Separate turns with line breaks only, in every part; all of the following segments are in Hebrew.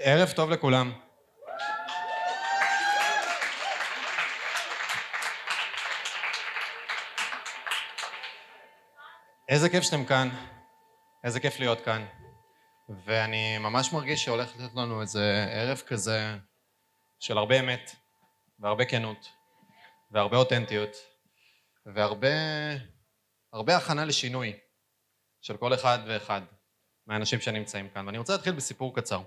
ערב טוב לכולם. איזה כיף שאתם כאן, איזה כיף להיות כאן. ואני ממש מרגיש שהולך לתת לנו איזה ערב כזה של הרבה אמת, והרבה כנות, והרבה אותנטיות, והרבה הרבה הכנה לשינוי של כל אחד ואחד מהאנשים שנמצאים כאן. ואני רוצה להתחיל בסיפור קצר.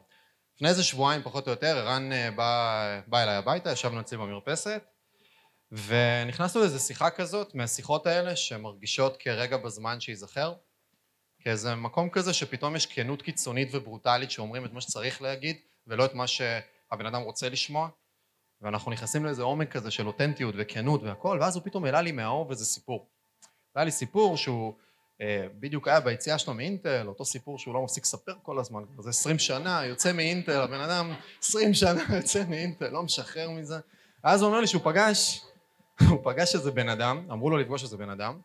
לפני איזה שבועיים פחות או יותר, ערן אה, בא, בא אליי הביתה, ישבנו אצלי במרפסת, ונכנסנו לאיזו שיחה כזאת, מהשיחות האלה שמרגישות כרגע בזמן שייזכר, כאיזה מקום כזה שפתאום יש כנות קיצונית וברוטלית שאומרים את מה שצריך להגיד, ולא את מה שהבן אדם רוצה לשמוע, ואנחנו נכנסים לאיזה עומק כזה של אותנטיות וכנות והכל, ואז הוא פתאום העלה לי מהאוב איזה סיפור. והיה לי סיפור שהוא בדיוק היה ביציאה שלו מאינטל, אותו סיפור שהוא לא מפסיק לספר כל הזמן, זה עשרים שנה, יוצא מאינטל, הבן אדם עשרים שנה יוצא מאינטל, לא משחרר מזה. אז הוא אומר לי שהוא פגש, הוא פגש איזה בן אדם, אמרו לו לפגוש איזה בן אדם,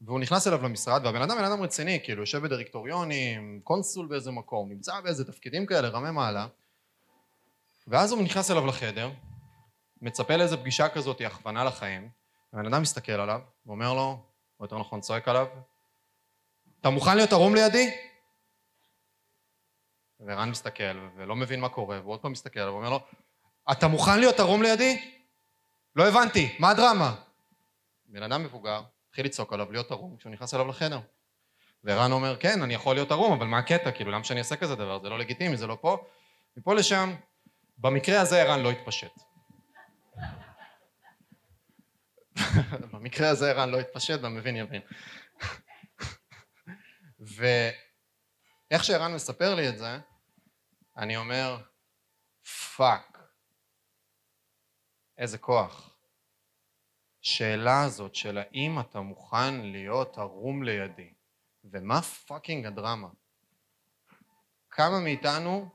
והוא נכנס אליו למשרד, והבן אדם בן אדם רציני, כאילו יושב בדירקטוריונים, קונסול באיזה מקום, נמצא באיזה תפקידים כאלה, רמי מעלה, ואז הוא נכנס אליו לחדר, מצפה לאיזה פגישה כזאת, הכוונה לחיים, הבן אדם מסתכל עליו, ואומר לו, או יותר נכון צועק עליו, אתה מוכן להיות ערום לידי? ורן מסתכל ולא מבין מה קורה, והוא עוד פעם מסתכל ואומר לו, אתה מוכן להיות ערום לידי? לא הבנתי, מה הדרמה? בן אדם מבוגר התחיל לצעוק עליו להיות ערום כשהוא נכנס אליו לחדר. ורן אומר, כן, אני יכול להיות ערום, אבל מה הקטע? כאילו, למה שאני אעשה כזה דבר? זה לא לגיטימי, זה לא פה. מפה לשם, במקרה הזה ערן לא התפשט. במקרה הזה ערן לא התפשט והמבין יבין. ואיך שערן מספר לי את זה, אני אומר, fuck, איזה כוח. שאלה הזאת של האם אתה מוכן להיות ערום לידי, ומה fucking הדרמה? כמה מאיתנו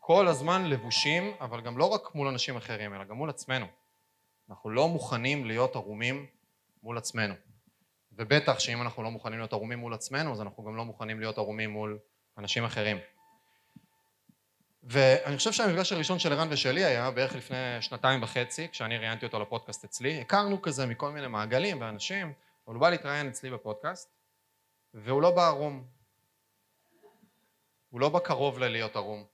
כל הזמן לבושים, אבל גם לא רק מול אנשים אחרים, אלא גם מול עצמנו. אנחנו לא מוכנים להיות ערומים מול עצמנו. ובטח שאם אנחנו לא מוכנים להיות ערומים מול עצמנו, אז אנחנו גם לא מוכנים להיות ערומים מול אנשים אחרים. ואני חושב שהמפגש הראשון של ערן ושלי היה בערך לפני שנתיים וחצי, כשאני ראיינתי אותו לפודקאסט אצלי. הכרנו כזה מכל מיני מעגלים ואנשים, אבל הוא בא להתראיין אצלי בפודקאסט, והוא לא בא ערום. הוא לא בא קרוב ללהיות ערום.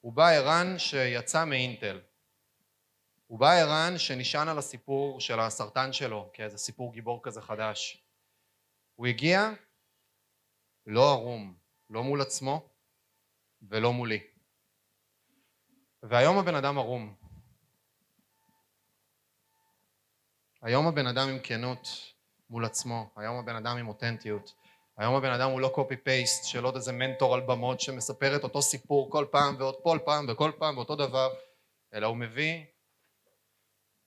הוא בא ערן שיצא מאינטל. הוא בא ערן שנשען על הסיפור של הסרטן שלו כאיזה סיפור גיבור כזה חדש. הוא הגיע לא ערום, לא מול עצמו ולא מולי. והיום הבן אדם ערום. היום הבן אדם עם כנות מול עצמו, היום הבן אדם עם אותנטיות, היום הבן אדם הוא לא קופי פייסט של עוד איזה מנטור על במות שמספר את אותו סיפור כל פעם ועוד כל פעם וכל פעם ואותו דבר, אלא הוא מביא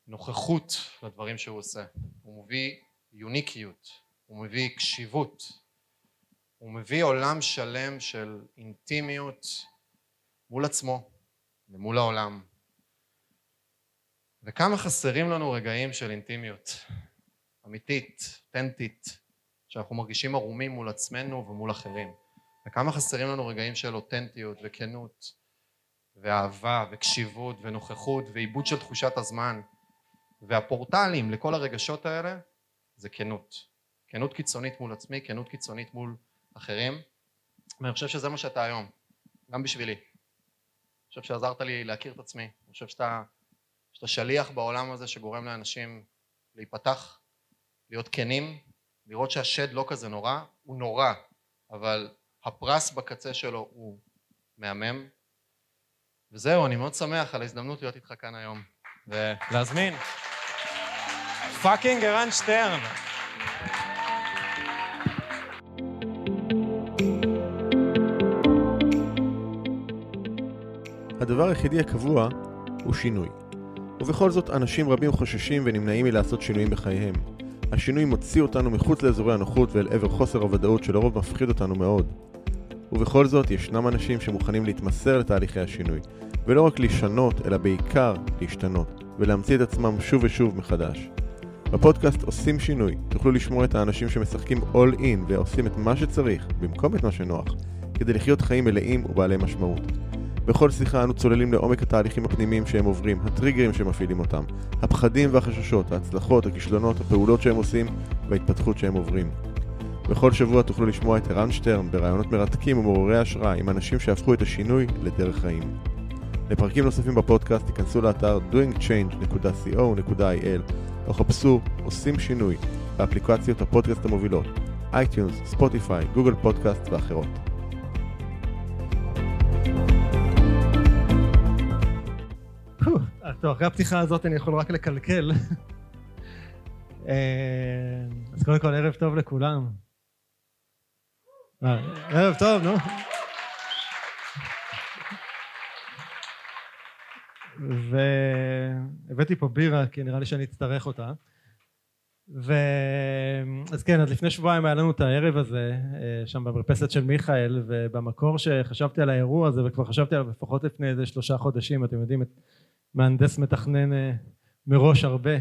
נוכחות לדברים שהוא עושה, הוא מביא יוניקיות, הוא מביא קשיבות, הוא מביא עולם שלם של אינטימיות מול עצמו ומול העולם. וכמה חסרים לנו רגעים של אינטימיות אמיתית, אותנטית, שאנחנו מרגישים ערומים מול עצמנו ומול אחרים. וכמה חסרים לנו רגעים של אותנטיות וכנות ואהבה וקשיבות ונוכחות ועיבוד של תחושת הזמן. והפורטלים לכל הרגשות האלה זה כנות. כנות קיצונית מול עצמי, כנות קיצונית מול אחרים, ואני חושב שזה מה שאתה היום, גם בשבילי. אני חושב שעזרת לי להכיר את עצמי, אני חושב שאתה, שאתה שליח בעולם הזה שגורם לאנשים להיפתח, להיות כנים, לראות שהשד לא כזה נורא, הוא נורא, אבל הפרס בקצה שלו הוא מהמם. וזהו, אני מאוד שמח על ההזדמנות להיות איתך כאן היום, ולהזמין. fucking ערן שטרן.
הדבר היחידי הקבוע הוא שינוי. ובכל זאת אנשים רבים חוששים ונמנעים מלעשות שינויים בחייהם. השינוי מוציא אותנו מחוץ לאזורי הנוחות ואל עבר חוסר הוודאות שלרוב מפחיד אותנו מאוד. ובכל זאת ישנם אנשים שמוכנים להתמסר לתהליכי השינוי, ולא רק לשנות, אלא בעיקר להשתנות, ולהמציא את עצמם שוב ושוב מחדש. בפודקאסט עושים שינוי, תוכלו לשמוע את האנשים שמשחקים all in ועושים את מה שצריך, במקום את מה שנוח, כדי לחיות חיים מלאים ובעלי משמעות. בכל שיחה אנו צוללים לעומק התהליכים הפנימיים שהם עוברים, הטריגרים שמפעילים אותם, הפחדים והחששות, ההצלחות, הכישלונות, הפעולות שהם עושים וההתפתחות שהם עוברים. בכל שבוע תוכלו לשמוע את ערן שטרן ברעיונות מרתקים ומעוררי השראה עם אנשים שהפכו את השינוי לדרך חיים. לפרקים נוספים בפודקאסט תיכנסו לאתר doingchange.co.il או חפשו עושים שינוי באפליקציות הפודקאסט המובילות iTunes, ספוטיפיי, גוגל פודקאסט ואחרות.
טוב, אחרי הפתיחה הזאת אני יכול רק לקלקל. אז קודם כל ערב טוב לכולם. ערב טוב, נו. והבאתי פה בירה כי נראה לי שאני אצטרך אותה. ו... אז כן, אז לפני שבועיים היה לנו את הערב הזה שם במרפסת של מיכאל ובמקור שחשבתי על האירוע הזה וכבר חשבתי עליו לפחות לפני איזה שלושה חודשים אתם יודעים מהנדס מתכנן מראש הרבה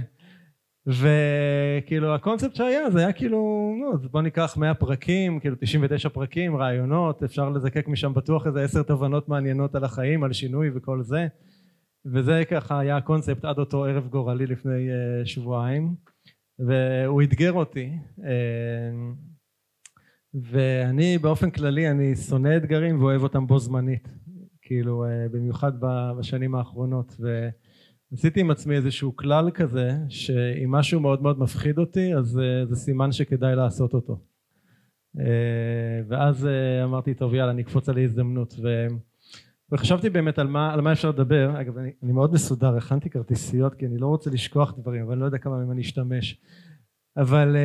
וכאילו הקונספט שהיה זה היה כאילו נו בוא ניקח 100 פרקים כאילו 99 פרקים רעיונות אפשר לזקק משם בטוח איזה עשר תובנות מעניינות על החיים על שינוי וכל זה וזה ככה היה הקונספט עד אותו ערב גורלי לפני שבועיים. והוא אתגר אותי ואני באופן כללי אני שונא אתגרים ואוהב אותם בו זמנית. כאילו במיוחד בשנים האחרונות. ועשיתי עם עצמי איזשהו כלל כזה שאם משהו מאוד מאוד מפחיד אותי אז זה סימן שכדאי לעשות אותו. ואז אמרתי טוב יאללה אני אקפוץ על ההזדמנות. ו... וחשבתי באמת על מה, על מה אפשר לדבר. אגב אני, אני מאוד מסודר הכנתי כרטיסיות כי אני לא רוצה לשכוח דברים אבל אני לא יודע כמה מהם אני אשתמש. אבל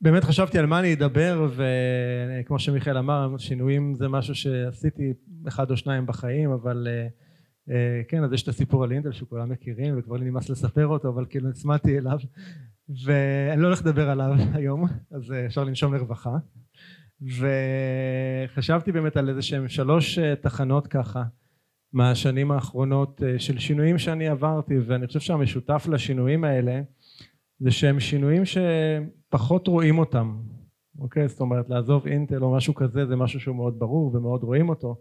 באמת חשבתי על מה אני אדבר וכמו שמיכאל אמר שינויים זה משהו שעשיתי אחד או שניים בחיים אבל כן אז יש את הסיפור על אינטל שכולם מכירים וכבר לי נמאס לספר אותו אבל כאילו נצמדתי אליו ואני לא הולך לדבר עליו היום אז אפשר לנשום לרווחה וחשבתי באמת על איזה שהם שלוש תחנות ככה מהשנים האחרונות של שינויים שאני עברתי ואני חושב שהמשותף לשינויים האלה זה שהם שינויים שפחות רואים אותם. אוקיי? זאת אומרת לעזוב אינטל או משהו כזה זה משהו שהוא מאוד ברור ומאוד רואים אותו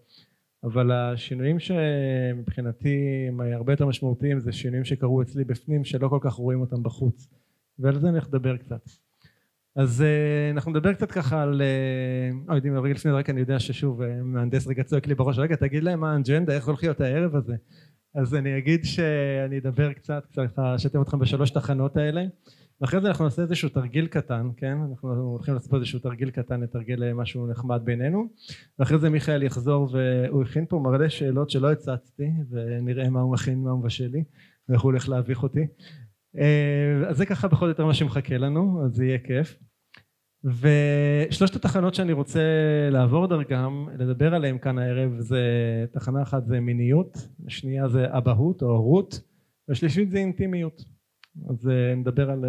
אבל השינויים שמבחינתי הם הרבה יותר משמעותיים זה שינויים שקרו אצלי בפנים שלא כל כך רואים אותם בחוץ. ועל זה הולך לדבר קצת אז אנחנו נדבר קצת ככה על, אה, יודעים רגע לפני רק אני יודע ששוב מהנדס רגע צועק לי בראש רגע תגיד להם מה האג'נדה איך הולך להיות הערב הזה? אז אני אגיד שאני אדבר קצת קצת אשתף אתכם בשלוש תחנות האלה. ואחרי זה אנחנו נעשה איזשהו תרגיל קטן כן? אנחנו הולכים לעשות איזשהו תרגיל קטן לתרגיל משהו נחמד בינינו. ואחרי זה מיכאל יחזור והוא הכין פה מלא שאלות שלא הצצתי ונראה מה הוא מכין מה הוא מבשל לי ואיך הוא הולך להביך אותי אז זה ככה בכל זאת מה שמחכה לנו אז זה יהיה כיף. ושלושת התחנות שאני רוצה לעבור דרכם לדבר עליהם כאן הערב זה תחנה אחת זה מיניות השנייה זה אבהות או הורות והשלישית זה אינטימיות. אז נדבר על,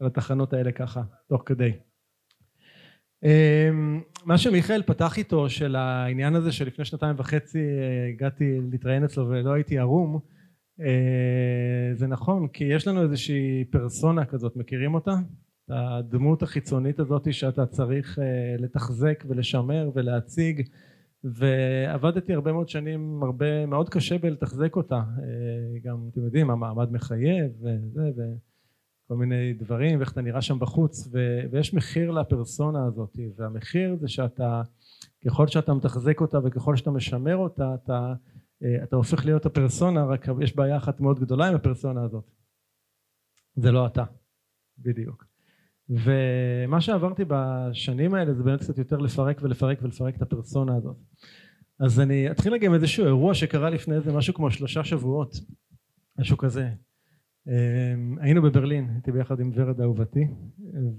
על התחנות האלה ככה תוך כדי. מה שמיכאל פתח איתו של העניין הזה שלפני שנתיים וחצי הגעתי להתראיין אצלו ולא הייתי ערום זה נכון כי יש לנו איזושהי פרסונה כזאת מכירים אותה? הדמות החיצונית הזאת שאתה צריך לתחזק ולשמר ולהציג ועבדתי הרבה מאוד שנים הרבה מאוד קשה בלתחזק אותה גם אתם יודעים המעמד מחייב וזה וכל מיני דברים ואיך אתה נראה שם בחוץ ויש מחיר לפרסונה הזאת והמחיר זה שאתה ככל שאתה מתחזק אותה וככל שאתה משמר אותה אתה אתה הופך להיות הפרסונה רק יש בעיה אחת מאוד גדולה עם הפרסונה הזאת. זה לא אתה. בדיוק. ומה שעברתי בשנים האלה זה באמת קצת יותר לפרק ולפרק ולפרק את הפרסונה הזאת. אז אני אתחיל רגע עם איזשהו אירוע שקרה לפני איזה משהו כמו שלושה שבועות משהו כזה. היינו בברלין הייתי ביחד עם ורד אהובתי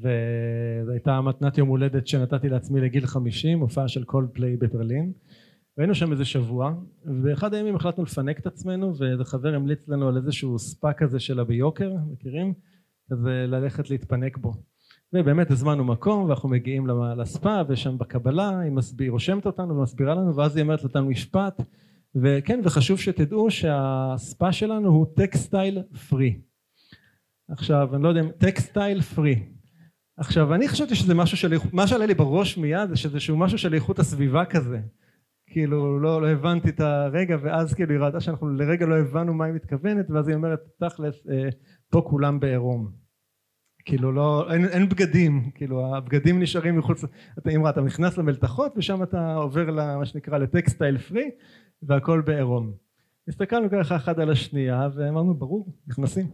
וזו הייתה מתנת יום הולדת שנתתי לעצמי לגיל חמישים הופעה של קול פליי בברלין והיינו שם איזה שבוע ובאחד הימים החלטנו לפנק את עצמנו ואיזה חבר המליץ לנו על איזשהו ספא כזה של הביוקר מכירים? אז ללכת להתפנק בו. ובאמת הזמנו מקום ואנחנו מגיעים לספא ושם בקבלה היא מסביר, רושמת אותנו ומסבירה לנו ואז היא אומרת אותנו משפט וכן וחשוב שתדעו שהספא שלנו הוא textile פרי. עכשיו אני לא יודע אם טקסטייל פרי. עכשיו אני חשבתי שזה משהו של מה שעלה לי בראש מיד זה שזה שהוא משהו של איכות הסביבה כזה כאילו לא, לא הבנתי את הרגע ואז כאילו היא ראתה שאנחנו לרגע לא הבנו מה היא מתכוונת ואז היא אומרת תכלס אה, פה כולם בעירום. כאילו לא אין, אין בגדים כאילו הבגדים נשארים מחוץ אתה אם אתה נכנס למלתחות ושם אתה עובר למה שנקרא לטקסטייל פרי והכל בעירום. הסתכלנו ככה אחד על השנייה ואמרנו ברור נכנסים.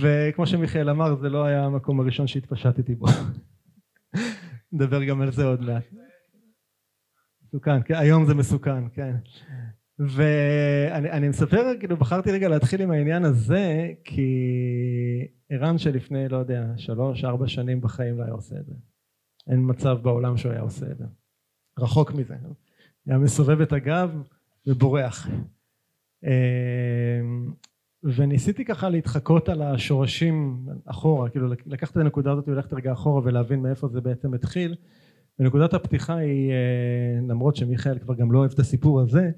וכמו שמיכאל אמר זה לא היה המקום הראשון שהתפשטתי בו. נדבר גם על זה עוד מעט מסוכן, כן, היום זה מסוכן, כן. ואני מספר, כאילו בחרתי רגע להתחיל עם העניין הזה כי ערן שלפני, לא יודע, שלוש, ארבע שנים בחיים לא היה עושה את זה. אין מצב בעולם שהוא היה עושה את זה. רחוק מזה. היה מסובב את הגב ובורח. אמ, וניסיתי ככה להתחקות על השורשים אחורה, כאילו לקחת את הנקודה הזאת וללכת רגע אחורה ולהבין מאיפה זה בעצם התחיל. ונקודת הפתיחה היא, אה, למרות שמיכאל כבר גם לא אוהב את הסיפור הזה,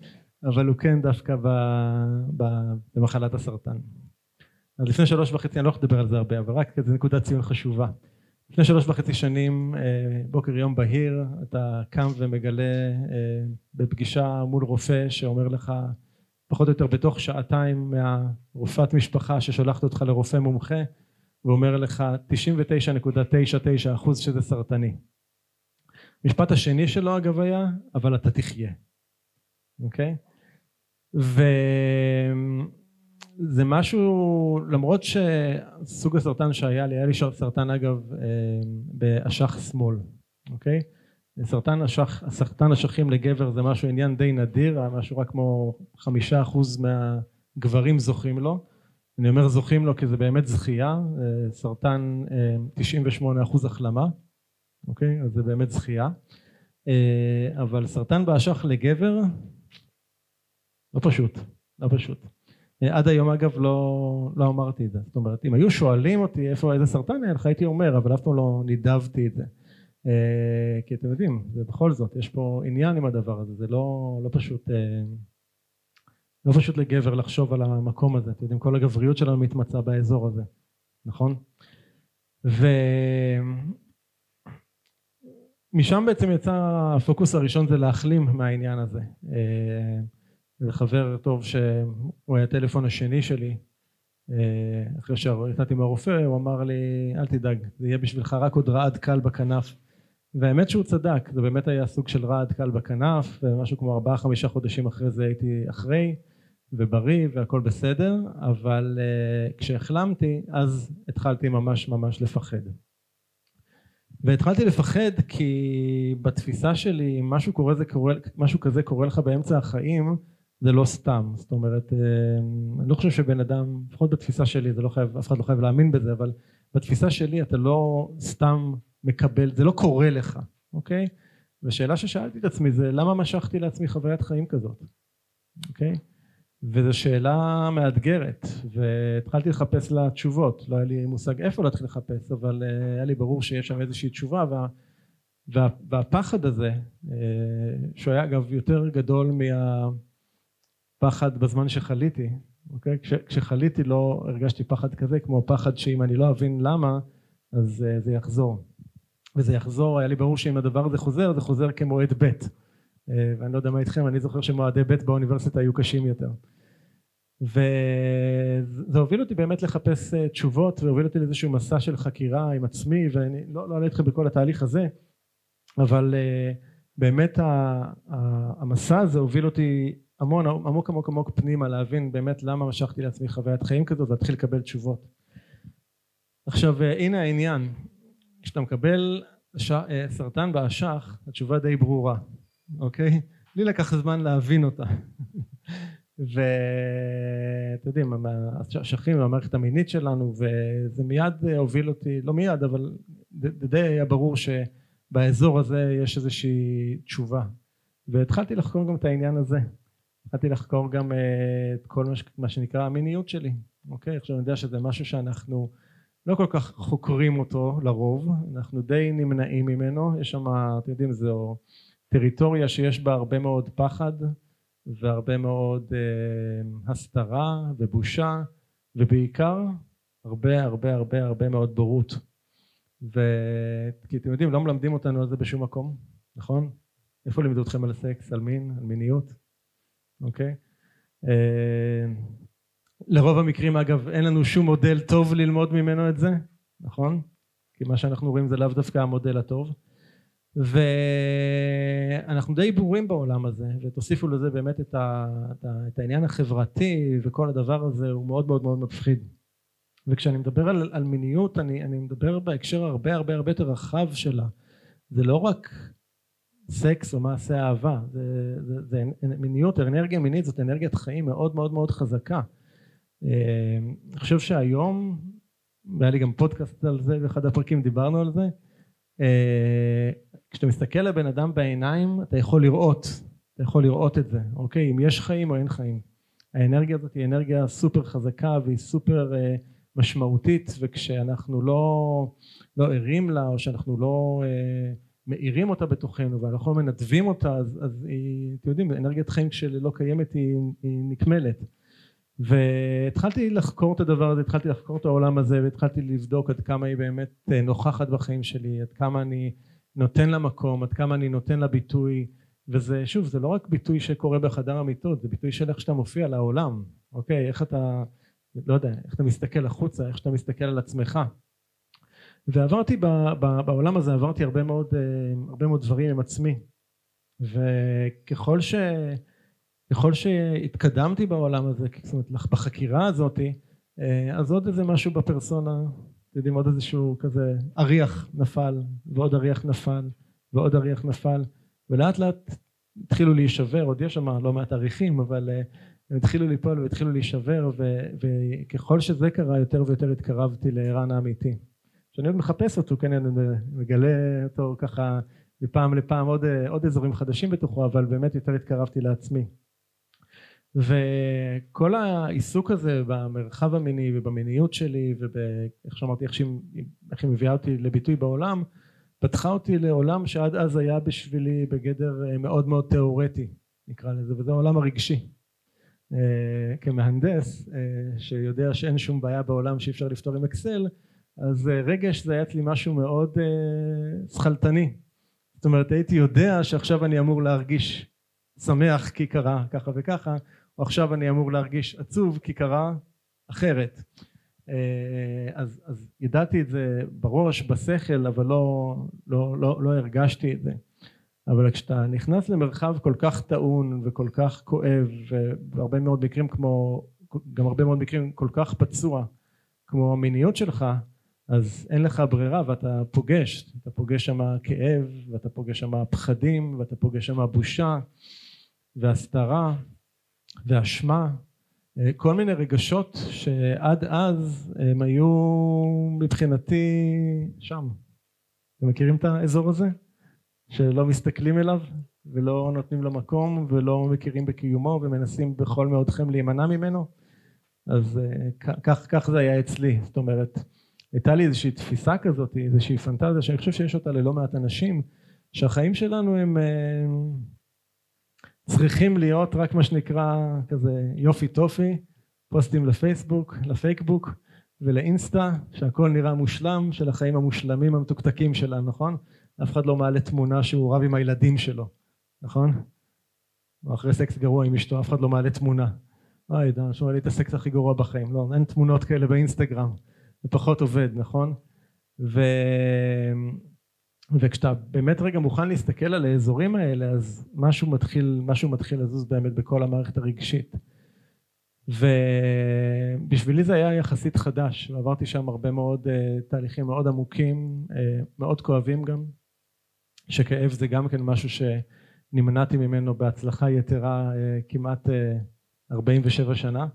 אבל הוא כן דווקא ב, ב, במחלת הסרטן. אז לפני שלוש וחצי, אני לא לדבר על זה הרבה, אבל רק איזה נקודת ציון חשובה. לפני שלוש וחצי שנים, אה, בוקר יום בהיר, אתה קם ומגלה אה, בפגישה מול רופא שאומר לך, פחות או יותר בתוך שעתיים מהרופאת משפחה ששולחת אותך לרופא מומחה, ואומר לך 99.99 אחוז שזה סרטני. המשפט השני שלו אגב היה, אבל אתה תחיה, אוקיי? וזה משהו, למרות שסוג הסרטן שהיה לי, היה לי סרטן אגב אה, באשך שמאל, אוקיי? סרטן אשך, סרטן אשכים לגבר זה משהו עניין די נדיר, משהו רק כמו חמישה אחוז מהגברים זוכים לו. אני אומר זוכים לו כי זה באמת זכייה, אה, סרטן אה, תשעים ושמונה אחוז החלמה. אוקיי? אז זה באמת זכייה. אה, אבל סרטן באשך לגבר לא פשוט, לא פשוט. אה, עד היום אגב לא, לא אמרתי את זה. זאת אומרת, אם היו שואלים אותי איפה, איזה סרטן היה לך, הייתי אומר, אבל אף פעם לא נידבתי את זה. אה, כי אתם יודעים, זה בכל זאת, יש פה עניין עם הדבר הזה, זה לא, לא פשוט... לא פשוט לגבר לחשוב על המקום הזה, אתם יודעים, כל הגבריות שלנו מתמצה באזור הזה, נכון? ו... משם בעצם יצא הפוקוס הראשון זה להחלים מהעניין הזה. אה, זה חבר טוב שהוא היה הטלפון השני שלי. אה, אחרי שיצאתי מהרופא הוא אמר לי אל תדאג זה יהיה בשבילך רק עוד רעד קל בכנף. והאמת שהוא צדק זה באמת היה סוג של רעד קל בכנף ומשהו כמו ארבעה חמישה חודשים אחרי זה הייתי אחרי ובריא והכל בסדר אבל uh, כשהחלמתי אז התחלתי ממש ממש לפחד והתחלתי לפחד כי בתפיסה שלי משהו, קורה, זה קורה, משהו כזה קורה לך באמצע החיים זה לא סתם. זאת אומרת אה, אני לא חושב שבן אדם לפחות בתפיסה שלי זה לא חייב אף אחד לא חייב להאמין בזה אבל בתפיסה שלי אתה לא סתם מקבל זה לא קורה לך אוקיי? ושאלה ששאלתי את עצמי זה למה משכתי לעצמי חוויית חיים כזאת אוקיי וזו שאלה מאתגרת והתחלתי לחפש לה תשובות. לא היה לי מושג איפה להתחיל לחפש אבל uh, היה לי ברור שיש שם איזושהי תשובה וה, וה, והפחד הזה uh, שהוא היה אגב יותר גדול מהפחד בזמן שחליתי אוקיי? כש, כשחליתי לא הרגשתי פחד כזה כמו פחד שאם אני לא אבין למה אז uh, זה יחזור. וזה יחזור היה לי ברור שאם הדבר הזה חוזר זה חוזר כמועד ב' ואני לא יודע מה איתכם אני זוכר שמועדי ב' באוניברסיטה היו קשים יותר. וזה הוביל אותי באמת לחפש אה, תשובות והוביל אותי לאיזשהו מסע של חקירה עם עצמי ואני לא אעלה לא אתכם בכל התהליך הזה אבל uh, באמת המסע הזה הוביל אותי המון עמוק עמוק עמוק פנימה להבין באמת למה משכתי לעצמי חוויית חיים כזאת ולהתחיל לקבל תשובות. עכשיו הנה העניין. כשאתה מקבל ש... סרטן באשך התשובה די ברורה אוקיי? לי לקח זמן להבין אותה. ואתם יודעים האשכים המערכת המינית שלנו וזה מיד הוביל אותי לא מיד אבל די היה ברור שבאזור הזה יש איזושהי תשובה. והתחלתי לחקור גם את העניין הזה. התחלתי לחקור גם אה, את כל מה שנקרא המיניות שלי אוקיי? עכשיו אני יודע שזה משהו שאנחנו לא כל כך חוקרים אותו לרוב. אנחנו די נמנעים ממנו. יש שם אתם יודעים זו טריטוריה שיש בה הרבה מאוד פחד והרבה מאוד אה, הסתרה ובושה ובעיקר הרבה הרבה הרבה הרבה מאוד בורות וכי אתם יודעים לא מלמדים אותנו על זה בשום מקום נכון? איפה לימדו אתכם על סקס, על מין, על מיניות, אוקיי? אה, לרוב המקרים אגב אין לנו שום מודל טוב ללמוד ממנו את זה, נכון? כי מה שאנחנו רואים זה לאו דווקא המודל הטוב. ואנחנו די ברורים בעולם הזה ותוסיפו לזה באמת את, ה, את, ה, את העניין החברתי וכל הדבר הזה הוא מאוד מאוד מאוד מפחיד. וכשאני מדבר על, על מיניות אני, אני מדבר בהקשר הרבה הרבה הרבה יותר רחב שלה. זה לא רק סקס או מעשה אהבה זה, זה, זה מיניות אנרגיה מינית זאת אנרגיית חיים מאוד מאוד מאוד חזקה. אה, אני חושב שהיום והיה לי גם פודקאסט על זה באחד הפרקים דיברנו על זה כשאתה מסתכל לבן אדם בעיניים אתה יכול לראות, אתה יכול לראות את זה, אוקיי? אם יש חיים או אין חיים. האנרגיה הזאת היא אנרגיה סופר חזקה והיא סופר אה, משמעותית וכשאנחנו לא, לא ערים לה או שאנחנו לא אה, מאירים אותה בתוכנו ואנחנו מנדבים אותה אז, אז היא, אתם יודעים, אנרגיית חיים כשלא קיימת היא, היא נקמלת. והתחלתי לחקור את הדבר הזה, התחלתי לחקור את העולם הזה והתחלתי לבדוק עד כמה היא באמת אה, נוכחת בחיים שלי, עד כמה אני נותן לה מקום, עד כמה אני נותן לה ביטוי. וזה שוב זה לא רק ביטוי שקורה בחדר המיטות זה ביטוי של איך שאתה מופיע לעולם אוקיי? איך אתה לא יודע איך אתה מסתכל החוצה איך שאתה מסתכל על עצמך. ועברתי ב, ב, בעולם הזה עברתי הרבה מאוד אה, הרבה מאוד דברים עם עצמי. וככל ש... ככל שהתקדמתי בעולם הזה, זאת אומרת בחקירה הזאת, אה, אז עוד איזה משהו בפרסונה, אתם יודעים עוד איזשהו כזה אריח נפל ועוד אריח נפל ועוד אריח נפל ולאט לאט התחילו להישבר, עוד יש שם לא מעט אריחים אבל אה, הם התחילו ליפול והתחילו להישבר וככל שזה קרה יותר ויותר התקרבתי לערן האמיתי. כשאני עוד מחפש אותו כן אני מגלה אותו ככה מפעם לפעם עוד, אה, עוד אזורים חדשים בתוכו אבל באמת יותר התקרבתי לעצמי וכל העיסוק הזה במרחב המיני ובמיניות שלי ואיך שאמרתי איך שהיא, איך מביאה אותי לביטוי בעולם פתחה אותי לעולם שעד אז היה בשבילי בגדר אה, מאוד מאוד תיאורטי נקרא לזה וזה העולם הרגשי. אה, כמהנדס אה, שיודע שאין שום בעיה בעולם שאי אפשר לפתור עם אקסל אז רגש זה היה אצלי משהו מאוד שכלתני. זאת אומרת הייתי יודע שעכשיו אני אמור להרגיש שמח כי קרה ככה וככה עכשיו אני אמור להרגיש עצוב כי קרה אחרת. אה, אז, אז ידעתי את זה בראש בשכל אבל לא, לא, לא, לא הרגשתי את זה. אבל כשאתה נכנס למרחב כל כך טעון וכל כך כואב והרבה מאוד מקרים כמו גם הרבה מאוד מקרים כל כך פצוע כמו המיניות שלך אז אין לך ברירה ואתה פוגש. אתה פוגש שם כאב ואתה פוגש שם פחדים ואתה פוגש שם בושה והסתרה ואשמה אה, כל מיני רגשות שעד אז הם היו מבחינתי שם. אתם מכירים את האזור הזה? שלא מסתכלים אליו ולא נותנים לו מקום ולא מכירים בקיומו ומנסים בכל מאודכם להימנע ממנו? אז אה, כך, כך זה היה אצלי. זאת אומרת הייתה לי איזושהי תפיסה כזאת איזושהי פנטזיה שאני חושב שיש אותה ללא מעט אנשים שהחיים שלנו הם אה, צריכים להיות רק מה שנקרא כזה יופי טופי פוסטים לפייסבוק לפייקבוק ולאינסטה שהכל נראה מושלם של החיים המושלמים המתוקתקים שלנו נכון? אף אחד לא מעלה תמונה שהוא רב עם הילדים שלו נכון? או אחרי סקס גרוע עם אשתו אף אחד לא מעלה תמונה אוי דן שמע לי את הסקס הכי גרוע בחיים לא אין תמונות כאלה באינסטגרם זה פחות עובד נכון? ו... וכשאתה באמת רגע מוכן להסתכל על האזורים האלה אז משהו מתחיל, משהו מתחיל לזוז באמת בכל המערכת הרגשית. ובשבילי זה היה יחסית חדש ועברתי שם הרבה מאוד uh, תהליכים מאוד עמוקים uh, מאוד כואבים גם שכאב זה גם כן משהו שנמנעתי ממנו בהצלחה יתרה uh, כמעט uh, 47 שנה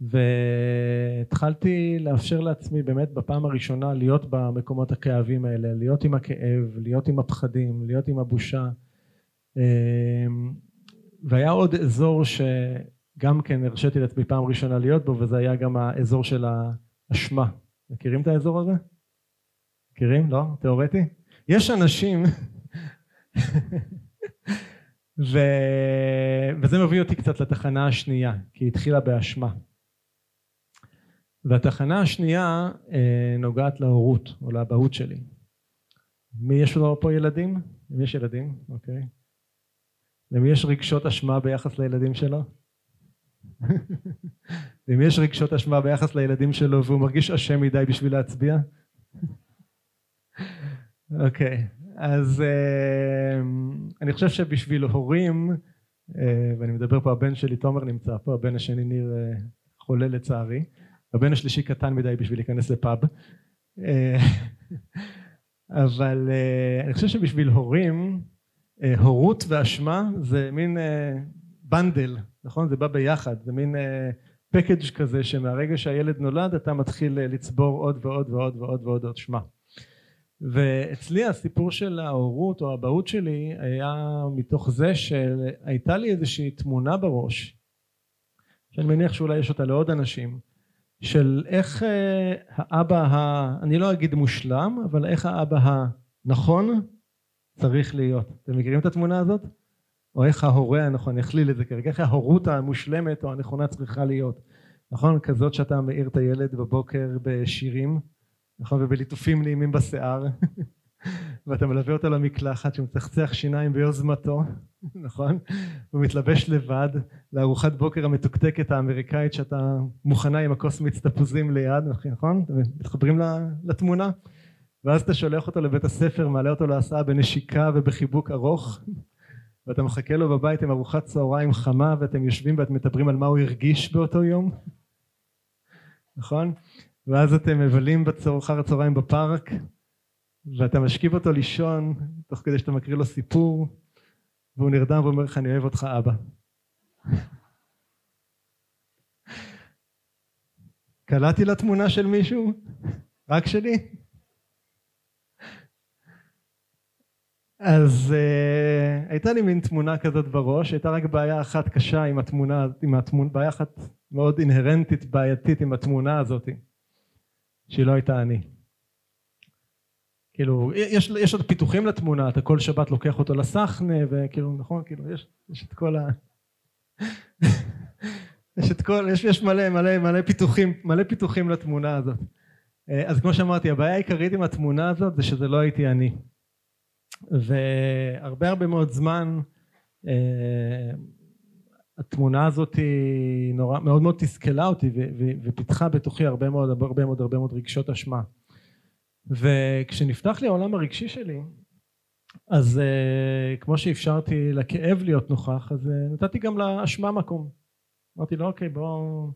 והתחלתי לאפשר לעצמי באמת בפעם הראשונה להיות במקומות הכאבים האלה, להיות עם הכאב, להיות עם הפחדים, להיות עם הבושה אמ, והיה עוד אזור שגם כן הרשיתי לעצמי פעם ראשונה להיות בו וזה היה גם האזור של האשמה. מכירים את האזור הזה? מכירים? לא? תיאורטי? יש אנשים ו... וזה מביא אותי קצת לתחנה השנייה כי היא התחילה באשמה והתחנה השנייה אה, נוגעת להורות או לאבהות שלי. מי יש לו פה ילדים? אם יש ילדים, אוקיי. למי יש רגשות אשמה ביחס לילדים שלו? למי יש רגשות אשמה ביחס לילדים שלו והוא מרגיש אשם מדי בשביל להצביע? אוקיי. אז אה, אני חושב שבשביל הורים, אה, ואני מדבר פה, הבן שלי תומר נמצא פה, הבן השני ניר אה, חולה לצערי, הבן השלישי קטן מדי בשביל להיכנס לפאב, אה, אבל אה, אני חושב שבשביל הורים, אה, הורות ואשמה זה מין bundle, נכון? זה בא ביחד, זה מין package כזה שמהרגע שהילד נולד אתה מתחיל לצבור עוד ועוד ועוד ועוד ועוד אשמה. ואצלי הסיפור של ההורות או האבהות שלי היה מתוך זה שהייתה לי איזושהי תמונה בראש שאני מניח שאולי יש אותה לעוד אנשים של איך אה, האבא, ה... אני לא אגיד מושלם, אבל איך האבא הנכון צריך להיות. אתם מכירים את התמונה הזאת? או איך ההורה הנכון, נכליל את זה כרגע, איך ההורות המושלמת או הנכונה צריכה להיות. נכון? כזאת שאתה מאיר את הילד בבוקר בשירים נכון? ובליטופים נעימים בשיער ואתה מלווה אותו למקלחת שמצחצח שיניים ביוזמתו נכון? הוא מתלבש לבד לארוחת בוקר המתוקתקת האמריקאית שאתה מוכנה עם הכוס מיץ תפוזים ליד נכון? מתחברים לתמונה ואז אתה שולח אותו לבית הספר מעלה אותו להסעה בנשיקה ובחיבוק ארוך ואתה מחכה לו בבית עם ארוחת צהריים חמה ואתם יושבים ואת מדברים על מה הוא הרגיש באותו יום נכון? ואז אתם מבלים אחר הצהריים בפארק ואתה משכיב אותו לישון תוך כדי שאתה מקריא לו סיפור והוא נרדם ואומר לך אני אוהב אותך אבא קלעתי לתמונה של מישהו? רק שלי? אז uh, הייתה לי מין תמונה כזאת בראש, הייתה רק בעיה אחת קשה עם התמונה, עם התמונה, בעיה אחת מאוד אינהרנטית בעייתית עם התמונה הזאת. שהיא לא הייתה אני. כאילו, יש, יש עוד פיתוחים לתמונה, אתה כל שבת לוקח אותו לסחנה, וכאילו, נכון, כאילו, יש, יש את כל ה... יש את כל, יש, יש מלא, מלא, מלא פיתוחים, מלא פיתוחים לתמונה הזאת. אה, אז כמו שאמרתי, הבעיה העיקרית עם התמונה הזאת זה שזה לא הייתי אני. והרבה הרבה מאוד זמן אה, התמונה הזאת היא נורא, מאוד מאוד תסכלה אותי ופיתחה בתוכי הרבה מאוד הרבה מאוד הרבה מאוד רגשות אשמה וכשנפתח לי העולם הרגשי שלי אז uh, כמו שאפשרתי לכאב להיות נוכח אז uh, נתתי גם לאשמה מקום. אמרתי לו אוקיי בוא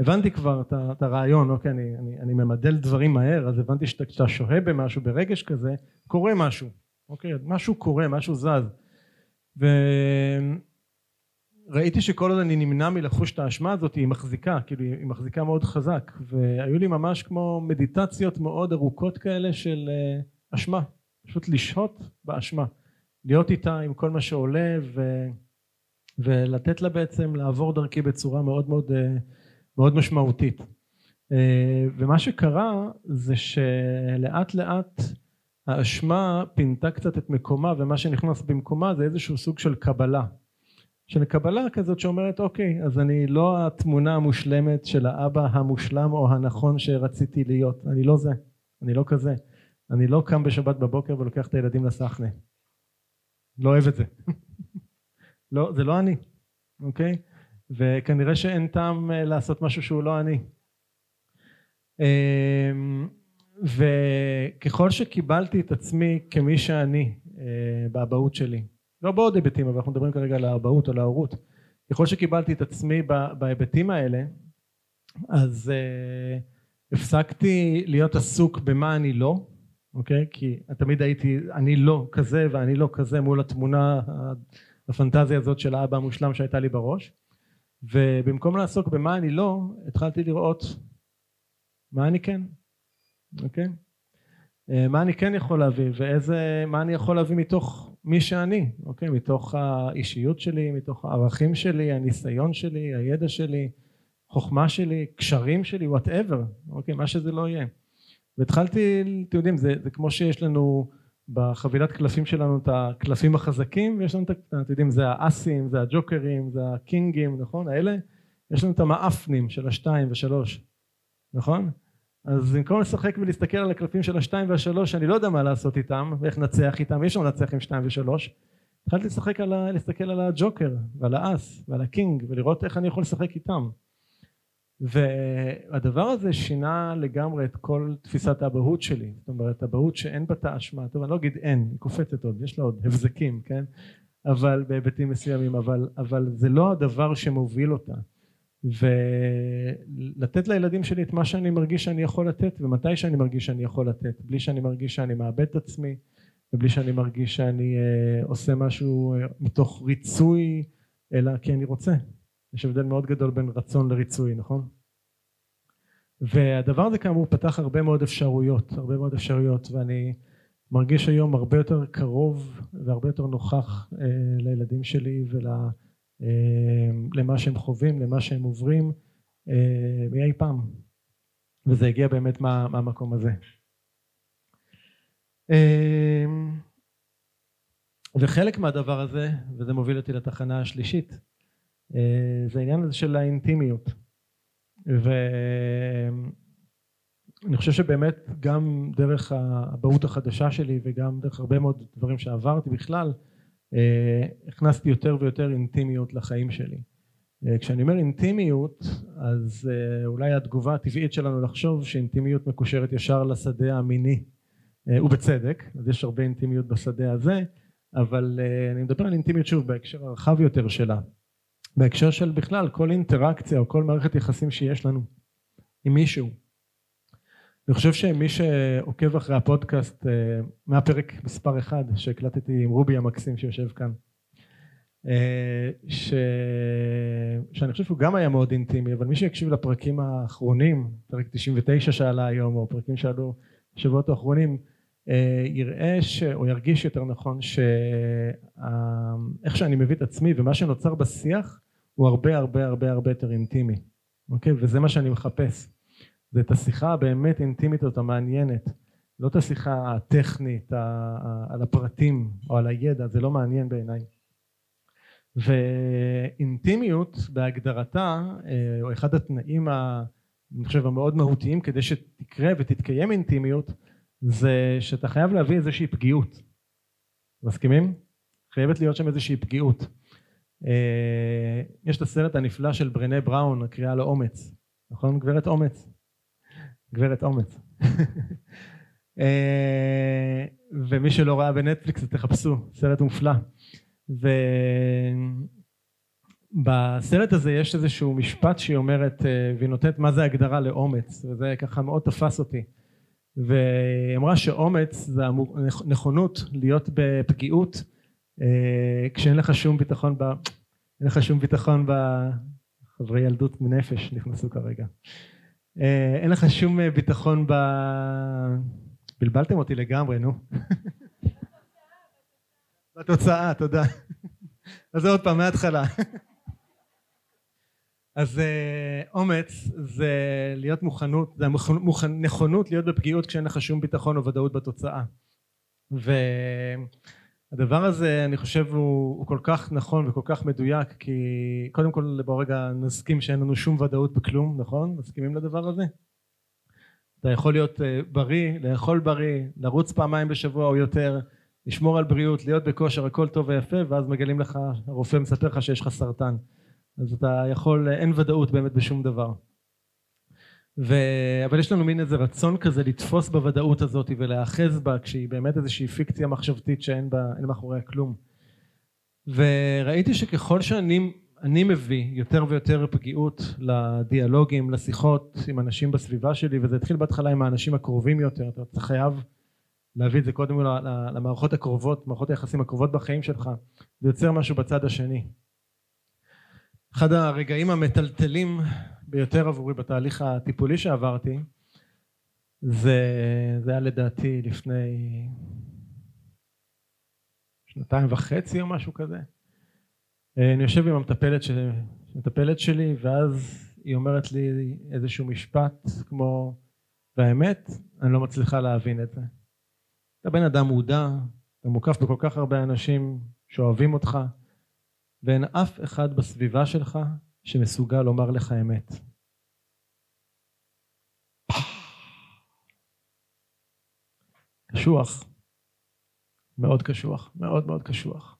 הבנתי כבר את, את הרעיון אוקיי אני, אני, אני ממדל דברים מהר אז הבנתי שאתה שוהה במשהו ברגש כזה קורה משהו. אוקיי משהו קורה משהו זז. ו... ראיתי שכל עוד אני נמנע מלחוש את האשמה הזאת היא מחזיקה, כאילו היא מחזיקה מאוד חזק והיו לי ממש כמו מדיטציות מאוד ארוכות כאלה של אה, אשמה, פשוט לשהות באשמה, להיות איתה עם כל מה שעולה ו... ולתת לה בעצם לעבור דרכי בצורה מאוד מאוד אה, מאוד משמעותית. אה, ומה שקרה זה שלאט לאט האשמה פינתה קצת את מקומה ומה שנכנס במקומה זה איזשהו סוג של קבלה של קבלה כזאת שאומרת אוקיי אז אני לא התמונה המושלמת של האבא המושלם או הנכון שרציתי להיות. אני לא זה אני לא כזה. אני לא קם בשבת בבוקר ולוקח את הילדים לסחנה. לא אוהב את זה. לא זה לא אני אוקיי? וכנראה שאין טעם אה, לעשות משהו שהוא לא אני. אמ, וככל שקיבלתי את עצמי כמי שאני אה, באבהות שלי לא בעוד היבטים אבל אנחנו מדברים כרגע על האבהות או להורות ככל שקיבלתי את עצמי בהיבטים האלה אז uh, הפסקתי להיות עסוק במה אני לא אוקיי? כי תמיד הייתי אני לא כזה ואני לא כזה מול התמונה הפנטזיה הזאת של האבא המושלם שהייתה לי בראש. ובמקום לעסוק במה אני לא התחלתי לראות מה אני כן אוקיי? אה, מה אני כן יכול להביא ואיזה מה אני יכול להביא מתוך מי שאני אוקיי? מתוך האישיות שלי מתוך הערכים שלי הניסיון שלי הידע שלי חוכמה שלי קשרים שלי וואטאבר אוקיי? מה שזה לא יהיה. והתחלתי אתם יודעים זה, זה כמו שיש לנו בחבילת קלפים שלנו את הקלפים החזקים ויש לנו את אתם יודעים זה האסים זה הג'וקרים זה הקינגים נכון? האלה. יש לנו את המאפנים של השתיים ושלוש נכון אז במקום לשחק ולהסתכל על הקלפים של השתיים והשלוש אני לא יודע מה לעשות איתם ואיך לנצח איתם אי אפשר לנצח עם שתיים ושלוש התחלתי לשחק על ה... להסתכל על הג'וקר ועל האס ועל הקינג ולראות איך אני יכול לשחק איתם. והדבר הזה שינה לגמרי את כל תפיסת האבהות שלי. זאת אומרת אבהות שאין בה את האשמה טוב אני לא אגיד אין היא קופצת עוד יש לה עוד הבזקים כן? אבל בהיבטים מסוימים אבל, אבל זה לא הדבר שמוביל אותה ולתת לילדים שלי את מה שאני מרגיש שאני יכול לתת ומתי שאני מרגיש שאני יכול לתת בלי שאני מרגיש שאני מאבד את עצמי ובלי שאני מרגיש שאני uh, עושה משהו uh, מתוך ריצוי אלא כי אני רוצה יש הבדל מאוד גדול בין רצון לריצוי נכון? והדבר הזה כאמור פתח הרבה מאוד אפשרויות הרבה מאוד אפשרויות ואני מרגיש היום הרבה יותר קרוב והרבה יותר נוכח uh, לילדים שלי ול... אה, למה שהם חווים, למה שהם עוברים אה, מאי פעם וזה הגיע באמת מה, מהמקום הזה. אה, וחלק מהדבר הזה, וזה מוביל אותי לתחנה השלישית, זה העניין הזה של האינטימיות. ואני חושב שבאמת גם דרך האבהות החדשה שלי וגם דרך הרבה מאוד דברים שעברתי בכלל, אה, הכנסתי יותר ויותר אינטימיות לחיים שלי. אה, כשאני אומר אינטימיות אז אה, אולי התגובה הטבעית שלנו לחשוב שאינטימיות מקושרת ישר לשדה המיני ובצדק אז יש הרבה אינטימיות בשדה הזה אבל אני מדבר על אינטימיות שוב בהקשר הרחב יותר שלה בהקשר של בכלל כל אינטראקציה או כל מערכת יחסים שיש לנו עם מישהו אני חושב שמי שעוקב אחרי הפודקאסט אה, מהפרק מספר אחד שהקלטתי עם רובי המקסים שיושב כאן אה, ש... שאני חושב שהוא גם היה מאוד אינטימי אבל מי שהקשיב לפרקים האחרונים פרק 99 שעלה היום או פרקים שעלו בשבועות האחרונים אה, יראה ש... או ירגיש יותר נכון שאיך שאני מביא את עצמי ומה שנוצר בשיח הוא הרבה הרבה הרבה הרבה יותר אינטימי. אוקיי? וזה מה שאני מחפש זה את השיחה הבאמת אינטימית הזאת המעניינת. לא את השיחה הטכנית על הפרטים או על הידע זה לא מעניין בעיניי. ואינטימיות בהגדרתה אה, או אחד התנאים אני חושב המאוד מהותיים כדי שתקרה ותתקיים אינטימיות זה שאתה חייב להביא איזושהי פגיעות. מסכימים? חייבת להיות שם איזושהי פגיעות. אה, יש את הסרט הנפלא של ברנה בראון הקריאה לאומץ. נכון גברת אומץ גברת אומץ. אה, ומי שלא ראה בנטפליקס תחפשו, סרט מופלא. ובסרט הזה יש איזשהו משפט שהיא אומרת, אה, והיא נותנת מה זה הגדרה לאומץ, וזה ככה מאוד תפס אותי. והיא אמרה שאומץ זה הנכונות להיות בפגיעות אה, כשאין לך שום ביטחון ב... אין לך שום ביטחון ב... חברי ילדות מנפש נכנסו כרגע. אה, אין לך שום אה, ביטחון ב... בלבלתם אותי לגמרי, נו. בתוצאה, תודה. אז זה עוד פעם מההתחלה. אז אה, אומץ זה להיות מוכנות, זה נכונות להיות בפגיעות כשאין לך שום ביטחון או ודאות בתוצאה. ו... הדבר הזה אני חושב הוא, הוא כל כך נכון וכל כך מדויק כי קודם כל בוא רגע נסכים שאין לנו שום ודאות בכלום נכון? מסכימים לדבר הזה? אתה יכול להיות אה, בריא, לאכול בריא, לרוץ פעמיים בשבוע או יותר, לשמור על בריאות, להיות בכושר, הכל טוב ויפה ואז מגלים לך, הרופא מספר לך שיש לך סרטן אז אתה יכול, אין ודאות באמת בשום דבר ו... אבל יש לנו מין איזה רצון כזה לתפוס בוודאות הזאת ולהאחז בה כשהיא באמת איזושהי פיקציה מחשבתית שאין בה, מאחוריה כלום וראיתי שככל שאני אני מביא יותר ויותר פגיעות לדיאלוגים, לשיחות עם אנשים בסביבה שלי וזה התחיל בהתחלה עם האנשים הקרובים יותר, אתה חייב להביא את זה קודם למערכות הקרובות, מערכות היחסים הקרובות בחיים שלך, זה יוצר משהו בצד השני. אחד הרגעים המטלטלים ביותר עבורי בתהליך הטיפולי שעברתי זה, זה היה לדעתי לפני שנתיים וחצי או משהו כזה. אני יושב עם המטפלת, של, המטפלת שלי ואז היא אומרת לי איזשהו משפט כמו והאמת אני לא מצליחה להבין את זה. אתה בן אדם מודע אתה מוקף בכל כך הרבה אנשים שאוהבים אותך ואין אף אחד בסביבה שלך שמסוגל לומר לך אמת. קשוח, מאוד קשוח, מאוד מאוד קשוח.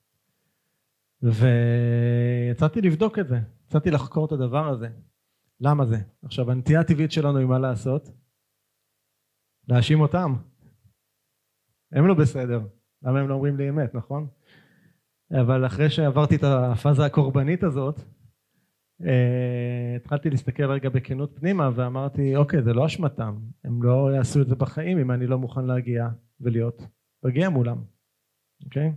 ויצאתי לבדוק את זה, יצאתי לחקור את הדבר הזה. למה זה? עכשיו הנטייה הטבעית שלנו היא מה לעשות? להאשים אותם. הם לא בסדר. למה הם לא אומרים לי אמת, נכון? אבל אחרי שעברתי את הפאזה הקורבנית הזאת, התחלתי להסתכל רגע בכנות פנימה ואמרתי אוקיי זה לא אשמתם הם לא יעשו את זה בחיים אם אני לא מוכן להגיע ולהיות מגיע מולם אוקיי?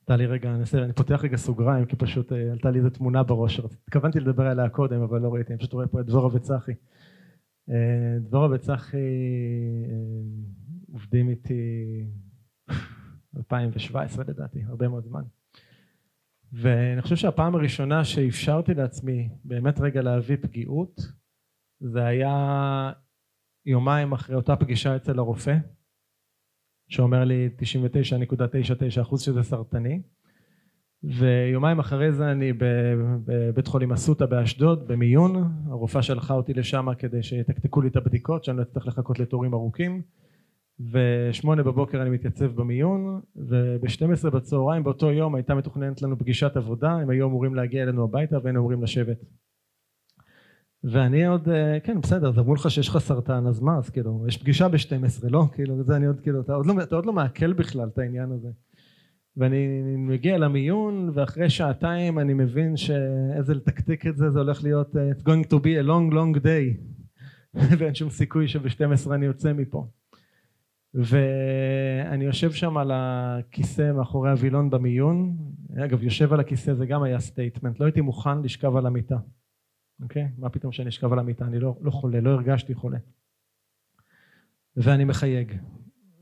עלתה לי רגע, אני, אני פותח רגע סוגריים כי פשוט אה, עלתה לי איזה תמונה בראש, התכוונתי לדבר עליה קודם אבל לא ראיתי, אני פשוט רואה פה את דבורה וצחי. אה, דבורה וצחי עובדים איתי 2017 לדעתי, הרבה מאוד זמן. ואני חושב שהפעם הראשונה שאפשרתי לעצמי באמת רגע להביא פגיעות זה היה יומיים אחרי אותה פגישה אצל הרופא שאומר לי 99.99% שזה סרטני. ויומיים אחרי זה אני בבית חולים אסותא באשדוד במיון. הרופאה שלחה אותי לשם כדי שיתקתקו לי את הבדיקות שאני לא אצטרך לחכות לתורים ארוכים ושמונה בבוקר אני מתייצב במיון וב-12 בצהריים באותו יום הייתה מתוכננת לנו פגישת עבודה הם היו אמורים להגיע אלינו הביתה והיינו אמורים לשבת. ואני עוד אה, כן בסדר אז אמרו לך שיש לך סרטן אז מה? אז כאילו יש פגישה ב-12 לא? כאילו זה אני עוד כאילו אתה עוד לא, אתה עוד לא מעכל בכלל את העניין הזה. ואני מגיע למיון ואחרי שעתיים אני מבין שאיזה לתקתק את זה זה הולך להיות uh, it's going to be a long long day. ואין שום סיכוי שב-12 אני יוצא מפה ואני יושב שם על הכיסא מאחורי הווילון במיון. אגב יושב על הכיסא זה גם היה statement לא הייתי מוכן לשכב על המיטה. אוקיי? מה פתאום שאני אשכב על המיטה? אני לא, לא חולה לא הרגשתי חולה. ואני מחייג.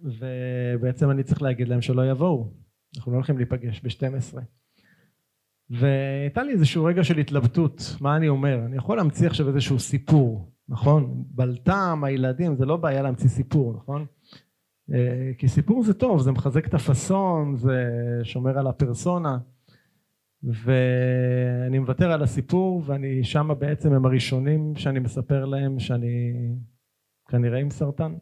ובעצם אני צריך להגיד להם שלא יבואו. אנחנו לא הולכים להיפגש ב-12 והייתה לי איזשהו רגע של התלבטות מה אני אומר? אני יכול להמציא עכשיו איזשהו סיפור נכון? בלטם הילדים זה לא בעיה להמציא סיפור נכון כי סיפור זה טוב, זה מחזק את הפאסון, זה שומר על הפרסונה. ואני מוותר על הסיפור ואני שמה בעצם הם הראשונים שאני מספר להם שאני כנראה עם סרטן.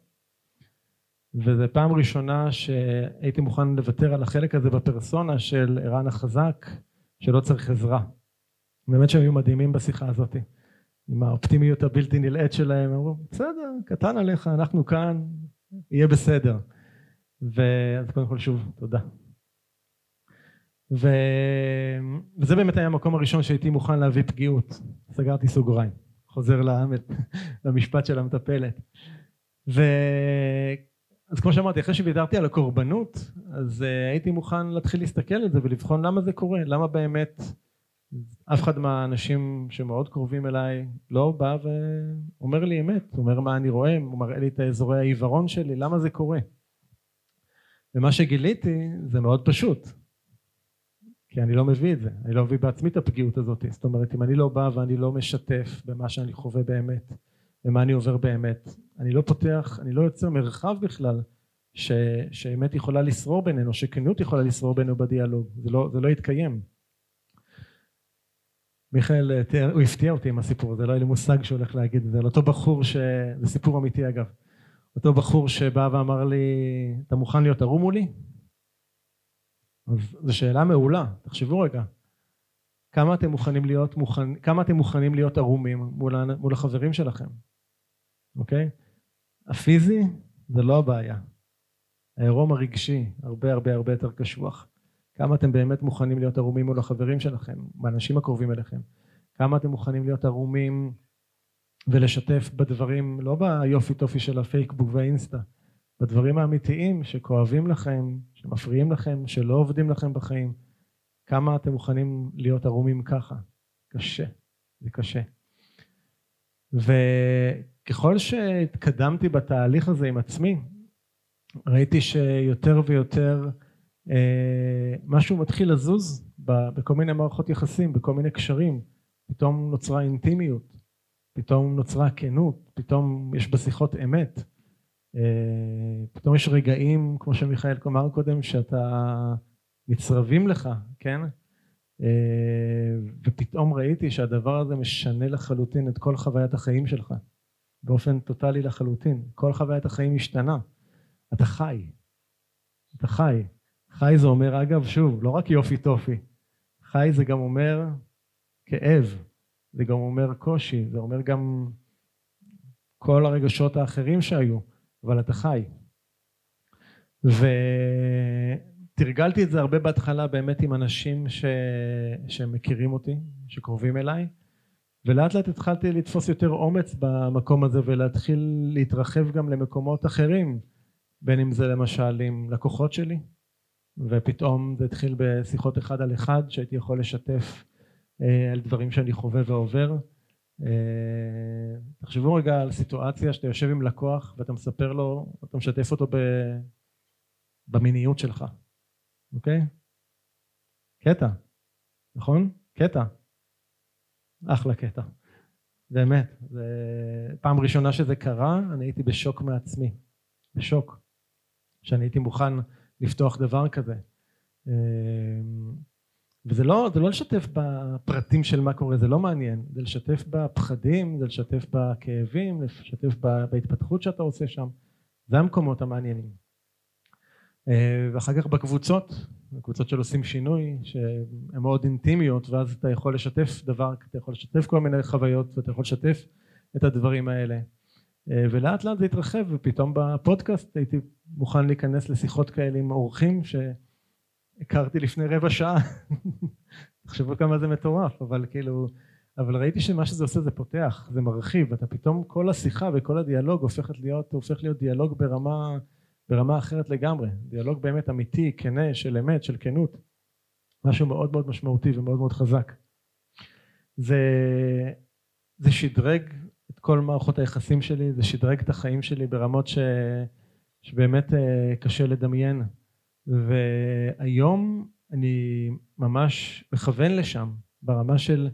וזו פעם ראשונה שהייתי מוכן לוותר על החלק הזה בפרסונה של ערן החזק שלא צריך עזרה. באמת שהם היו מדהימים בשיחה הזאת עם האופטימיות הבלתי נלאית שלהם. אמרו בסדר קטן עליך אנחנו כאן יהיה בסדר. ואז קודם כל שוב תודה. ו... וזה באמת היה המקום הראשון שהייתי מוכן להביא פגיעות. סגרתי סוגריים. חוזר למשפט של המטפלת. ו... אז כמו שאמרתי, אחרי שוויתרתי על הקורבנות, אז uh, הייתי מוכן להתחיל להסתכל על זה ולבחון למה זה קורה, למה באמת אף אחד מהאנשים שמאוד קרובים אליי לא בא ואומר לי אמת, אומר מה אני רואה, הוא מראה לי את אזורי העיוורון שלי, למה זה קורה? ומה שגיליתי זה מאוד פשוט, כי אני לא מביא את זה, אני לא מביא בעצמי את הפגיעות הזאת, זאת אומרת אם אני לא בא ואני לא משתף במה שאני חווה באמת, ומה אני עובר באמת, אני לא פותח, אני לא יוצר מרחב בכלל ש, שאמת יכולה לשרור בינינו, שכנות יכולה לשרור בינינו בדיאלוג, זה לא, זה לא יתקיים מיכאל, אה, הוא הפתיע אותי עם הסיפור הזה, לא היה לי מושג שהוא הולך להגיד את זה, על אותו בחור, ש... זה סיפור אמיתי אגב, אותו בחור שבא ואמר לי, אתה מוכן להיות ערום מולי? זו שאלה מעולה, תחשבו רגע, כמה אתם מוכנים להיות, מוכן, כמה אתם מוכנים להיות ערומים מול, מול החברים שלכם, אוקיי? הפיזי זה לא הבעיה, העירום הרגשי הרבה הרבה הרבה יותר קשוח. כמה אתם באמת מוכנים להיות ערומים מול החברים שלכם, באנשים הקרובים אליכם, כמה אתם מוכנים להיות ערומים ולשתף בדברים, לא ביופי טופי של הפייסבוק והאינסטה, בדברים האמיתיים שכואבים לכם, שמפריעים לכם, שלא עובדים לכם בחיים, כמה אתם מוכנים להיות ערומים ככה, קשה, זה קשה. וככל שהתקדמתי בתהליך הזה עם עצמי, ראיתי שיותר ויותר משהו מתחיל לזוז בכל מיני מערכות יחסים, בכל מיני קשרים, פתאום נוצרה אינטימיות, פתאום נוצרה כנות, פתאום יש בשיחות אמת, אה, פתאום יש רגעים, כמו שמיכאל אמר קודם, שאתה נצרבים לך, כן? אה, ופתאום ראיתי שהדבר הזה משנה לחלוטין את כל חוויית החיים שלך, באופן טוטאלי לחלוטין, כל חוויית החיים השתנה, אתה חי, אתה חי, חי זה אומר אגב שוב לא רק יופי טופי חי זה גם אומר כאב, זה גם אומר קושי, זה אומר גם כל הרגשות האחרים שהיו, אבל אתה חי. ותרגלתי את זה הרבה בהתחלה באמת עם אנשים ש... שמכירים אותי, שקרובים אליי, ולאט לאט התחלתי לתפוס יותר אומץ במקום הזה ולהתחיל להתרחב גם למקומות אחרים, בין אם זה למשל עם לקוחות שלי, ופתאום זה התחיל בשיחות אחד על אחד שהייתי יכול לשתף אה, על דברים שאני חווה ועובר. אה, תחשבו רגע על סיטואציה שאתה יושב עם לקוח ואתה מספר לו, אתה משתף אותו ב... במיניות שלך, אוקיי? קטע, נכון? קטע. אחלה קטע. באמת, זה פעם ראשונה שזה קרה, אני הייתי בשוק מעצמי. בשוק. שאני הייתי מוכן לפתוח דבר כזה. אה, וזה לא, זה לא לשתף בפרטים של מה קורה, זה לא מעניין, זה לשתף בפחדים, זה לשתף בכאבים, לשתף בהתפתחות שאתה עושה שם, זה המקומות המעניינים. אה, ואחר כך בקבוצות, קבוצות של עושים שינוי, שהן מאוד אינטימיות, ואז אתה יכול לשתף דבר, אתה יכול לשתף כל מיני חוויות, ואתה יכול לשתף את הדברים האלה. אה, ולאט לאט זה התרחב, ופתאום בפודקאסט הייתי מוכן להיכנס לשיחות כאלה עם אורחים, ש... הכרתי לפני רבע שעה, תחשבו כמה זה מטורף, אבל כאילו, אבל ראיתי שמה שזה עושה זה פותח, זה מרחיב, אתה פתאום כל השיחה וכל הדיאלוג הופכת להיות, הופך להיות דיאלוג ברמה, ברמה אחרת לגמרי, דיאלוג באמת אמיתי, כנה, של אמת, של כנות, משהו מאוד מאוד משמעותי ומאוד מאוד חזק. זה, זה שדרג כל מערכות היחסים שלי, זה שדרג את החיים שלי ברמות ש, שבאמת אה, קשה לדמיין. והיום אני ממש מכוון לשם ברמה של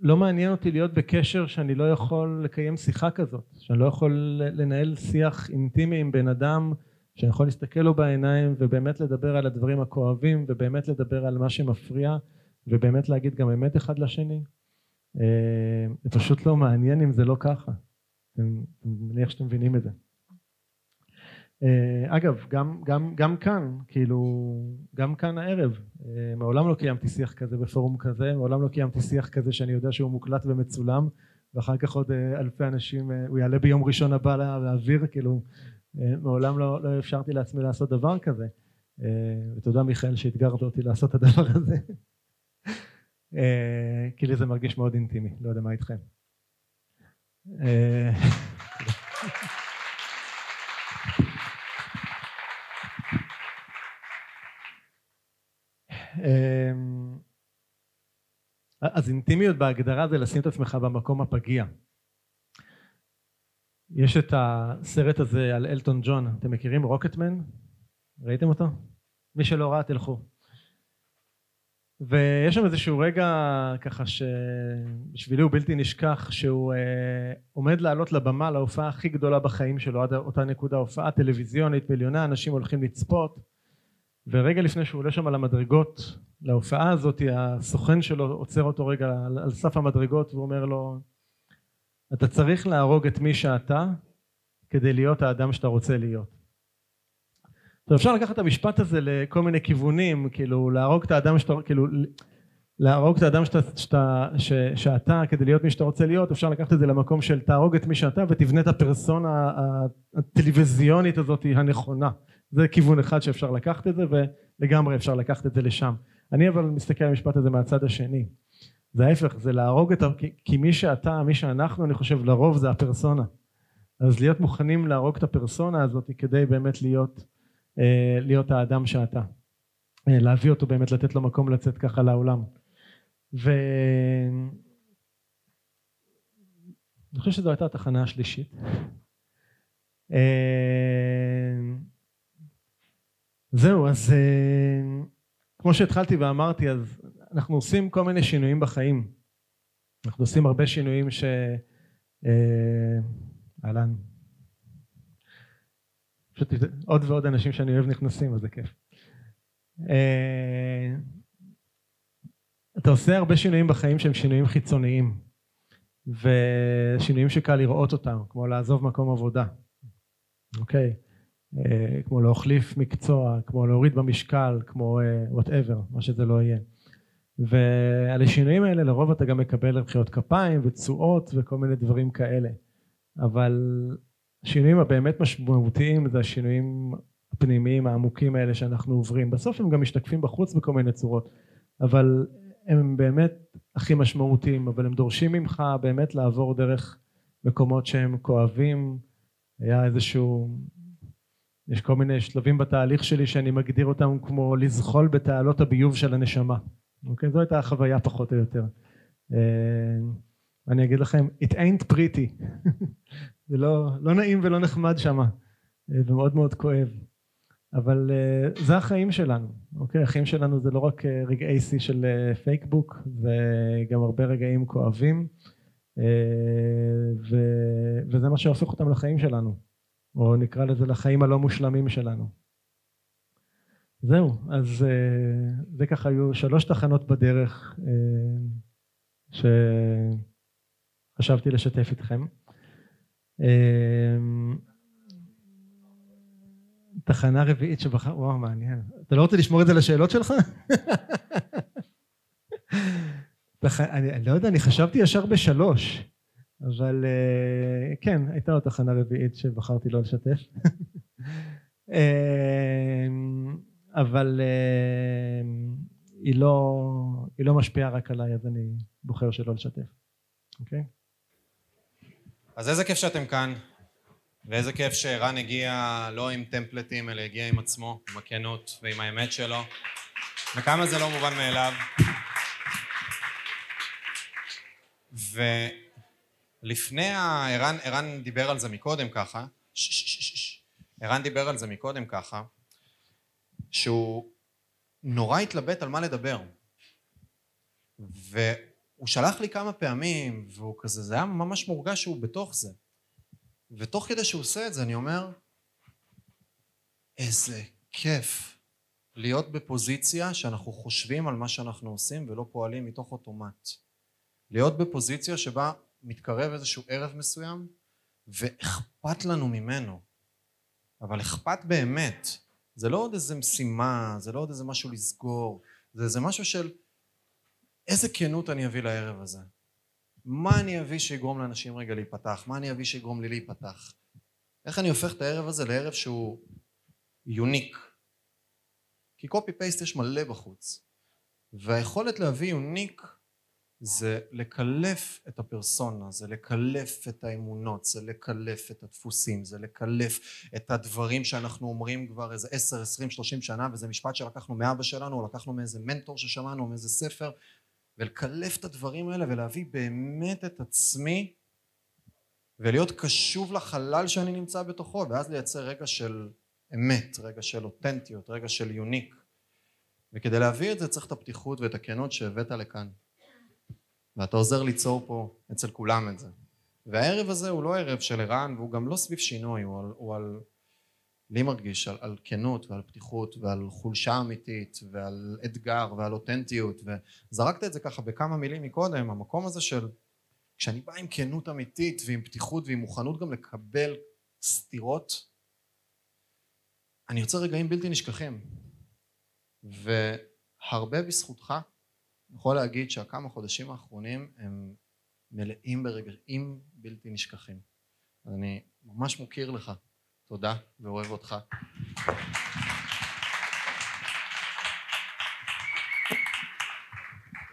לא מעניין אותי להיות בקשר שאני לא יכול לקיים שיחה כזאת, שאני לא יכול לנהל שיח אינטימי עם בן אדם שאני יכול להסתכל לו בעיניים ובאמת לדבר על הדברים הכואבים ובאמת לדבר על מה שמפריע ובאמת להגיד גם אמת אחד לשני. אה, זה פשוט לא מעניין אם זה לא ככה. אני מניח שאתם מבינים את זה. אה, אגב, גם, גם, גם כאן, כאילו, גם כאן הערב, אה, מעולם לא קיימתי שיח כזה בפורום כזה, מעולם לא קיימתי שיח כזה שאני יודע שהוא מוקלט ומצולם, ואחר כך עוד אה, אלפי אנשים, הוא יעלה ביום ראשון הבא לאוויר, כאילו, מעולם לא, לא אפשרתי לעצמי לעשות דבר כזה. ותודה מיכאל שאתגרת אותי לעשות את הדבר הזה. כי לי זה מרגיש מאוד אינטימי, לא יודע מה איתכם. אמ, אז אינטימיות בהגדרה זה לשים את עצמך במקום הפגיע. יש את הסרט הזה על אלטון ג'ון, אתם מכירים רוקטמן? ראיתם אותו? מי שלא ראה תלכו. ויש שם איזשהו רגע ככה שבשבילי הוא בלתי נשכח שהוא אה, עומד לעלות לבמה להופעה הכי גדולה בחיים שלו עד אותה נקודה הופעה טלוויזיונית מיליוני אנשים הולכים לצפות ורגע לפני שהוא עולה שם על המדרגות להופעה הזאת הסוכן שלו עוצר אותו רגע על, על סף המדרגות והוא אומר לו אתה צריך להרוג את מי שאתה כדי להיות האדם שאתה רוצה להיות. אפשר לקחת את המשפט הזה לכל מיני כיוונים כאילו להרוג את האדם שאתה כאילו להרוג את האדם שאתה, שאתה, ש, שאתה כדי להיות מי שאתה רוצה להיות אפשר לקחת את זה למקום של תהרוג את מי שאתה ותבנה את הפרסונה הטלוויזיונית הזאת הנכונה. זה כיוון אחד שאפשר לקחת את זה ולגמרי אפשר לקחת את זה לשם. אני אבל מסתכל על המשפט הזה מהצד השני. זה ההפך זה להרוג את ה... כי מי שאתה מי שאנחנו אני חושב לרוב זה הפרסונה. אז להיות מוכנים להרוג את הפרסונה הזאת כדי באמת להיות להיות האדם שאתה אה, להביא אותו באמת לתת לו מקום לצאת ככה לעולם ו... אני חושב שזו הייתה התחנה השלישית אה, זהו, אז אה, כמו שהתחלתי ואמרתי, אז אנחנו עושים כל מיני שינויים בחיים. אנחנו עושים הרבה שינויים ש... אה, אהלן. פשוט עוד ועוד אנשים שאני אוהב נכנסים, אז זה כיף. אה, אתה עושה הרבה שינויים בחיים שהם שינויים חיצוניים ושינויים שקל לראות אותם כמו לעזוב מקום עבודה אוקיי אה, כמו להחליף מקצוע, כמו להוריד במשקל, כמו וואטאבר, מה שזה לא יהיה. ועל השינויים האלה לרוב אתה גם מקבל מחיאות כפיים ותשואות וכל מיני דברים כאלה. אבל השינויים הבאמת משמעותיים זה השינויים הפנימיים העמוקים האלה שאנחנו עוברים. בסוף הם גם משתקפים בחוץ בכל מיני צורות, אבל הם באמת הכי משמעותיים, אבל הם דורשים ממך באמת לעבור דרך מקומות שהם כואבים. היה איזשהו, יש כל מיני שלבים בתהליך שלי שאני מגדיר אותם כמו לזחול בתעלות הביוב של הנשמה. אוקיי? זו הייתה החוויה פחות או יותר. אה, אני אגיד לכם, it ain't pretty. זה לא, לא נעים ולא נחמד שם, אה, ומאוד מאוד כואב. אבל uh, זה החיים שלנו, אוקיי? החיים שלנו זה לא רק uh, רגעי שיא של פייקבוק, זה גם הרבה רגעים כואבים, ו, וזה מה שהופך אותם לחיים שלנו, או נקרא לזה לחיים הלא מושלמים שלנו. זהו, אז זה ככה היו שלוש תחנות בדרך שחשבתי לשתף איתכם. Uh, תחנה רביעית שבחר, וואו מעניין. אתה לא רוצה לשמור את זה לשאלות שלך? תח... אני, לא יודע, אני חשבתי ישר בשלוש, אבל uh, כן, הייתה עוד תחנה רביעית שבחרתי לא לשתף. uh, אבל uh, היא, לא, היא לא משפיעה רק עליי, אז אני בוחר שלא לשתף, אוקיי? Okay?
אז איזה כיף שאתם כאן. ואיזה כיף שערן הגיע לא עם טמפלטים, אלא הגיע עם עצמו, עם הכנות ועם האמת שלו. וכמה זה לא מובן מאליו. ולפני ה... ערן, ערן דיבר על זה מקודם ככה, ערן דיבר על זה מקודם ככה, שהוא נורא התלבט על מה לדבר. והוא שלח לי כמה פעמים, והוא כזה, זה היה ממש מורגש שהוא בתוך זה. ותוך כדי שהוא עושה את זה אני אומר, איזה כיף להיות בפוזיציה שאנחנו חושבים על מה שאנחנו עושים ולא פועלים מתוך אוטומט. להיות בפוזיציה שבה מתקרב איזשהו ערב מסוים ואכפת לנו ממנו. אבל אכפת באמת. זה לא עוד איזה משימה, זה לא עוד איזה משהו לסגור, זה איזה משהו של איזה כנות אני אביא לערב הזה. מה אני אביא שיגרום לאנשים רגע להיפתח? מה אני אביא שיגרום לי להיפתח? איך אני הופך את הערב הזה לערב שהוא יוניק? כי קופי פייסט יש מלא בחוץ והיכולת להביא יוניק זה לקלף את הפרסונה, זה לקלף את האמונות, זה לקלף את הדפוסים, זה לקלף את הדברים שאנחנו אומרים כבר איזה עשר, עשרים, שלושים שנה וזה משפט שלקחנו מאבא שלנו או לקחנו מאיזה מנטור ששמענו או מאיזה ספר ולקלף את הדברים האלה ולהביא באמת את עצמי ולהיות קשוב לחלל שאני נמצא בתוכו ואז לייצר רגע של אמת, רגע של אותנטיות, רגע של יוניק. וכדי להביא את זה צריך את הפתיחות ואת הכנות שהבאת לכאן. ואתה עוזר ליצור פה אצל כולם את זה. והערב הזה הוא לא ערב של ערן והוא גם לא סביב שינוי הוא על, הוא על לי מרגיש על, על כנות ועל פתיחות ועל חולשה אמיתית ועל אתגר ועל אותנטיות וזרקת את זה ככה בכמה מילים מקודם המקום הזה של כשאני בא עם כנות אמיתית ועם פתיחות ועם מוכנות גם לקבל סתירות אני יוצר רגעים בלתי נשכחים. והרבה בזכותך אני יכול להגיד שהכמה חודשים האחרונים הם מלאים ברגעים בלתי נשכחים. אני ממש מוקיר לך תודה ואוהב אותך.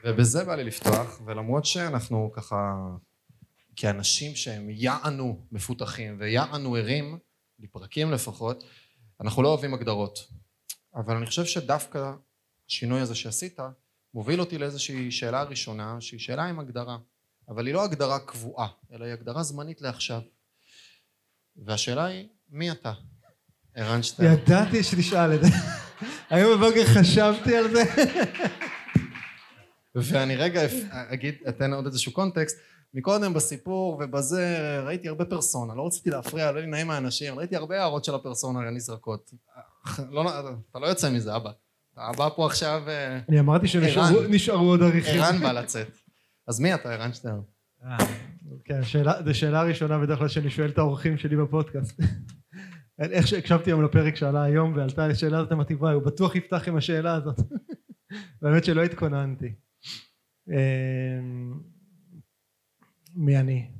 ובזה בא לי לפתוח, ולמרות שאנחנו ככה כאנשים שהם יענו מפותחים ויענו ערים, לפרקים לפחות, אנחנו לא אוהבים הגדרות. אבל אני חושב שדווקא השינוי הזה שעשית מוביל אותי לאיזושהי שאלה ראשונה שהיא שאלה עם הגדרה אבל היא לא הגדרה קבועה אלא היא הגדרה זמנית לעכשיו והשאלה היא מי אתה? ערן שטרן.
ידעתי שתשאל את זה. היום בבוקר חשבתי על זה.
ואני רגע אגיד, אתן עוד איזשהו קונטקסט. מקודם בסיפור ובזה ראיתי הרבה פרסונה, לא רציתי להפריע, לא נעים מהאנשים, ראיתי הרבה הערות של הפרסונה נזרקות. לא, אתה לא יוצא מזה, אבא. אתה בא פה עכשיו... אה,
אני אמרתי שנשארו עוד עריכים.
ערן בא לצאת. אז מי אתה, ערן שטרן?
כן, זו שאלה ראשונה בדרך כלל שאני שואל את האורחים שלי בפודקאסט. איך שהקשבתי היום לפרק שעלה היום ועלתה השאלה הזאת וואי הוא בטוח יפתח עם השאלה הזאת. באמת שלא התכוננתי. אמ, מי אני?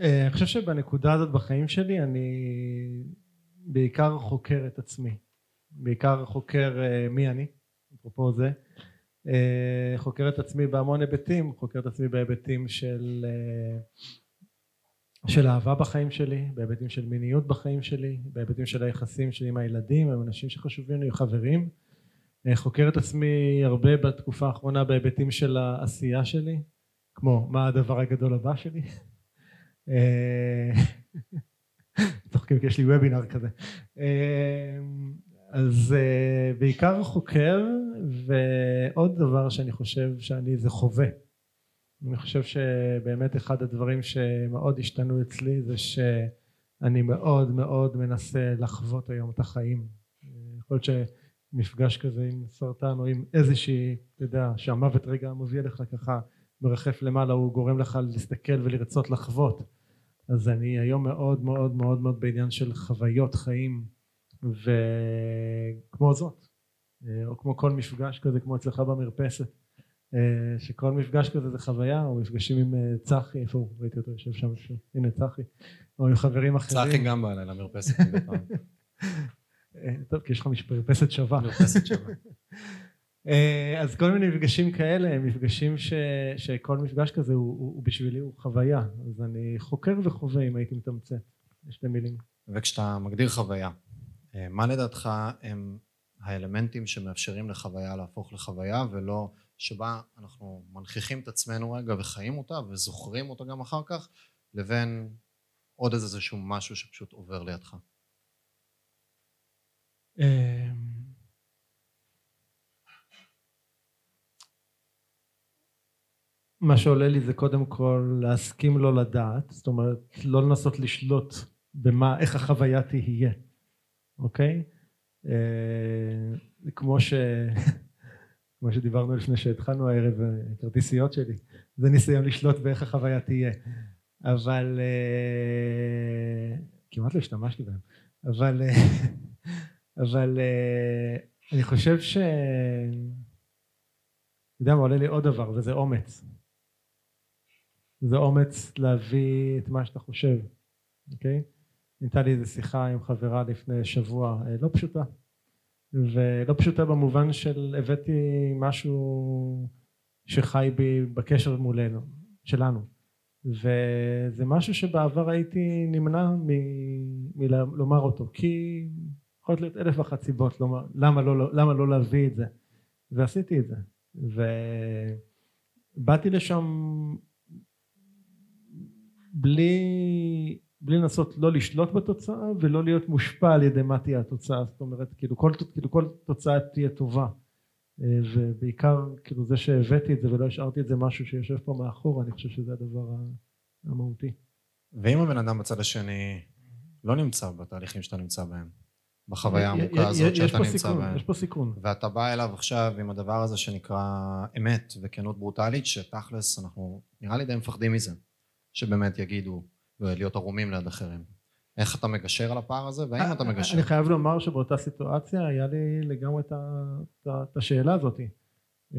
אה, אני חושב שבנקודה הזאת בחיים שלי אני בעיקר חוקר את עצמי. בעיקר חוקר אה, מי אני אפרופו זה. אה, חוקר את עצמי בהמון היבטים חוקר את עצמי בהיבטים של של אהבה בחיים שלי, בהיבטים של מיניות בחיים שלי, בהיבטים של היחסים שלי עם הילדים, עם אנשים שחשובים לי, חברים. אה, חוקר את עצמי הרבה בתקופה האחרונה בהיבטים של העשייה שלי, כמו מה הדבר הגדול הבא שלי. אה, צוחקים כי יש לי וובינר כזה. אה, אז בעיקר חוקר ועוד דבר שאני חושב שאני זה חווה אני חושב שבאמת אחד הדברים שמאוד השתנו אצלי זה שאני מאוד מאוד מנסה לחוות היום את החיים. יכול להיות שמפגש כזה עם סרטן או עם איזושהי, אתה יודע, שהמוות רגע מביא לך ככה מרחף למעלה, הוא גורם לך להסתכל ולרצות לחוות. אז אני היום מאוד מאוד מאוד מאוד בעניין של חוויות חיים וכמו זאת, או כמו כל מפגש כזה כמו אצלך במרפסת. אה, שכל מפגש כזה זה חוויה, או מפגשים עם אה, צחי, איפה הוא? ראיתי אותו יושב שם, הנה צחי, או עם חברים אחרים.
צחי גם בא אליי למרפסת
אה, טוב, כי יש לך מרפסת שווה.
מרפסת שווה.
אז כל מיני מפגשים כאלה הם מפגשים ש, שכל מפגש כזה הוא, הוא, הוא בשבילי הוא חוויה אז אני חוקר וחווה אם הייתי מתמצת בשתי מילים
וכשאתה מגדיר חוויה מה לדעתך הם האלמנטים שמאפשרים לחוויה להפוך לחוויה ולא שבה אנחנו מנכיחים את עצמנו רגע וחיים אותה וזוכרים אותה גם אחר כך לבין עוד איזשהו משהו שפשוט עובר לידך. אמ,
מה שעולה לי זה קודם כל להסכים לא לדעת, זאת אומרת לא לנסות לשלוט במה, איך החוויה תהיה, אוקיי? אה, כמו ש... כמו שדיברנו לפני שהתחלנו הערב, כרטיסיות שלי, זה ניסיון לשלוט באיך החוויה תהיה, אבל uh, כמעט לא השתמשתי בהם, אבל, uh, אבל אני חושב ש... אתה יודע מה עולה לי עוד דבר וזה אומץ. זה אומץ להביא את מה שאתה חושב אוקיי? הייתה לי איזה שיחה עם חברה לפני שבוע לא פשוטה ולא פשוטה במובן של הבאתי משהו שחי בי בקשר מולנו, שלנו. וזה משהו שבעבר הייתי נמנע מלומר אותו כי יכול להיות אלף ואחת סיבות לומר, למה, לא, למה לא להביא את זה. ועשיתי את זה. ובאתי לשם בלי בלי לנסות לא לשלוט בתוצאה ולא להיות מושפע על ידי מה תהיה התוצאה. זאת אומרת כאילו כל, כאילו כל תוצאה תהיה טובה. אה, ובעיקר כאילו זה שהבאתי את זה ולא השארתי את זה משהו שיושב פה מאחור אני חושב שזה הדבר המהותי.
ואם הבן אדם בצד השני לא נמצא בתהליכים שאתה נמצא בהם בחוויה העמוקה הזאת שאתה נמצא סיכון, בהם
יש פה סיכון.
ואתה בא אליו עכשיו עם הדבר הזה שנקרא אמת וכנות ברוטלית שתכלס אנחנו נראה לי די מפחדים מזה שבאמת יגידו ולהיות ערומים ליד אחרים. איך אתה מגשר על הפער הזה והאם אתה מגשר?
אני חייב לומר שבאותה סיטואציה היה לי לגמרי את השאלה הזאת.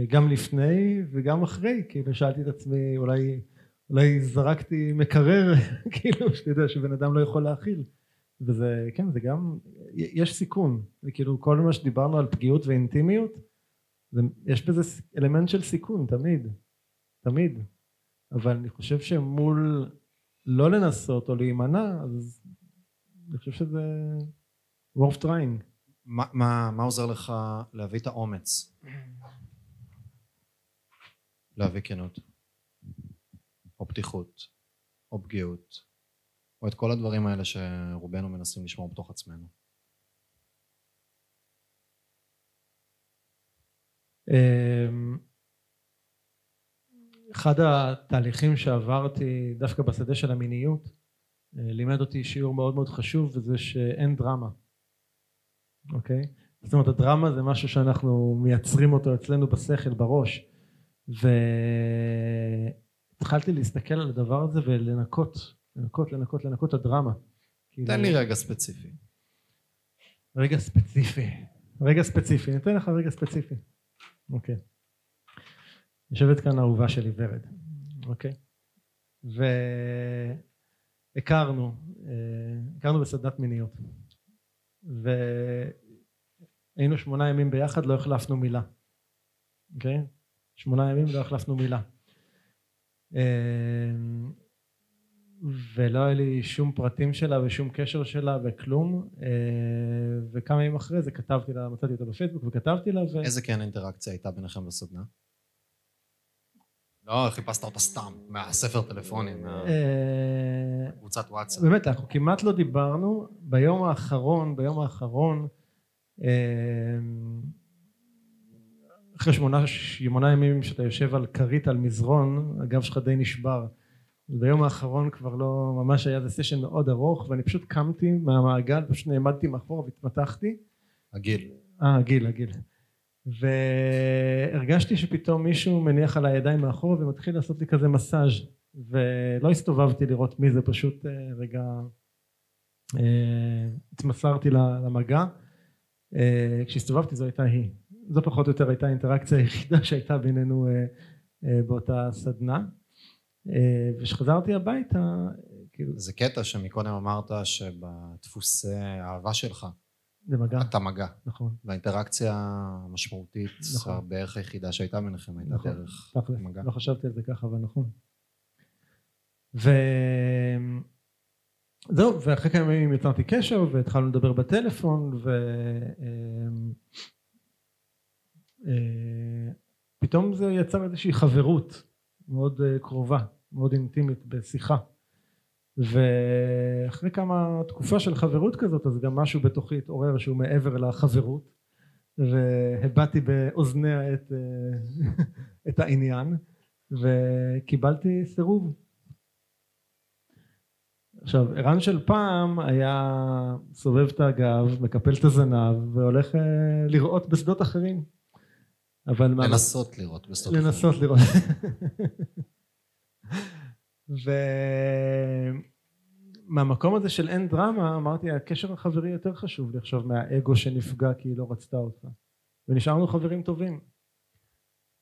גם לפני וגם אחרי כאילו שאלתי את עצמי אולי אולי זרקתי מקרר כאילו שאתה יודע שבן אדם לא יכול להכיל. וזה כן זה גם יש סיכון. וכאילו כל מה שדיברנו על פגיעות ואינטימיות זה, יש בזה אלמנט של סיכון תמיד. תמיד. אבל אני חושב שמול לא לנסות או להימנע, אז אני חושב שזה worth trying.
מה, מה, מה עוזר לך להביא את האומץ? להביא כנות, או פתיחות, או פגיעות, או את כל הדברים האלה שרובנו מנסים לשמור בתוך עצמנו.
Um, אחד התהליכים שעברתי דווקא בשדה של המיניות אה, לימד אותי שיעור מאוד מאוד חשוב וזה שאין דרמה אוקיי? זאת אומרת הדרמה זה משהו שאנחנו מייצרים אותו אצלנו בשכל בראש והתחלתי להסתכל על הדבר הזה ולנקות לנקות, לנקות, לנקות את הדרמה. כאילו,
תן לי רגע ספציפי.
רגע ספציפי. רגע ספציפי. אני אתן לך רגע ספציפי. אוקיי. יושבת כאן אהובה שלי ורד. אוקיי? והכרנו, אה, הכרנו בסדנת מיניות. והיינו שמונה ימים ביחד, לא החלפנו מילה. אוקיי? שמונה ימים לא החלפנו מילה. אה, ולא היה לי שום פרטים שלה ושום קשר שלה וכלום אה, וכמה ימים אחרי זה כתבתי לה, מצאתי אותה בפייסבוק וכתבתי לה ו...
איזה כן אינטראקציה הייתה ביניכם בסדנה? לא, חיפשת אותה סתם, מהספר טלפונים,
אה,
מהקבוצת וואטסאפ.
באמת אנחנו כמעט לא דיברנו ביום האחרון ביום האחרון אה, אחרי שמונה, שמונה ימים שאתה יושב על כרית על מזרון הגב שלך די נשבר ביום האחרון כבר לא ממש היה זה סשן מאוד ארוך ואני פשוט קמתי מהמעגל פשוט נעמדתי מאחורה והתמתחתי
הגיל.
אה הגיל הגיל והרגשתי שפתאום מישהו מניח על הידיים מאחורה ומתחיל לעשות לי כזה מסאז' ולא הסתובבתי לראות מי זה פשוט אה, רגע אה, התמסרתי למגע. אה, כשהסתובבתי זו הייתה היא. זו פחות או יותר הייתה האינטראקציה היחידה שהייתה בינינו באותה סדנה. וכשחזרתי הביתה כאילו
זה קטע שמקודם אמרת שבדפוסי האהבה שלך
זה מגע
אתה מגע.
נכון
והאינטראקציה המשמעותית,
נכון.
בערך היחידה שהייתה ביניכם הייתה
נכון,
דרך
תכל'ס,
מגע.
לא חשבתי על זה ככה אבל נכון ו... זהו ואחרי כמה ימים יצרתי קשר והתחלנו לדבר בטלפון ופתאום זה יצר איזושהי חברות מאוד אה, קרובה מאוד אינטימית בשיחה ואחרי כמה תקופה של חברות כזאת אז גם משהו בתוכי התעורר שהוא מעבר לחברות והבעתי באוזניה את, אה, את העניין וקיבלתי סירוב. עכשיו ערן של פעם היה סובב את הגב מקפל את הזנב והולך אה, לראות בשדות אחרים. אבל מה-
לנסות לראות בסוף.
לנסות לראות ומהמקום הזה של אין דרמה אמרתי הקשר החברי יותר חשוב לי עכשיו מהאגו שנפגע כי היא לא רצתה אותך ונשארנו חברים טובים.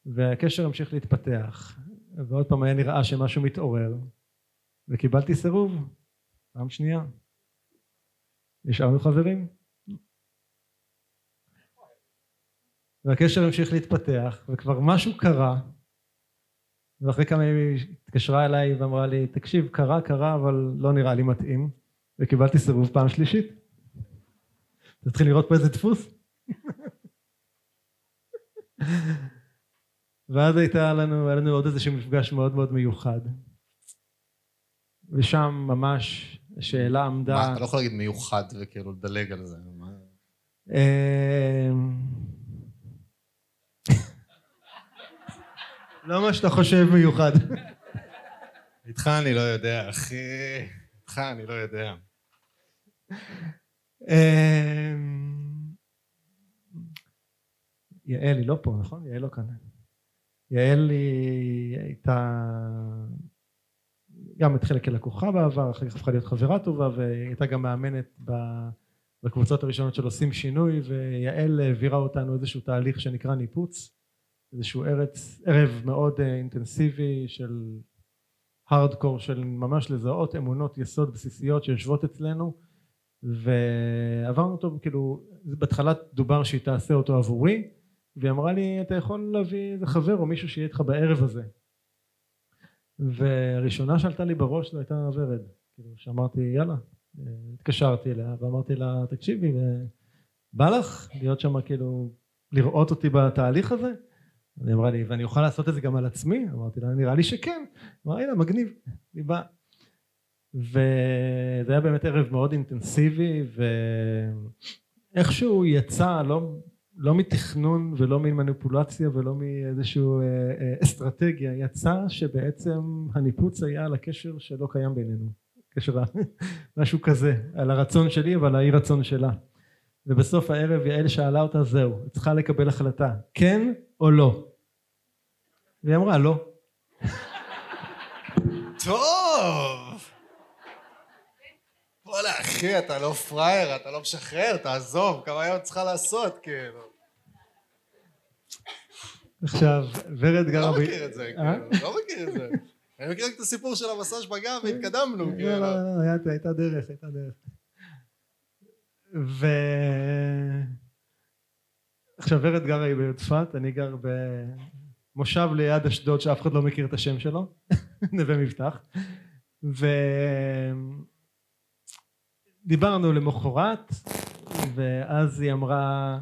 והקשר המשיך להתפתח. ועוד פעם היה נראה שמשהו מתעורר. וקיבלתי סירוב. פעם שנייה. נשארנו חברים. והקשר המשיך להתפתח וכבר משהו קרה ואחרי כמה ימים היא התקשרה אליי ואמרה לי תקשיב קרה קרה אבל לא נראה לי מתאים וקיבלתי סירוב פעם שלישית תתחיל לראות פה איזה דפוס ואז הייתה לנו, היה לנו עוד איזשהו מפגש מאוד מאוד מיוחד ושם ממש השאלה עמדה
מה, אתה לא יכול להגיד מיוחד וכאילו לדלג על זה. מה?
לא מה שאתה חושב מיוחד.
איתך אני לא יודע, אחי. איתך אני לא יודע.
אמ, יעל היא לא פה, נכון? יעל לא כאן. יעל היא הייתה גם התחילה כלקוחה בעבר, אחר כך הפכה להיות חברה טובה והיא הייתה גם מאמנת ב- בקבוצות הראשונות של עושים שינוי ויעל העבירה אותנו איזשהו תהליך שנקרא ניפוץ איזשהו ארץ, ערב מאוד אה, אינטנסיבי של הארדקור של ממש לזהות אמונות יסוד בסיסיות שיושבות אצלנו ועברנו אותו כאילו בהתחלה דובר שהיא תעשה אותו עבורי והיא אמרה לי אתה יכול להביא איזה חבר או מישהו שיהיה איתך בערב הזה? והראשונה שעלתה לי בראש זו הייתה ורד. כאילו שאמרתי יאללה. אה, התקשרתי אליה ואמרתי לה תקשיבי בא לך להיות שם כאילו לראות אותי בתהליך הזה היא אמרה לי ואני אוכל לעשות את זה גם על עצמי? אמרתי לה נראה לי שכן. אמרה יאללה מגניב אני בא וזה היה באמת ערב מאוד אינטנסיבי ואיכשהו יצא לא, לא מתכנון ולא ממניפולציה ולא מאיזשהו אה, אה, אסטרטגיה יצא שבעצם הניפוץ היה על הקשר שלא קיים בינינו. קשר משהו כזה על הרצון שלי ועל האי רצון שלה. ובסוף הערב יעל שאלה אותה זהו צריכה לקבל החלטה כן או לא והיא אמרה לא
טוב! וואלה, אחי, אתה לא פראייר, אתה לא משחרר, תעזוב, כמה היום צריכה לעשות, כאילו.
עכשיו, ורד גרה
לא
ב...
מכיר את זה,
אה?
כאילו, לא מכיר את זה. אני מכיר רק את הסיפור של המסאז' בגב והתקדמנו,
לא,
כאילו.
לא, לא, הייתה- הייתה דרך, הייתה דרך. ו... עכשיו ורד גרה היא בצפת, אני גר במושב ליד אשדוד שאף אחד לא מכיר את השם שלו, נווה מבטח. ודיברנו למחרת, ואז היא אמרה,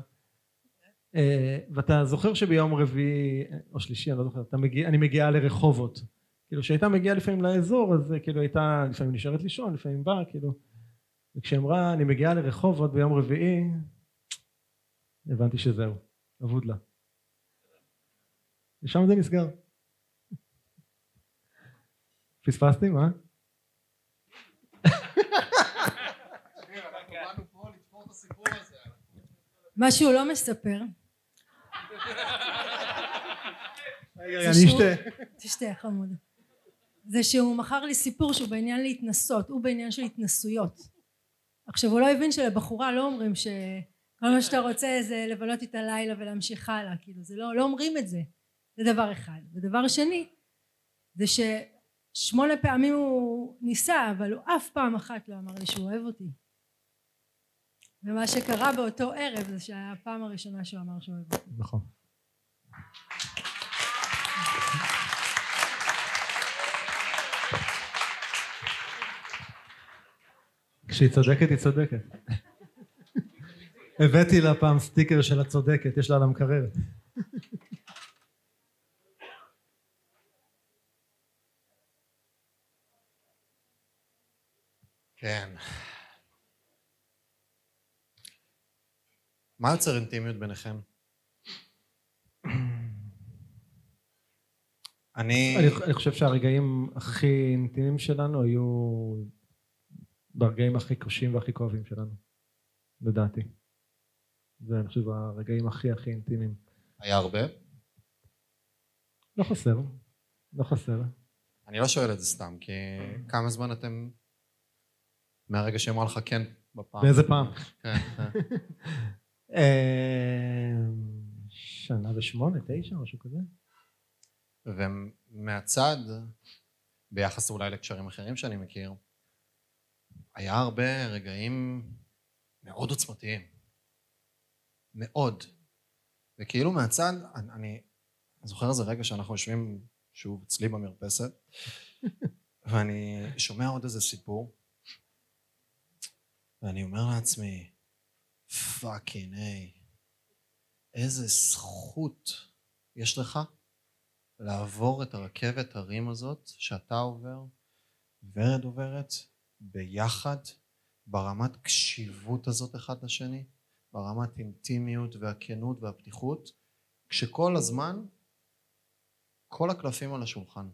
אה, ואתה זוכר שביום רביעי או שלישי אני לא זוכר מגיע, אני מגיעה לרחובות. כאילו שהייתה מגיעה לפעמים לאזור אז אה, כאילו הייתה לפעמים נשארת לישון לפעמים באה כאילו. וכשהיא אמרה אני מגיעה לרחובות ביום רביעי הבנתי שזהו אבוד לה ושם זה נסגר. פספסתי מה?
מה שהוא לא מספר,
רגע, אני אשתה.
תשתה חמוד, זה שהוא מכר לי סיפור שהוא בעניין להתנסות, הוא בעניין של התנסויות. עכשיו הוא לא הבין שלבחורה לא אומרים שכל מה שאתה רוצה זה לבלות איתה לילה ולהמשיך הלאה, כאילו זה לא, לא אומרים את זה, זה דבר אחד. ודבר שני, זה ששמונה פעמים הוא ניסה, אבל הוא אף פעם אחת לא אמר לי שהוא אוהב אותי. ומה שקרה באותו ערב זה שהיה הפעם הראשונה שהוא אמר שהוא אוהב אותי.
נכון כשהיא צודקת היא צודקת הבאתי לה פעם סטיקר של הצודקת יש לה על המקרר
כן. מה יוצר אינטימיות ביניכם? אני...
אני, אני חושב שהרגעים הכי אינטימיים שלנו היו ברגעים הכי קשים והכי כואבים שלנו לדעתי זה אני חושב הרגעים הכי הכי אינטימיים
היה הרבה?
לא חסר לא חסר
אני לא שואל את זה סתם, כי כמה זמן אתם... מהרגע שהיא אמרה לך כן בפעם.
באיזה פעם?
כן, כן.
אה, שנה ושמונה, תשע, משהו כזה.
ומהצד, ביחס אולי לקשרים אחרים שאני מכיר, היה הרבה רגעים מאוד עוצמתיים. מאוד. וכאילו מהצד, אני, אני זוכר איזה רגע שאנחנו יושבים שוב אצלי במרפסת, ואני שומע עוד איזה סיפור, ואני אומר לעצמי, פאקינג היי, איזה זכות יש לך לעבור את הרכבת הרים הזאת שאתה עובר, ורד עוברת, ביחד, ברמת קשיבות הזאת אחד לשני, ברמת אינטימיות והכנות והפתיחות, כשכל הזמן כל הקלפים על השולחן.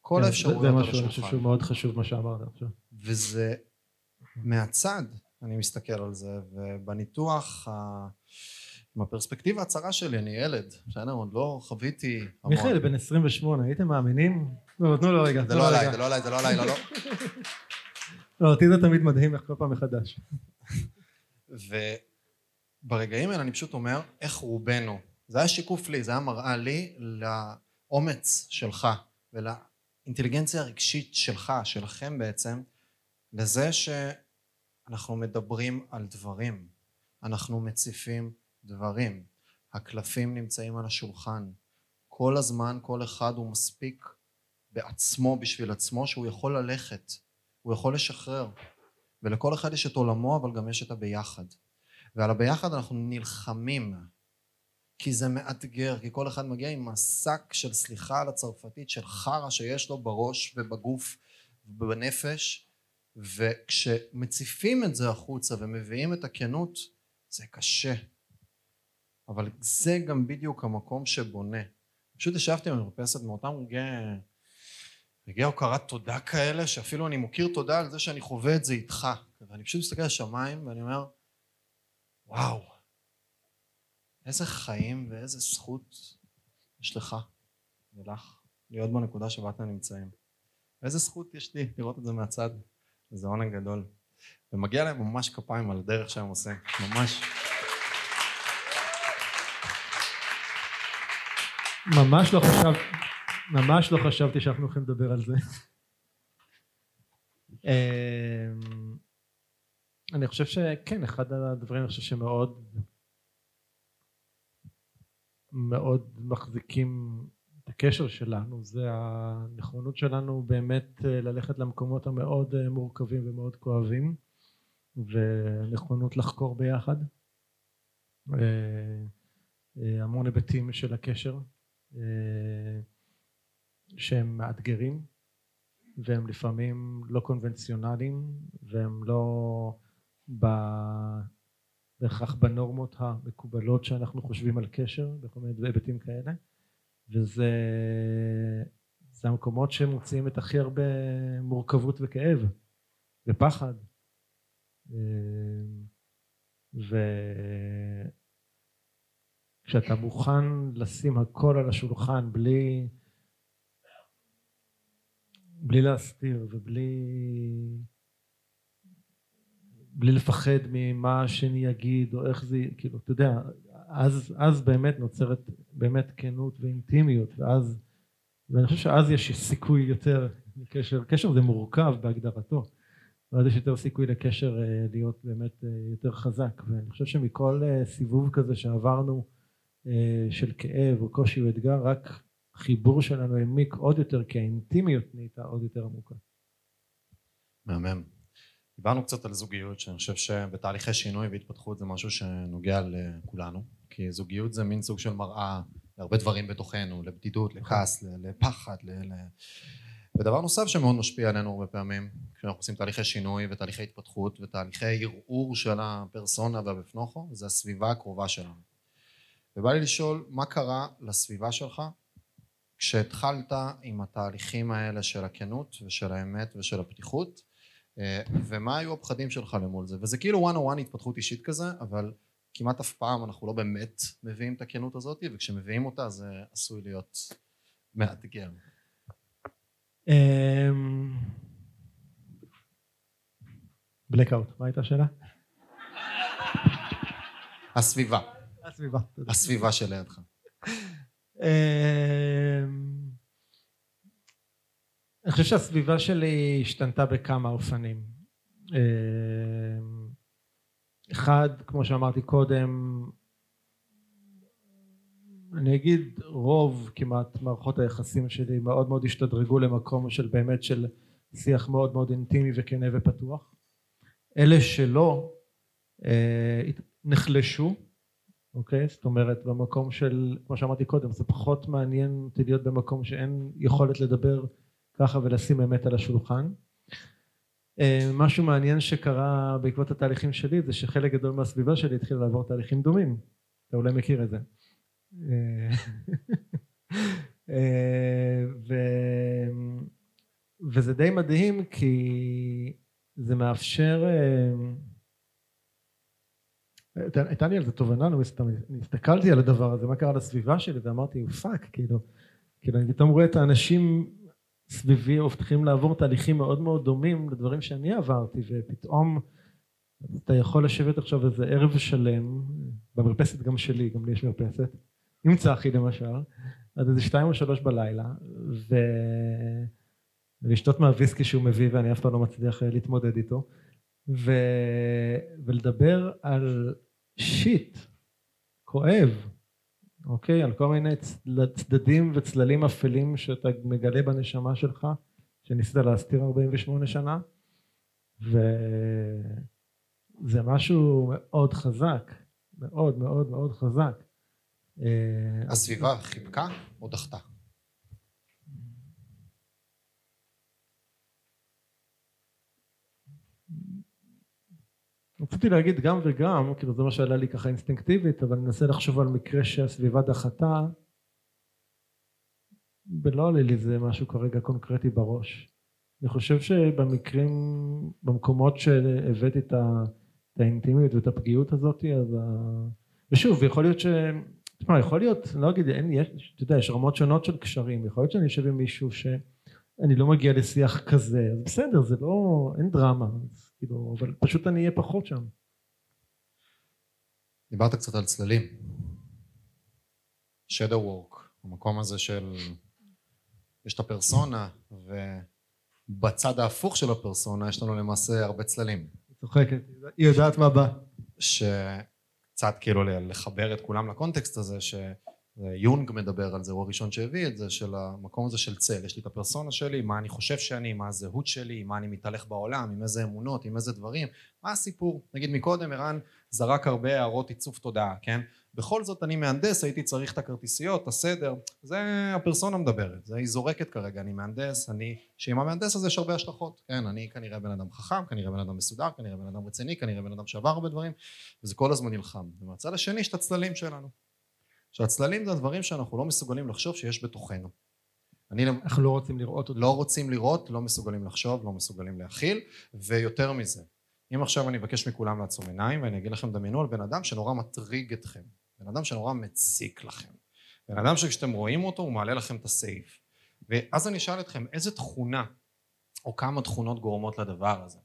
כל
כן,
האפשרויות
זה
על
משהו, אני חושב
השולחן.
שהוא מאוד חשוב מה שאמרת עכשיו.
וזה מהצד, אני מסתכל על זה, ובניתוח, ה... עם הפרספקטיבה הצרה שלי, אני ילד, בסדר? עוד לא חוויתי.
מיכאל בן 28, הייתם מאמינים? לא, תנו לו רגע.
זה לא עליי. זה לא עליי, זה לא עליי, לא, לא.
לא, אותי זה תמיד מדהים איך כל פעם מחדש.
וברגעים האלה אני פשוט אומר, איך רובנו, זה היה שיקוף לי, זה היה מראה לי לאומץ שלך ולאינטליגנציה הרגשית שלך, שלכם בעצם, לזה שאנחנו מדברים על דברים, אנחנו מציפים דברים, הקלפים נמצאים על השולחן, כל הזמן כל אחד הוא מספיק בעצמו בשביל עצמו שהוא יכול ללכת, הוא יכול לשחרר, ולכל אחד יש את עולמו אבל גם יש את הביחד. ועל הביחד אנחנו נלחמים, כי זה מאתגר, כי כל אחד מגיע עם השק של סליחה על הצרפתית של חרא שיש לו בראש ובגוף ובנפש, וכשמציפים את זה החוצה ומביאים את הכנות, זה קשה. אבל זה גם בדיוק המקום שבונה. פשוט ישבתי במרפסת מאותם רגעי, רגעי הוקרת תודה כאלה, שאפילו אני מוקיר תודה על זה שאני חווה את זה איתך. ואני פשוט מסתכל על השמיים ואני אומר, וואו, איזה חיים ואיזה זכות יש לך ולך להיות בנקודה שבה אתם נמצאים. ואיזה זכות יש לי לראות את זה מהצד. זה עונג גדול. ומגיע להם ממש כפיים על הדרך שהם עושים, ממש.
ממש לא חשב... ממש לא חשבתי שאנחנו הולכים לדבר על זה. אמ, אני חושב שכן, אחד הדברים אני חושב שמאוד מאוד מחזיקים הקשר שלנו זה הנכונות שלנו באמת אה, ללכת למקומות המאוד אה, מורכבים ומאוד כואבים ונכונות לחקור ביחד אה, המון היבטים של הקשר שהם מאתגרים והם לפעמים לא קונבנציונליים והם לא בהכרח בנורמות המקובלות שאנחנו חושבים על קשר בכל מיני היבטים כאלה וזה זה המקומות שמוציאים את הכי הרבה מורכבות וכאב ופחד. וכשאתה מוכן לשים הכל על השולחן בלי בלי להסתיר ובלי בלי לפחד ממה השני יגיד או איך זה כאילו אתה יודע אז, אז באמת נוצרת באמת כנות ואינטימיות ואז ואני חושב שאז יש סיכוי יותר לקשר קשר זה מורכב בהגדרתו ואז יש יותר סיכוי לקשר אה, להיות באמת אה, יותר חזק ואני חושב שמכל אה, סיבוב כזה שעברנו של כאב או קושי או אתגר רק חיבור שלנו העמיק עוד יותר כי האינטימיות נהייתה עוד יותר עמוקה.
מהמם. דיברנו קצת על זוגיות שאני חושב שבתהליכי שינוי והתפתחות זה משהו שנוגע לכולנו כי זוגיות זה מין סוג של מראה להרבה דברים בתוכנו לבדידות לכעס לפחד ל... ודבר נוסף שמאוד משפיע עלינו הרבה פעמים כשאנחנו עושים תהליכי שינוי ותהליכי התפתחות ותהליכי ערעור של הפרסונה והבפנוכו זה הסביבה הקרובה שלנו. ובא לי לשאול מה קרה לסביבה שלך כשהתחלת עם התהליכים האלה של הכנות ושל האמת ושל הפתיחות אה, ומה היו הפחדים שלך למול זה? וזה כאילו one on one התפתחות אישית כזה אבל כמעט אף פעם אנחנו לא באמת מביאים את הכנות הזאת וכשמביאים אותה זה עשוי להיות מאתגר.
בלקאוט, אמ, מה הייתה השאלה?
הסביבה.
הסביבה.
הסביבה שלידך. אמ,
אני חושב שהסביבה שלי השתנתה בכמה אופנים. אחד, כמו שאמרתי קודם, אני אגיד רוב כמעט מערכות היחסים שלי מאוד מאוד השתדרגו למקום של באמת של שיח מאוד מאוד אינטימי וכנה ופתוח. אלה שלא אה, נחלשו אוקיי? זאת אומרת במקום של, כמו שאמרתי קודם, זה פחות מעניין אותי להיות במקום שאין יכולת לדבר ככה ולשים אמת על השולחן. אה, משהו מעניין שקרה בעקבות התהליכים שלי זה שחלק גדול מהסביבה שלי התחיל לעבור תהליכים דומים. אתה אולי מכיר את זה. אה, אה, ו... וזה די מדהים כי זה מאפשר הייתה לי על זה תובנה, לא סתם, אני הסתכלתי על הדבר הזה, מה קרה לסביבה שלי, ואמרתי, fuck, כאילו, כאילו, אני פתאום רואה את האנשים סביבי הופכים לעבור תהליכים מאוד מאוד דומים לדברים שאני עברתי, ופתאום אתה יכול לשבת עכשיו איזה ערב שלם, במרפסת גם שלי, גם לי יש מרפסת, עם צחי למשל, עד איזה שתיים או שלוש בלילה, ו... ולשתות מהוויסקי שהוא מביא ואני אף פעם לא מצליח להתמודד איתו. ו... ולדבר על שיט כואב, אוקיי? על כל מיני צדדים וצללים אפלים שאתה מגלה בנשמה שלך, שניסית להסתיר 48 שנה, וזה משהו מאוד חזק, מאוד מאוד מאוד חזק.
אה, הסביבה חיבקה או דחתה?
רציתי להגיד גם וגם, כאילו זה מה שעלה לי ככה אינסטינקטיבית, אבל אני מנסה לחשוב על מקרה שהסביבה דחתה, ולא עולה לי זה משהו כרגע קונקרטי בראש. אני חושב שבמקרים, במקומות שהבאתי את, את האינטימיות ואת הפגיעות הזאת, אז ה... ושוב, יכול להיות ש... תשמע, יכול להיות, לא אגיד, אין, יש, אתה יודע, יש רמות שונות של קשרים, יכול להיות שאני אשב עם מישהו ש... אני לא מגיע לשיח כזה, אז בסדר, זה לא, אין דרמה, אז כאילו, אבל פשוט אני אהיה פחות שם.
דיברת קצת על צללים. shadow work, המקום הזה של... יש את הפרסונה, ובצד ההפוך של הפרסונה יש לנו למעשה הרבה צללים.
היא צוחקת, היא יודעת מה בא.
שקצת כאילו לחבר את כולם לקונטקסט הזה, שיונג מדבר על זה, הוא הראשון שהביא את זה, של המקום הזה של צל. יש לי את הפרסונה שלי, מה אני חושב שאני, מה הזהות שלי, מה אני מתהלך בעולם, עם איזה אמונות, עם איזה דברים, מה הסיפור. נגיד מקודם ערן זרק הרבה הערות עיצוב תודעה, כן? בכל זאת אני מהנדס, הייתי צריך את הכרטיסיות, את הסדר, זה הפרסונה מדברת, זה היא זורקת כרגע, אני מהנדס, אני, שעם המהנדס הזה יש הרבה השלכות, כן, אני כנראה בן אדם חכם, כנראה בן אדם מסודר, כנראה בן אדם רציני, כנראה בן אדם שעבר הרבה דברים, וזה כל הזמן נלחם. ומהצד השני יש את הצללים שלנו. שהצללים זה הדברים שאנחנו לא מסוגלים לחשוב שיש בתוכנו.
אני, אנחנו לא רוצים לראות
אותו. לא רוצים לראות, לא מסוגלים לחשוב, לא מסוגלים להכיל, ויותר מזה, אם עכשיו אני אבקש מכולם לעצום עיניים ואני אגיד לכם דמיינו על בן אדם שנורא מטריג אתכם בן אדם שנורא מציק לכם בן אדם שכשאתם רואים אותו הוא מעלה לכם את הסעיף ואז אני אשאל אתכם איזה תכונה או כמה תכונות גורמות לדבר הזה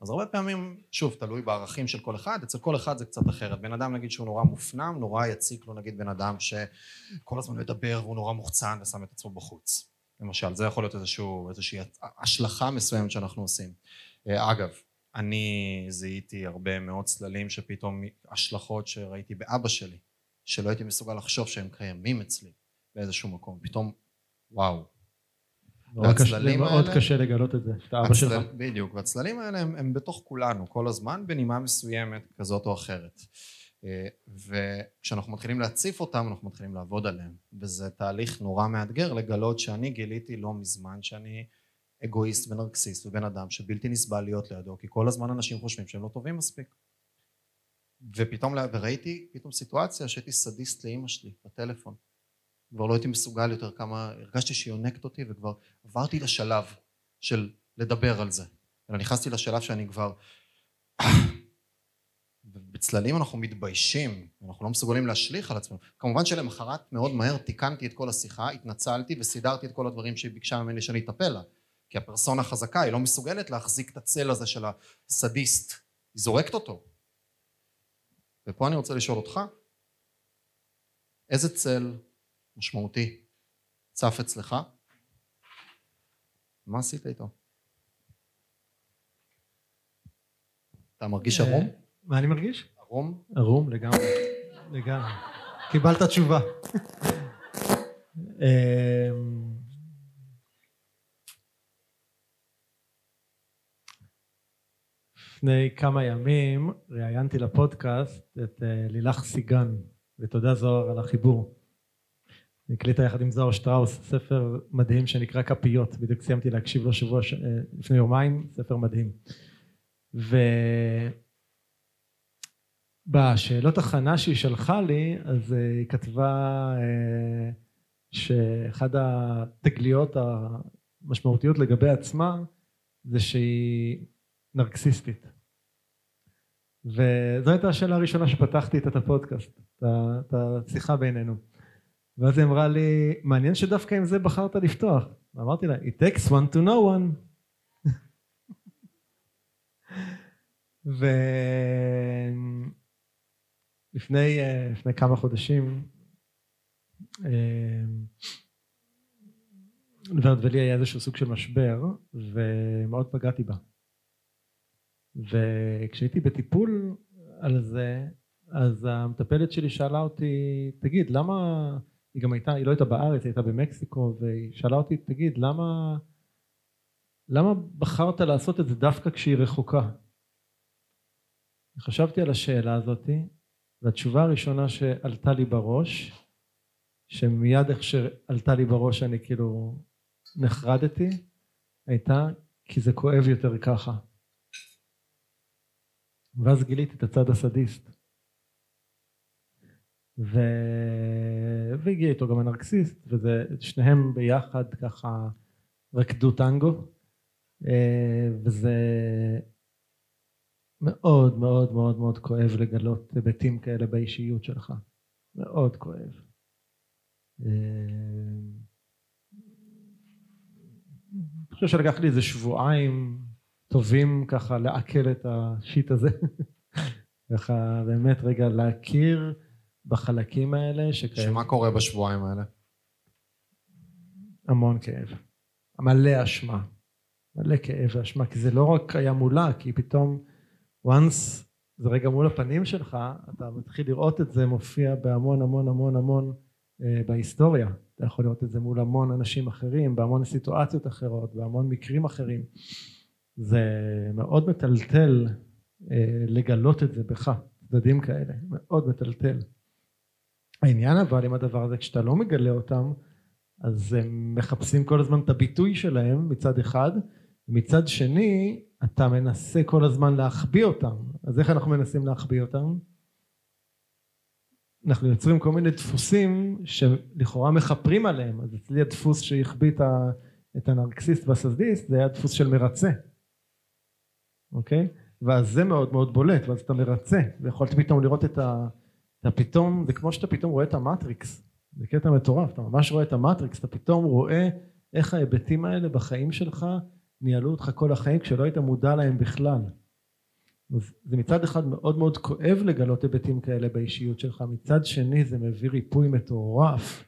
אז הרבה פעמים שוב תלוי בערכים של כל אחד אצל כל אחד זה קצת אחרת. בן אדם נגיד שהוא נורא מופנם נורא יציק לו נגיד בן אדם שכל הזמן מדבר והוא נורא מוחצן ושם את עצמו בחוץ. למשל זה יכול להיות איזשהו, איזושהי השלכה מסוימת שאנחנו עושים. אגב אני זיהיתי הרבה מאוד צללים שפתאום השלכות שראיתי באבא שלי שלא הייתי מסוגל לחשוב שהם קיימים אצלי באיזשהו מקום. פתאום וואו
מאוד קשה, מאוד האלה, קשה לגלות את זה, את האבא שלך.
בדיוק, והצללים האלה הם, הם בתוך כולנו כל הזמן בנימה מסוימת כזאת או אחרת. אה, וכשאנחנו מתחילים להציף אותם אנחנו מתחילים לעבוד עליהם וזה תהליך נורא מאתגר לגלות שאני גיליתי לא מזמן שאני אגואיסט ונרקסיסט ובן אדם שבלתי נסבל להיות לידו כי כל הזמן אנשים חושבים שהם לא טובים מספיק ופתאום וראיתי פתאום סיטואציה שהייתי סדיסט לאימא שלי בטלפון כבר לא הייתי מסוגל יותר כמה הרגשתי שהיא יונקת אותי וכבר עברתי לשלב של לדבר על זה. אלא נכנסתי לשלב שאני כבר בצללים אנחנו מתביישים אנחנו לא מסוגלים להשליך על עצמנו. כמובן שלמחרת מאוד מהר תיקנתי את כל השיחה התנצלתי וסידרתי את כל הדברים שהיא ביקשה ממני שאני אטפל לה. כי הפרסונה חזקה היא לא מסוגלת להחזיק את הצל הזה של הסדיסט. היא זורקת אותו. ופה אני רוצה לשאול אותך איזה צל משמעותי צף אצלך מה עשית איתו? אתה מרגיש ערום?
מה אני מרגיש?
ערום?
ערום לגמרי, לגמרי. קיבלת תשובה. אמ, לפני כמה ימים ראיינתי לפודקאסט את אה, לילך סיגן ותודה זוהר על החיבור. היא הקליטה יחד עם זוהר שטראוס ספר מדהים שנקרא כפיות בדיוק סיימתי להקשיב לו שבוע ש... אה, לפני יומיים ספר מדהים. ובשאלות הכנה שהיא שלחה לי אז אה, היא כתבה שאחד התגליות המשמעותיות לגבי עצמה זה שהיא נרקסיסטית. וזו הייתה השאלה הראשונה שפתחתי את הפודקאסט את השיחה בינינו ואז היא אמרה לי מעניין שדווקא עם זה בחרת לפתוח. ואמרתי לה it takes one to know one. ולפני לפני כמה חודשים לגברת ולי היה איזשהו סוג של משבר ומאוד פגעתי בה. וכשהייתי בטיפול על זה אז המטפלת שלי שאלה אותי תגיד למה היא גם הייתה היא לא הייתה בארץ היא הייתה במקסיקו והיא שאלה אותי תגיד למה למה בחרת לעשות את זה דווקא כשהיא רחוקה חשבתי על השאלה הזאתי והתשובה הראשונה שעלתה לי בראש שמיד איך שעלתה לי בראש אני כאילו נחרדתי הייתה כי זה כואב יותר ככה ואז גיליתי את הצד הסדיסט. ו... והגיע איתו גם הנרקסיסט, וזה שניהם ביחד ככה רקדו טנגו, אה, וזה מאוד מאוד מאוד מאוד כואב לגלות היבטים כאלה באישיות שלך, מאוד כואב. אה, חושב שלקח לי איזה שבועיים טובים ככה לעכל את השיט הזה. ככה באמת רגע להכיר בחלקים האלה שקיימים.
שמה קורה בשבועיים האלה?
המון כאב. מלא אשמה. מלא כאב ואשמה, כי זה לא רק היה מולה, כי פתאום once זה רגע מול הפנים שלך, אתה מתחיל לראות את זה מופיע בהמון המון המון המון אה, בהיסטוריה. אתה יכול לראות את זה מול המון אנשים אחרים, בהמון סיטואציות אחרות, בהמון מקרים אחרים. זה מאוד מטלטל אה, לגלות את זה בך, צדדים כאלה, מאוד מטלטל. העניין אבל עם הדבר הזה, כשאתה לא מגלה אותם, אז הם מחפשים כל הזמן את הביטוי שלהם מצד אחד, מצד שני אתה מנסה כל הזמן להחביא אותם. אז איך אנחנו מנסים להחביא אותם? אנחנו יוצרים כל מיני דפוסים שלכאורה מכפרים עליהם. אז אצלי הדפוס שהחביא את הנרקסיסט והסדיסט זה היה דפוס של מרצה. אוקיי? ואז זה מאוד מאוד בולט, ואז אתה מרצה, ויכולת פתאום לראות את ה... אתה פתאום, זה כמו שאתה פתאום רואה את המטריקס. זה קטע מטורף, אתה ממש רואה את המטריקס, אתה פתאום רואה איך ההיבטים האלה בחיים שלך ניהלו אותך כל החיים כשלא היית מודע להם בכלל. אז זה מצד אחד מאוד מאוד כואב לגלות היבטים כאלה באישיות שלך, מצד שני זה מביא ריפוי מטורף,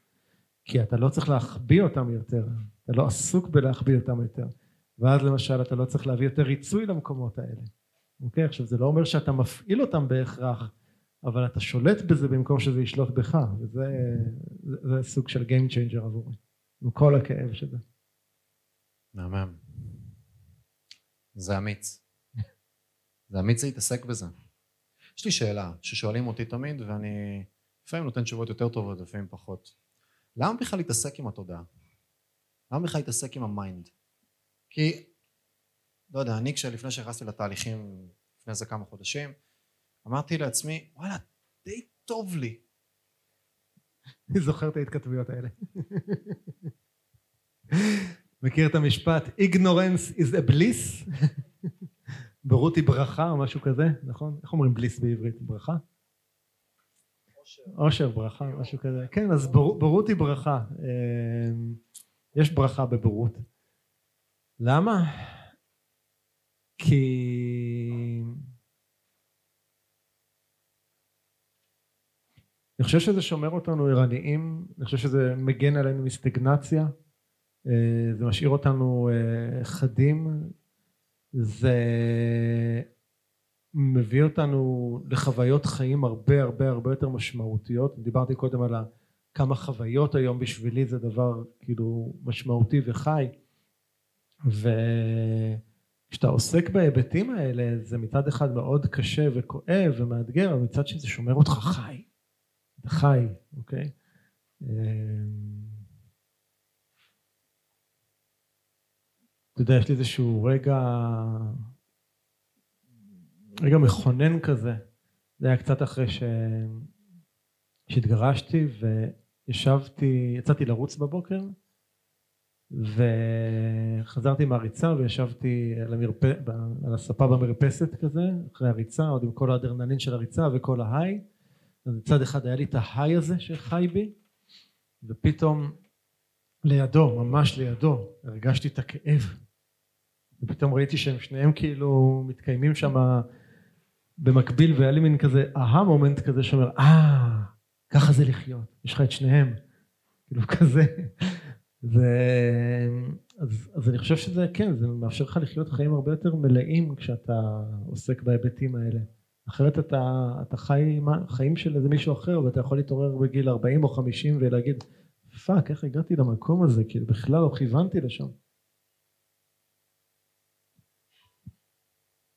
כי אתה לא צריך להחביא אותם יותר, אתה לא עסוק בלהחביא אותם יותר, ואז למשל אתה לא צריך להביא יותר ריצוי למקומות האלה. אוקיי? עכשיו זה לא אומר שאתה מפעיל אותם בהכרח, אבל אתה שולט בזה במקום שזה ישלוט בך, וזה זה, זה סוג של Game Changer עבורי, עם כל הכאב שזה.
מהמם. זה אמיץ. זה אמיץ להתעסק בזה. יש לי שאלה ששואלים אותי תמיד ואני לפעמים נותן תשובות יותר טובות לפעמים פחות. למה בכלל להתעסק עם התודעה? למה בכלל להתעסק עם ה mind? כי, לא יודע, אני כשלפני שנכנסתי לתהליכים לפני איזה כמה חודשים, אמרתי לעצמי, וואלה, די טוב לי.
אני זוכר את ההתכתבויות האלה. מכיר את המשפט ignorance is a bliss? בורות היא ברכה או משהו כזה, נכון? איך אומרים בליס בעברית? ברכה? עושר ברכה, משהו כזה. כן, אז בור, בורות היא ברכה. אמ, יש ברכה בבורות. למה? כי... אני חושב שזה שומר אותנו ערניים, אני חושב שזה מגן עלינו מסטגנציה, אה, זה משאיר אותנו אה, חדים, זה מביא אותנו לחוויות חיים הרבה הרבה הרבה יותר משמעותיות. דיברתי קודם על כמה חוויות היום בשבילי זה דבר כאילו משמעותי וחי, וכשאתה עוסק בהיבטים האלה זה מצד אחד מאוד קשה וכואב ומאתגר, אבל מצד שני זה שומר אותך חי. חי, אוקיי? אמ, אתה יודע, יש לי איזשהו רגע, רגע מכונן כזה. זה היה קצת אחרי ש... שהתגרשתי וישבתי, יצאתי לרוץ בבוקר וחזרתי מהריצה וישבתי על, המרפ... על הספה במרפסת כזה, אחרי הריצה, עוד עם כל האדרנלין של הריצה וכל ההיי. אז מצד אחד היה לי את ההיי הזה שחי בי, ופתאום לידו, ממש לידו, הרגשתי את הכאב. ופתאום ראיתי שהם שניהם כאילו מתקיימים שם במקביל, והיה לי מין כזה אהה מומנט כזה שאומר, אה, ככה זה לחיות, יש לך את שניהם. כאילו כזה. ו... אז, אז אני חושב שזה כן, זה מאפשר לך לחיות חיים הרבה יותר מלאים כשאתה עוסק בהיבטים האלה. אחרת אתה, אתה חי חיים של איזה מישהו אחר ואתה יכול להתעורר בגיל 40 או 50 ולהגיד fuck איך הגעתי למקום הזה? כאילו בכלל לא כיוונתי לשם.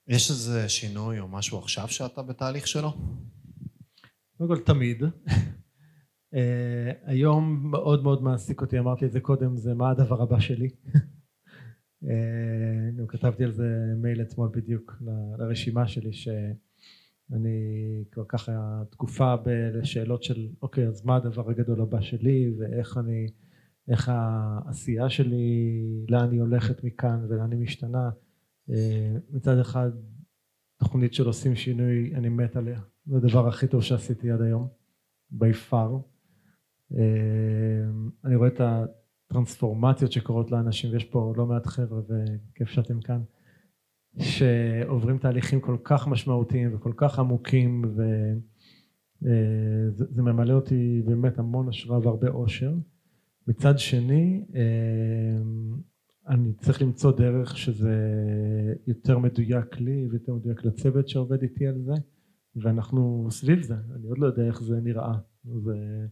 יש איזה שינוי או משהו עכשיו שאתה בתהליך שלו?
קודם כל תמיד. אה, היום מאוד מאוד מעסיק אותי אמרתי את זה קודם זה מה הדבר הבא שלי. אה, כתבתי על זה מייל אתמול בדיוק לרשימה שלי ש... אני כבר ככה תקופה לשאלות של אוקיי אז מה הדבר הגדול הבא שלי ואיך אני איך העשייה שלי לאן היא הולכת מכאן ולאן היא משתנה? אה, מצד אחד תוכנית של עושים שינוי אני מת עליה. זה הדבר הכי טוב שעשיתי עד היום by far. אה, אני רואה את טרנספורמציות שקורות לאנשים ויש פה לא מעט חבר'ה וכיף שאתם כאן שעוברים תהליכים כל כך משמעותיים וכל כך עמוקים וזה ממלא אותי באמת המון השראה והרבה אושר. מצד שני אני צריך למצוא דרך שזה יותר מדויק לי ויותר מדויק לצוות שעובד איתי על זה ואנחנו סביב זה. אני עוד לא יודע איך זה נראה. זה,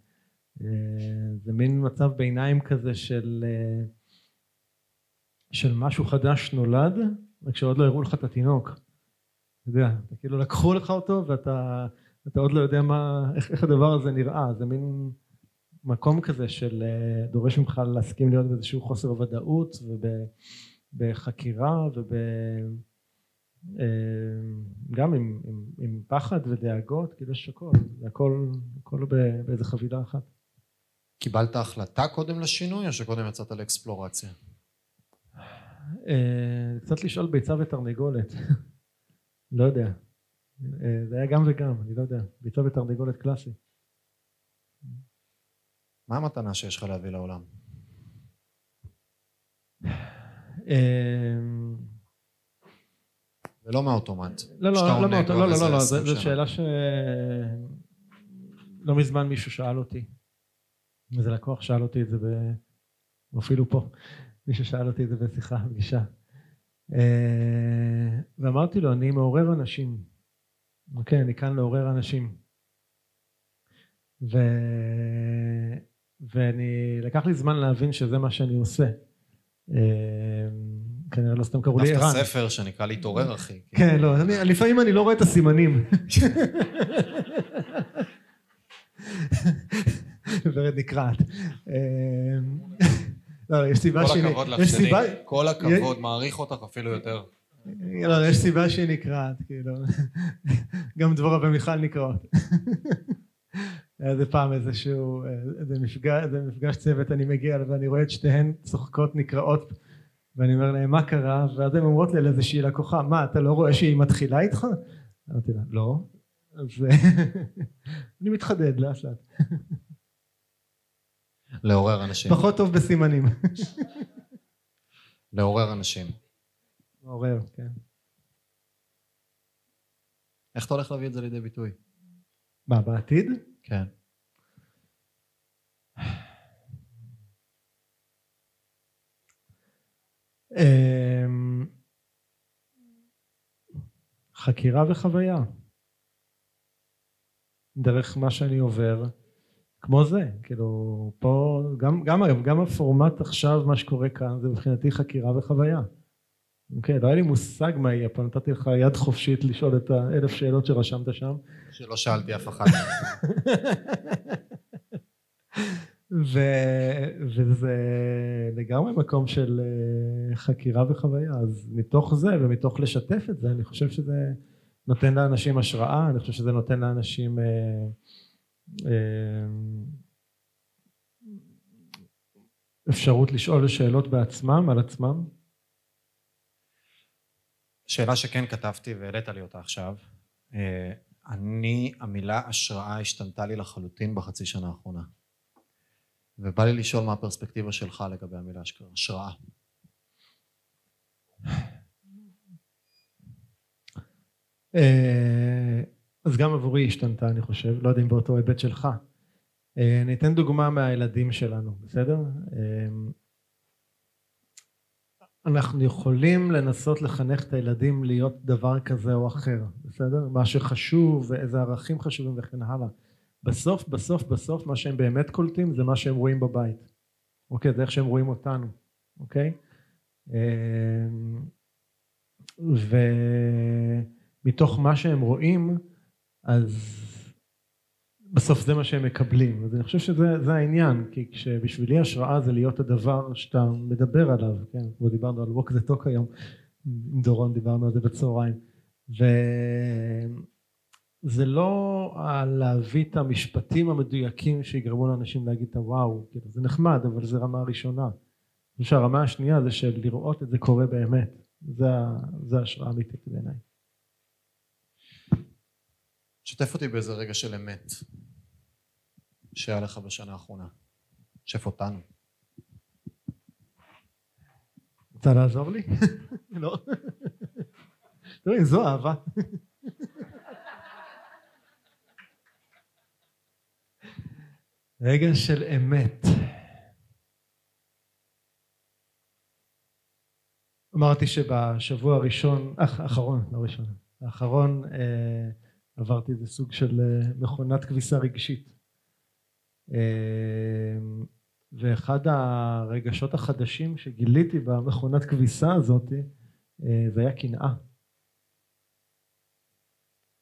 זה מין מצב ביניים כזה של של משהו חדש נולד רק שעוד לא הראו לך את התינוק אתה יודע, כאילו לקחו לך אותו ואתה עוד לא יודע מה, איך, איך הדבר הזה נראה זה מין מקום כזה של אה, דורש ממך להסכים להיות באיזשהו חוסר ודאות ובחקירה וב... אה, גם עם, עם, עם פחד ודאגות, כאילו יש הכל, הכל, הכל באיזה חבילה אחת.
קיבלת החלטה קודם לשינוי או שקודם יצאת לאקספלורציה?
אה, קצת לשאול ביצה ותרנגולת, לא יודע. זה היה גם וגם, אני לא יודע. ביצה ותרנגולת קלאסי.
מה המתנה שיש לך להביא לעולם? ולא מהאוטומט.
לא, לא, לא, לא, לא, לא, זו שאלה ש... לא מזמן מישהו שאל אותי, איזה לקוח שאל אותי את זה, אפילו פה, מישהו שאל אותי את זה בשיחה, פגישה. אה, ואמרתי לו, אני מעורר אנשים. אוקיי, אני כאן לעורר אנשים. ו... ואני, לקח לי זמן להבין שזה מה שאני עושה. אה, כנראה לא סתם קראו לי ערן.
דווקא ספר שנקרא להתעורר אחי.
כן, לא, לפעמים אני לא רואה את הסימנים. ורד נקרעת. אה, לא, יש סיבה.
כל הכבוד לך שלי, כל הכבוד, מעריך אותך אפילו יותר.
לא, יש סיבה שהיא נקרעת, כאילו. גם דבורה ומיכל נקראות. היה איזה פעם איזשהו, איזה מפגש, איזה מפגש צוות אני מגיע ואני רואה את שתיהן צוחקות נקראות ואני אומר להם מה קרה ואז הן אומרות לי על איזושהי לקוחה מה אתה לא רואה שהיא מתחילה איתך? אמרתי לה לא אז אני מתחדד לאט לאט
לעורר אנשים
פחות טוב בסימנים
לעורר אנשים
לעורר כן
איך אתה הולך להביא את זה לידי ביטוי?
מה בעתיד?
כן.
אמ, חקירה וחוויה דרך מה שאני עובר כמו זה כאילו פה גם גם אגב גם הפורמט עכשיו מה שקורה כאן זה מבחינתי חקירה וחוויה אוקיי, לא היה לי מושג מה יהיה פה, נתתי לך יד חופשית לשאול את האלף שאלות שרשמת שם.
שלא שאלתי אף אחת.
ו... וזה לגמרי מקום של אה, חקירה וחוויה, אז מתוך זה ומתוך לשתף את זה, אני חושב שזה נותן לאנשים השראה, אני חושב שזה נותן לאנשים אה, אפשרות לשאול שאלות בעצמם, על עצמם.
שאלה שכן כתבתי והעלית לי אותה עכשיו. אה, אני, המילה השראה השתנתה לי לחלוטין בחצי שנה האחרונה. ובא לי לשאול מה הפרספקטיבה שלך לגבי המילה השראה.
אה, אז גם עבורי השתנתה אני חושב, לא יודע אם באותו היבט שלך. אה, אני אתן דוגמה מהילדים שלנו, בסדר? אנחנו יכולים לנסות לחנך את הילדים להיות דבר כזה או אחר, בסדר? מה שחשוב ואיזה ערכים חשובים וכן הלאה. בסוף בסוף בסוף מה שהם באמת קולטים זה מה שהם רואים בבית. אוקיי? זה איך שהם רואים אותנו, אוקיי? אמ, ומתוך מה שהם רואים אז בסוף זה מה שהם מקבלים. אז אני חושב שזה העניין כי כשבשבילי השראה זה להיות הדבר שאתה מדבר עליו כן? כמו דיברנו על walk the talk היום עם דורון דיברנו על זה בצהריים. וזה לא להביא את המשפטים המדויקים שיגרמו לאנשים להגיד את הוואו כאילו זה נחמד אבל זה רמה ראשונה. אני חושב שהרמה השנייה זה של לראות את זה קורה באמת. זה, זה השראה אמיתית בעיניי
שתף אותי באיזה רגע של אמת שהיה לך בשנה האחרונה. שף אותנו.
רוצה לעזור לי? לא. תראי, זו אהבה. רגע של אמת. אמרתי שבשבוע הראשון, אח, האחרון, לא ראשון, האחרון אה, עברתי איזה סוג של אה, מכונת כביסה רגשית. אה, ואחד הרגשות החדשים שגיליתי במכונת כביסה הזאת אה, זה היה קנאה.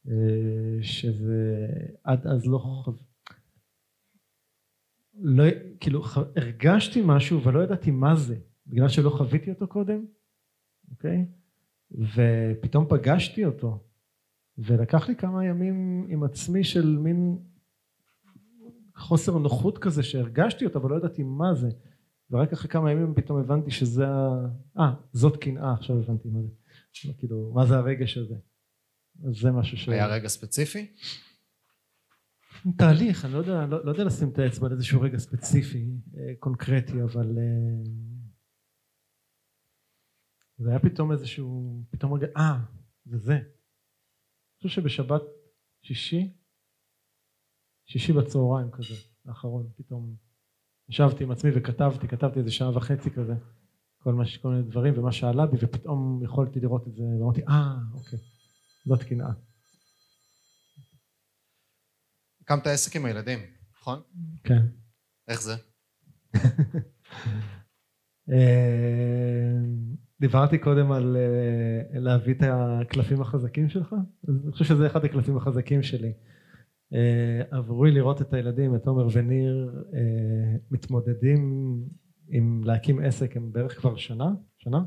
אה, שזה עד אז לא חו... לא, כאילו הרגשתי משהו אבל לא ידעתי מה זה בגלל שלא חוויתי אותו קודם אוקיי ופתאום פגשתי אותו ולקח לי כמה ימים עם עצמי של מין חוסר נוחות כזה שהרגשתי אותו אבל לא ידעתי מה זה ורק אחרי כמה ימים פתאום הבנתי שזה ה... אה זאת קנאה עכשיו הבנתי מה זה כאילו מה זה הרגש הזה אז זה משהו ש...
היה רגע ספציפי?
תהליך, אני לא יודע, לא, לא יודע לשים את האצבע על איזשהו רגע ספציפי, אה, קונקרטי, אבל אה, זה היה פתאום איזשהו, פתאום רגע, אה, זה זה. חושב שבשבת שישי, שישי בצהריים כזה, האחרון, פתאום ישבתי עם עצמי וכתבתי, כתבתי איזה שעה וחצי כזה, כל, מה, כל מיני דברים ומה שעלה בי, ופתאום יכולתי לראות את זה, ואמרתי, אה, אוקיי, זאת קנאה.
הקמת עסק עם הילדים, נכון?
כן.
איך זה?
אה, דיברתי קודם על אה, להביא את הקלפים החזקים שלך, אז אני חושב שזה אחד הקלפים החזקים שלי. אה, עבורי לראות את הילדים, את עומר וניר, מתמודדים עם להקים עסק הם בערך כבר שנה, שנה?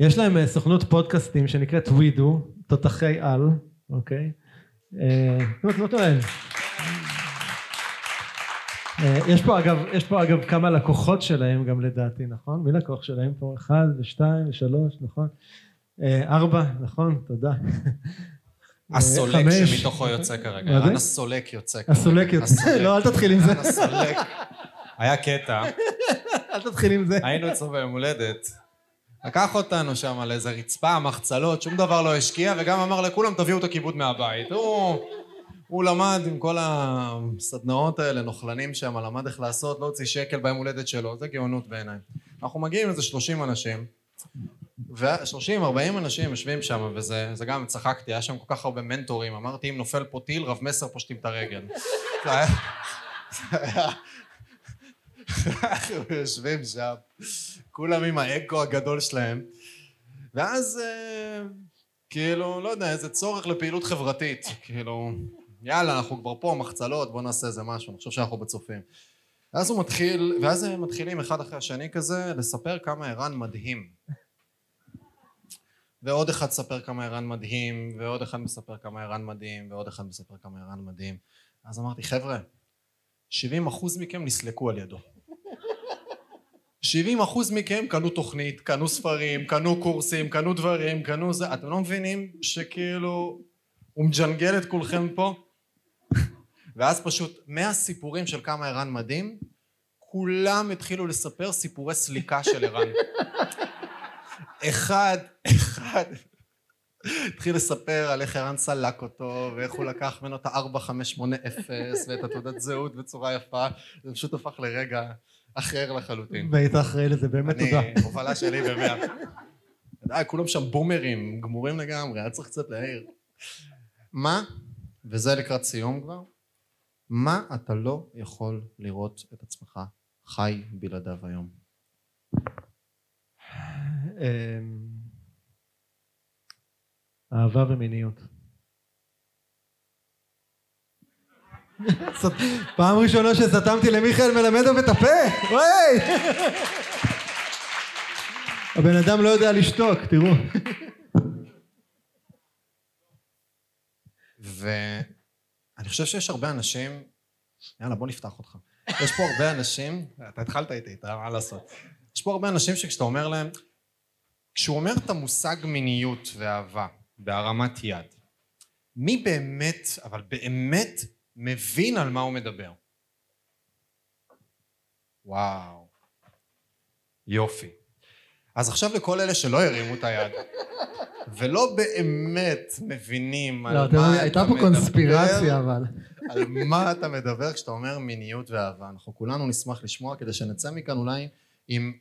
יש להם סוכנות פודקאסטים שנקראת ווידו, תותחי על, אוקיי? טוען. יש פה אגב, יש פה אגב כמה לקוחות שלהם גם לדעתי, נכון? מי לקוח שלהם פה? אחד ושתיים ושלוש, נכון? ארבע, נכון? תודה.
הסולק שמתוכו יוצא כרגע, ערן הסולק יוצא כרגע.
הסולק יוצא, לא אל תתחיל עם זה.
הסולק. היה קטע.
אל תתחיל עם זה.
היינו אצלו ביום הולדת. לקח אותנו שם על איזה רצפה, מחצלות, שום דבר לא השקיע, וגם אמר לכולם תביאו את הכיבוד מהבית. הוא, הוא למד עם כל הסדנאות האלה, נוכלנים שם, למד איך לעשות, לא הוציא שקל ביום הולדת שלו, זה גאונות בעיניי. אנחנו מגיעים איזה 30 אנשים, ו-30-40 אנשים יושבים שם, וזה גם, צחקתי, היה שם כל כך הרבה מנטורים, אמרתי אם נופל פה טיל, רב מסר פושטים את הרגל. זה היה... אנחנו יושבים שם, כולם עם האגו הגדול שלהם, ואז אה, כאילו, לא יודע, איזה צורך לפעילות חברתית, כאילו, יאללה, אנחנו כבר פה, מחצלות, בוא נעשה איזה משהו, חושב שאנחנו בצופים. ואז הוא מתחיל, ואז הם מתחילים אחד אחרי השני כזה, לספר כמה ערן מדהים. ועוד אחד מספר כמה ערן מדהים, ועוד אחד מספר כמה ערן מדהים, ועוד אחד מספר כמה ערן מדהים. אז אמרתי, חבר'ה, 70 אחוז מכם נסלקו על ידו. 70 אחוז מכם קנו תוכנית, קנו ספרים, קנו קורסים, קנו דברים, קנו זה, אתם לא מבינים שכאילו הוא מג'נגל את כולכם פה? ואז פשוט מהסיפורים של כמה ערן מדהים, כולם התחילו לספר סיפורי סליקה של ערן. אחד, אחד, התחיל לספר על איך ערן סלק אותו, ואיך הוא לקח ממנו את ה-4580 ואת התעודת זהות בצורה יפה, זה פשוט הפך לרגע אחר לחלוטין.
והיית אחראי לזה, באמת תודה.
אני, הובלה שלי במאה. די, כולם שם בומרים, גמורים לגמרי, היה צריך קצת להעיר. מה, וזה לקראת סיום כבר, מה אתה לא יכול לראות את עצמך חי בלעדיו היום?
אמ, אהבה ומיניות. פעם ראשונה שסתמתי למיכאל מלמדוב את הפה, וואי! הבן אדם לא יודע לשתוק, תראו.
ואני חושב שיש הרבה אנשים, יאללה בוא נפתח אותך. יש פה הרבה אנשים, אתה התחלת איתי, אתה מה לעשות. יש פה הרבה אנשים שכשאתה אומר להם, כשהוא אומר את המושג מיניות ואהבה בהרמת יד, מי באמת, אבל באמת מבין על מה הוא מדבר? וואו, יופי. אז עכשיו לכל אלה שלא הרימו את היד, ולא באמת מבינים על
לא,
מה
אתה יודע,
אתה
הייתה פה
מדבר,
קונספירציה אבל.
על מה אתה מדבר כשאתה אומר מיניות ואהבה. אנחנו כולנו נשמח לשמוע כדי שנצא מכאן אולי עם...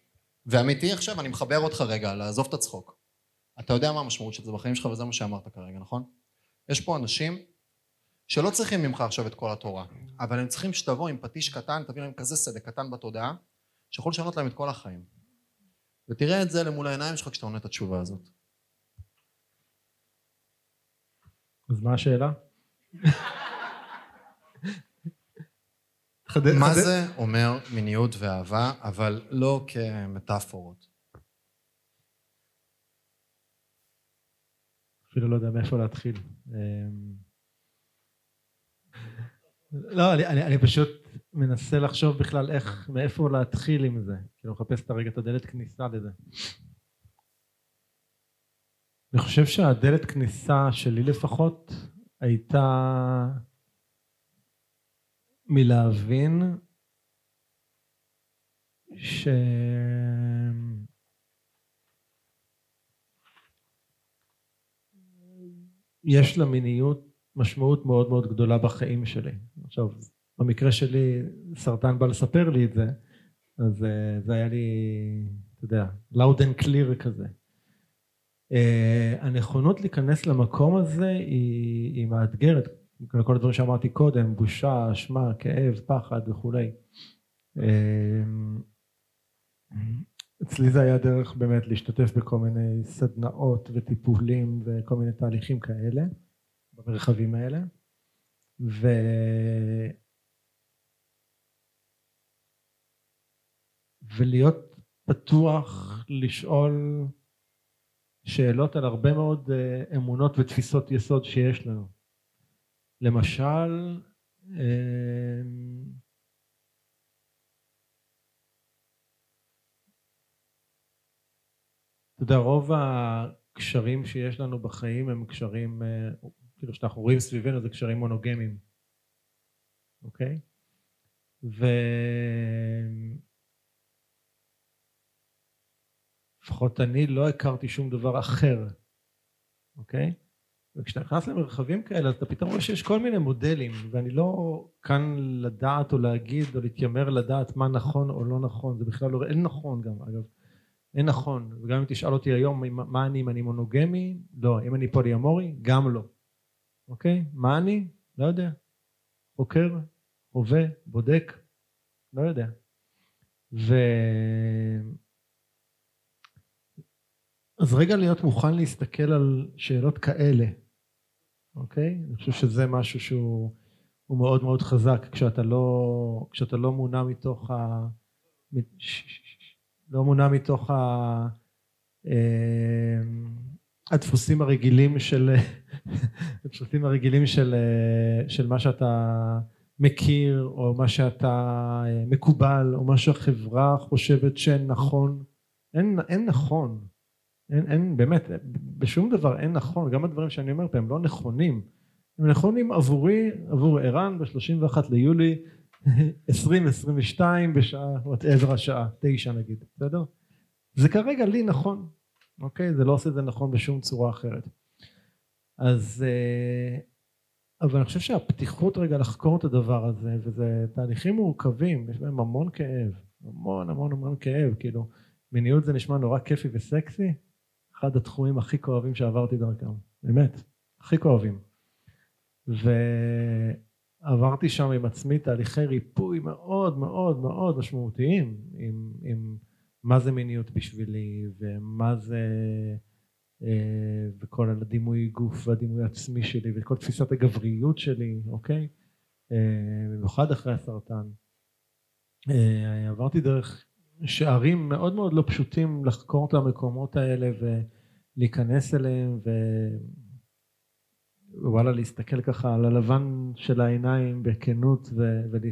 ואמיתי עכשיו, אני מחבר אותך רגע, לעזוב את הצחוק. אתה יודע מה המשמעות של זה בחיים שלך וזה מה שאמרת כרגע, נכון? יש פה אנשים שלא צריכים ממך עכשיו את כל התורה, אבל הם צריכים שתבוא עם פטיש קטן, תביא להם כזה סדק קטן בתודעה, שיכול לשנות להם את כל החיים. ותראה את זה למול העיניים שלך כשאתה עונה את התשובה הזאת.
אז מה השאלה? חדד-
מה
חדד-
זה אומר מיניות ואהבה, אבל לא כמטאפורות?
אפילו לא יודע מאיפה להתחיל. אמ, לא, אני, אני, אני פשוט מנסה לחשוב בכלל איך, מאיפה להתחיל עם זה. כאילו, מחפש את הרגע את הדלת כניסה לזה. אני חושב שהדלת כניסה שלי לפחות הייתה מלהבין ש... יש למיניות משמעות מאוד מאוד גדולה בחיים שלי. עכשיו, במקרה שלי, סרטן בא לספר לי את זה, אז אה, זה היה לי, אתה יודע, loud and clear כזה. אה, הנכונות להיכנס למקום הזה היא, היא מאתגרת, כל הדברים שאמרתי קודם, בושה, אשמה, כאב, פחד וכולי. אה, אצלי זה היה דרך באמת להשתתף בכל מיני סדנאות וטיפולים וכל מיני תהליכים כאלה, במרחבים האלה. ו... ולהיות פתוח לשאול שאלות על הרבה מאוד אה, אמונות ותפיסות יסוד שיש לנו. למשל, אה, אתה יודע, רוב הקשרים שיש לנו בחיים הם קשרים, אה, כאילו שאנחנו רואים סביבנו זה קשרים מונוגמיים, אוקיי? ו... לפחות אני לא הכרתי שום דבר אחר, אוקיי? וכשאתה נכנס למרחבים כאלה אתה פתאום רואה שיש כל מיני מודלים ואני לא כאן לדעת או להגיד או להתיימר לדעת מה נכון או לא נכון זה בכלל לא, אין נכון גם אגב אין נכון. וגם אם תשאל אותי היום מה אני אם אני מונוגמי? לא אם אני פוליאמורי? גם לא אוקיי? מה אני? לא יודע. חוקר הווה בודק לא יודע. ו... אז רגע להיות מוכן להסתכל על שאלות כאלה, אוקיי? אני חושב שזה משהו שהוא מאוד מאוד חזק כשאתה לא, כשאתה לא מונע מתוך ה... לא מונע מתוך ה... הדפוסים הרגילים של הדפוסים הרגילים של, של מה שאתה מכיר או מה שאתה מקובל או מה שהחברה חושבת שנכון אין, אין נכון אין, אין, באמת, בשום דבר אין נכון, גם הדברים שאני אומר פה הם לא נכונים. הם נכונים עבורי, עבור ערן ב-31 ליולי 2022 בשעה, whatever השעה, תשע נגיד, בסדר? זה כרגע לי נכון, אוקיי? זה לא עושה את זה נכון בשום צורה אחרת. אז, אבל אני חושב שהפתיחות רגע לחקור את הדבר הזה, וזה תהליכים מורכבים, יש בהם המון כאב, המון המון המון כאב, כאילו, מיניות זה נשמע נורא כיפי וסקסי, אחד התחומים הכי כואבים שעברתי דרכם, באמת, הכי כואבים. ועברתי שם עם עצמי תהליכי ריפוי מאוד מאוד מאוד משמעותיים, עם, עם מה זה מיניות בשבילי, ומה זה, וכל הדימוי גוף והדימוי העצמי שלי, וכל תפיסת הגבריות שלי, אוקיי? במיוחד אחרי הסרטן. עברתי דרך שערים מאוד מאוד לא פשוטים לחקור את המקומות האלה ולהיכנס אליהם ווואלה להסתכל ככה על הלבן של העיניים בכנות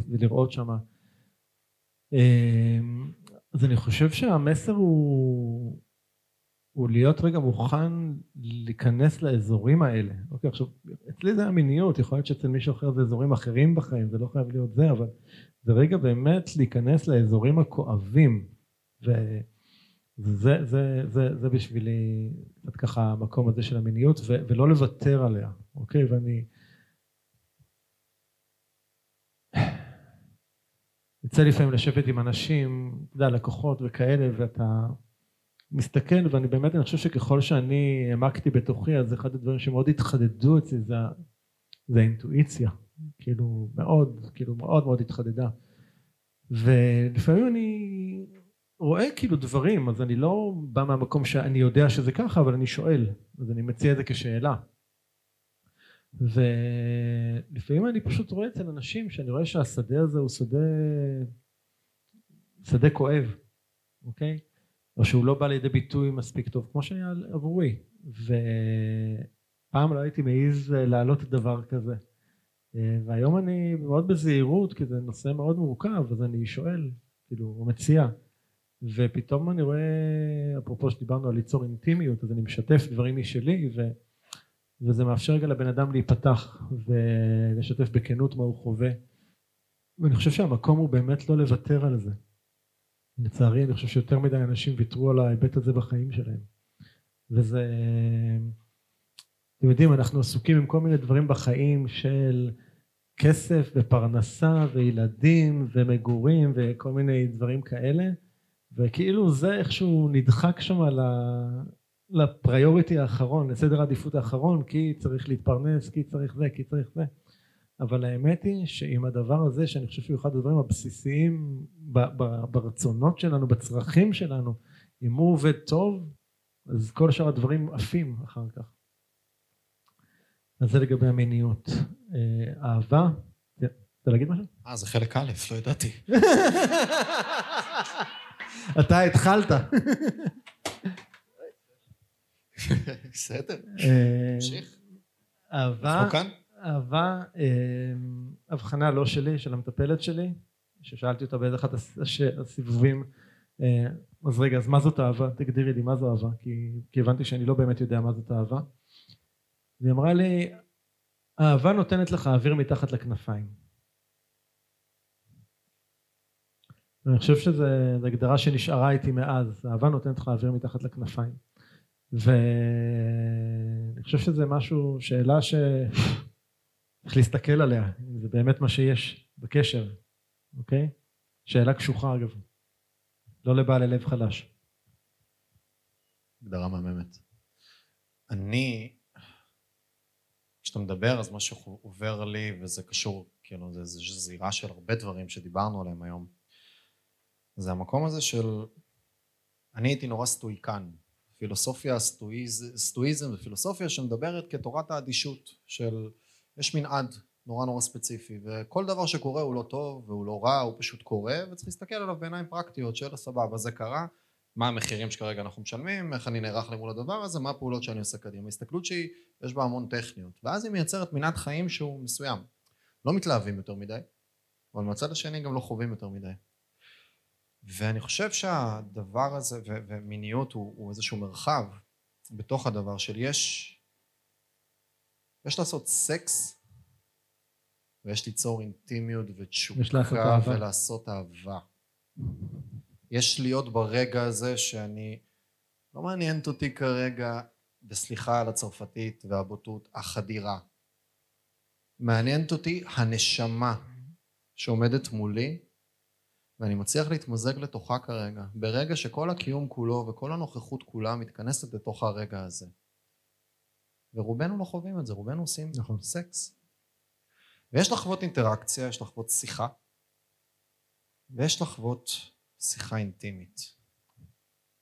ולראות שמה. אז אני חושב שהמסר הוא, הוא להיות רגע מוכן להיכנס לאזורים האלה. אוקיי, עכשיו, אצלי זה המיניות, יכול להיות שאצל מישהו אחר זה אזורים אחרים בחיים, זה לא חייב להיות זה, אבל זה רגע באמת להיכנס לאזורים הכואבים ו, זה, זה, זה, זה בשבילי קצת ככה המקום הזה של המיניות ו, ולא לוותר עליה, אוקיי? ואני... יוצא לפעמים לשבת עם אנשים, אתה יודע, לקוחות וכאלה, ואתה מסתכל, ואני באמת, אני חושב שככל שאני העמקתי בתוכי, אז אחד הדברים שמאוד התחדדו אצלי זה, זה האינטואיציה, כאילו מאוד, כאילו מאוד מאוד התחדדה. ולפעמים אני רואה כאילו דברים, אז אני לא בא מהמקום שאני יודע שזה ככה, אבל אני שואל, אז אני מציע את זה כשאלה. ולפעמים אני פשוט רואה אצל אנשים שאני רואה שהשדה הזה הוא שדה, שדה כואב, אוקיי? או שהוא לא בא לידי ביטוי מספיק טוב, כמו שהיה עבורי. ופעם לא הייתי מעז להעלות דבר כזה. והיום אני מאוד בזהירות, כי זה נושא מאוד מורכב, אז אני שואל, כאילו, הוא מציע. ופתאום אני רואה, אפרופו שדיברנו על ליצור אינטימיות, אז אני משתף דברים משלי, ו, וזה מאפשר רגע לבן אדם להיפתח ולשתף בכנות מה הוא חווה. ואני חושב שהמקום הוא באמת לא לוותר על זה. לצערי אני חושב שיותר מדי אנשים ויתרו על ההיבט הזה בחיים שלהם. וזה, אתם יודעים, אנחנו עסוקים עם כל מיני דברים בחיים של כסף ופרנסה וילדים ומגורים וכל מיני דברים כאלה. וכאילו זה איכשהו נדחק שם לפריוריטי האחרון, לסדר העדיפות האחרון, כי צריך להתפרנס, כי צריך זה, כי צריך זה. אבל האמת היא שעם הדבר הזה, שאני חושב שהוא אחד הדברים הבסיסיים ברצונות שלנו, בצרכים שלנו, אם הוא עובד טוב, אז כל שאר הדברים עפים אחר כך. אז זה לגבי המיניות. אה, אהבה, רוצה להגיד משהו?
אה, זה חלק א', לא ידעתי.
אתה התחלת.
בסדר,
אה,
תמשיך.
אהבה,
אנחנו כאן?
אהבה, אה, הבחנה לא שלי, של המטפלת שלי, ששאלתי אותה באיזה אחד הסיבובים, אה, אז רגע, אז מה זאת אהבה? תגדירי לי מה זו אהבה, כי, כי הבנתי שאני לא באמת יודע מה זאת אהבה. והיא אמרה לי, אהבה נותנת לך אוויר מתחת לכנפיים. אני חושב שזו הגדרה שנשארה איתי מאז, אהבה נותנת לך אוויר מתחת לכנפיים. ואני חושב שזה משהו, שאלה שצריך להסתכל עליה, אם זה באמת מה שיש בקשר, אוקיי? שאלה קשוחה אגב, לא לבעלי לב חלש.
הגדרה מהממת. אני, כשאתה מדבר אז משהו עובר לי וזה קשור, כאילו זה איזו זירה של הרבה דברים שדיברנו עליהם היום. זה המקום הזה של, אני הייתי נורא סטואיקן, פילוסופיה, סטואיז, סטואיזם ופילוסופיה שמדברת כתורת האדישות של יש מנעד נורא נורא ספציפי וכל דבר שקורה הוא לא טוב והוא לא רע הוא פשוט קורה וצריך להסתכל עליו בעיניים פרקטיות של סבבה זה קרה מה המחירים שכרגע אנחנו משלמים איך אני נערך למול הדבר הזה מה הפעולות שאני עושה קדימה. הסתכלות שהיא יש בה המון טכניות. ואז היא מייצרת מנעד חיים שהוא מסוים. לא מתלהבים יותר מדי אבל מהצד השני גם לא חווים יותר מדי. ואני חושב שהדבר הזה ו- ומיניות הוא, הוא איזשהו מרחב בתוך הדבר של יש יש לעשות סקס ויש ליצור אינטימיות ותשוקה. ולעשות אהבה יש להיות ברגע הזה שאני לא מעניינת אותי כרגע וסליחה על הצרפתית והבוטות החדירה מעניינת אותי הנשמה שעומדת מולי ואני מצליח להתמזג לתוכה כרגע, ברגע שכל הקיום כולו וכל הנוכחות כולה מתכנסת לתוך הרגע הזה. ורובנו לא חווים את זה, רובנו עושים
נכון.
סקס. ויש לחוות אינטראקציה, יש לחוות שיחה, ויש לחוות שיחה אינטימית.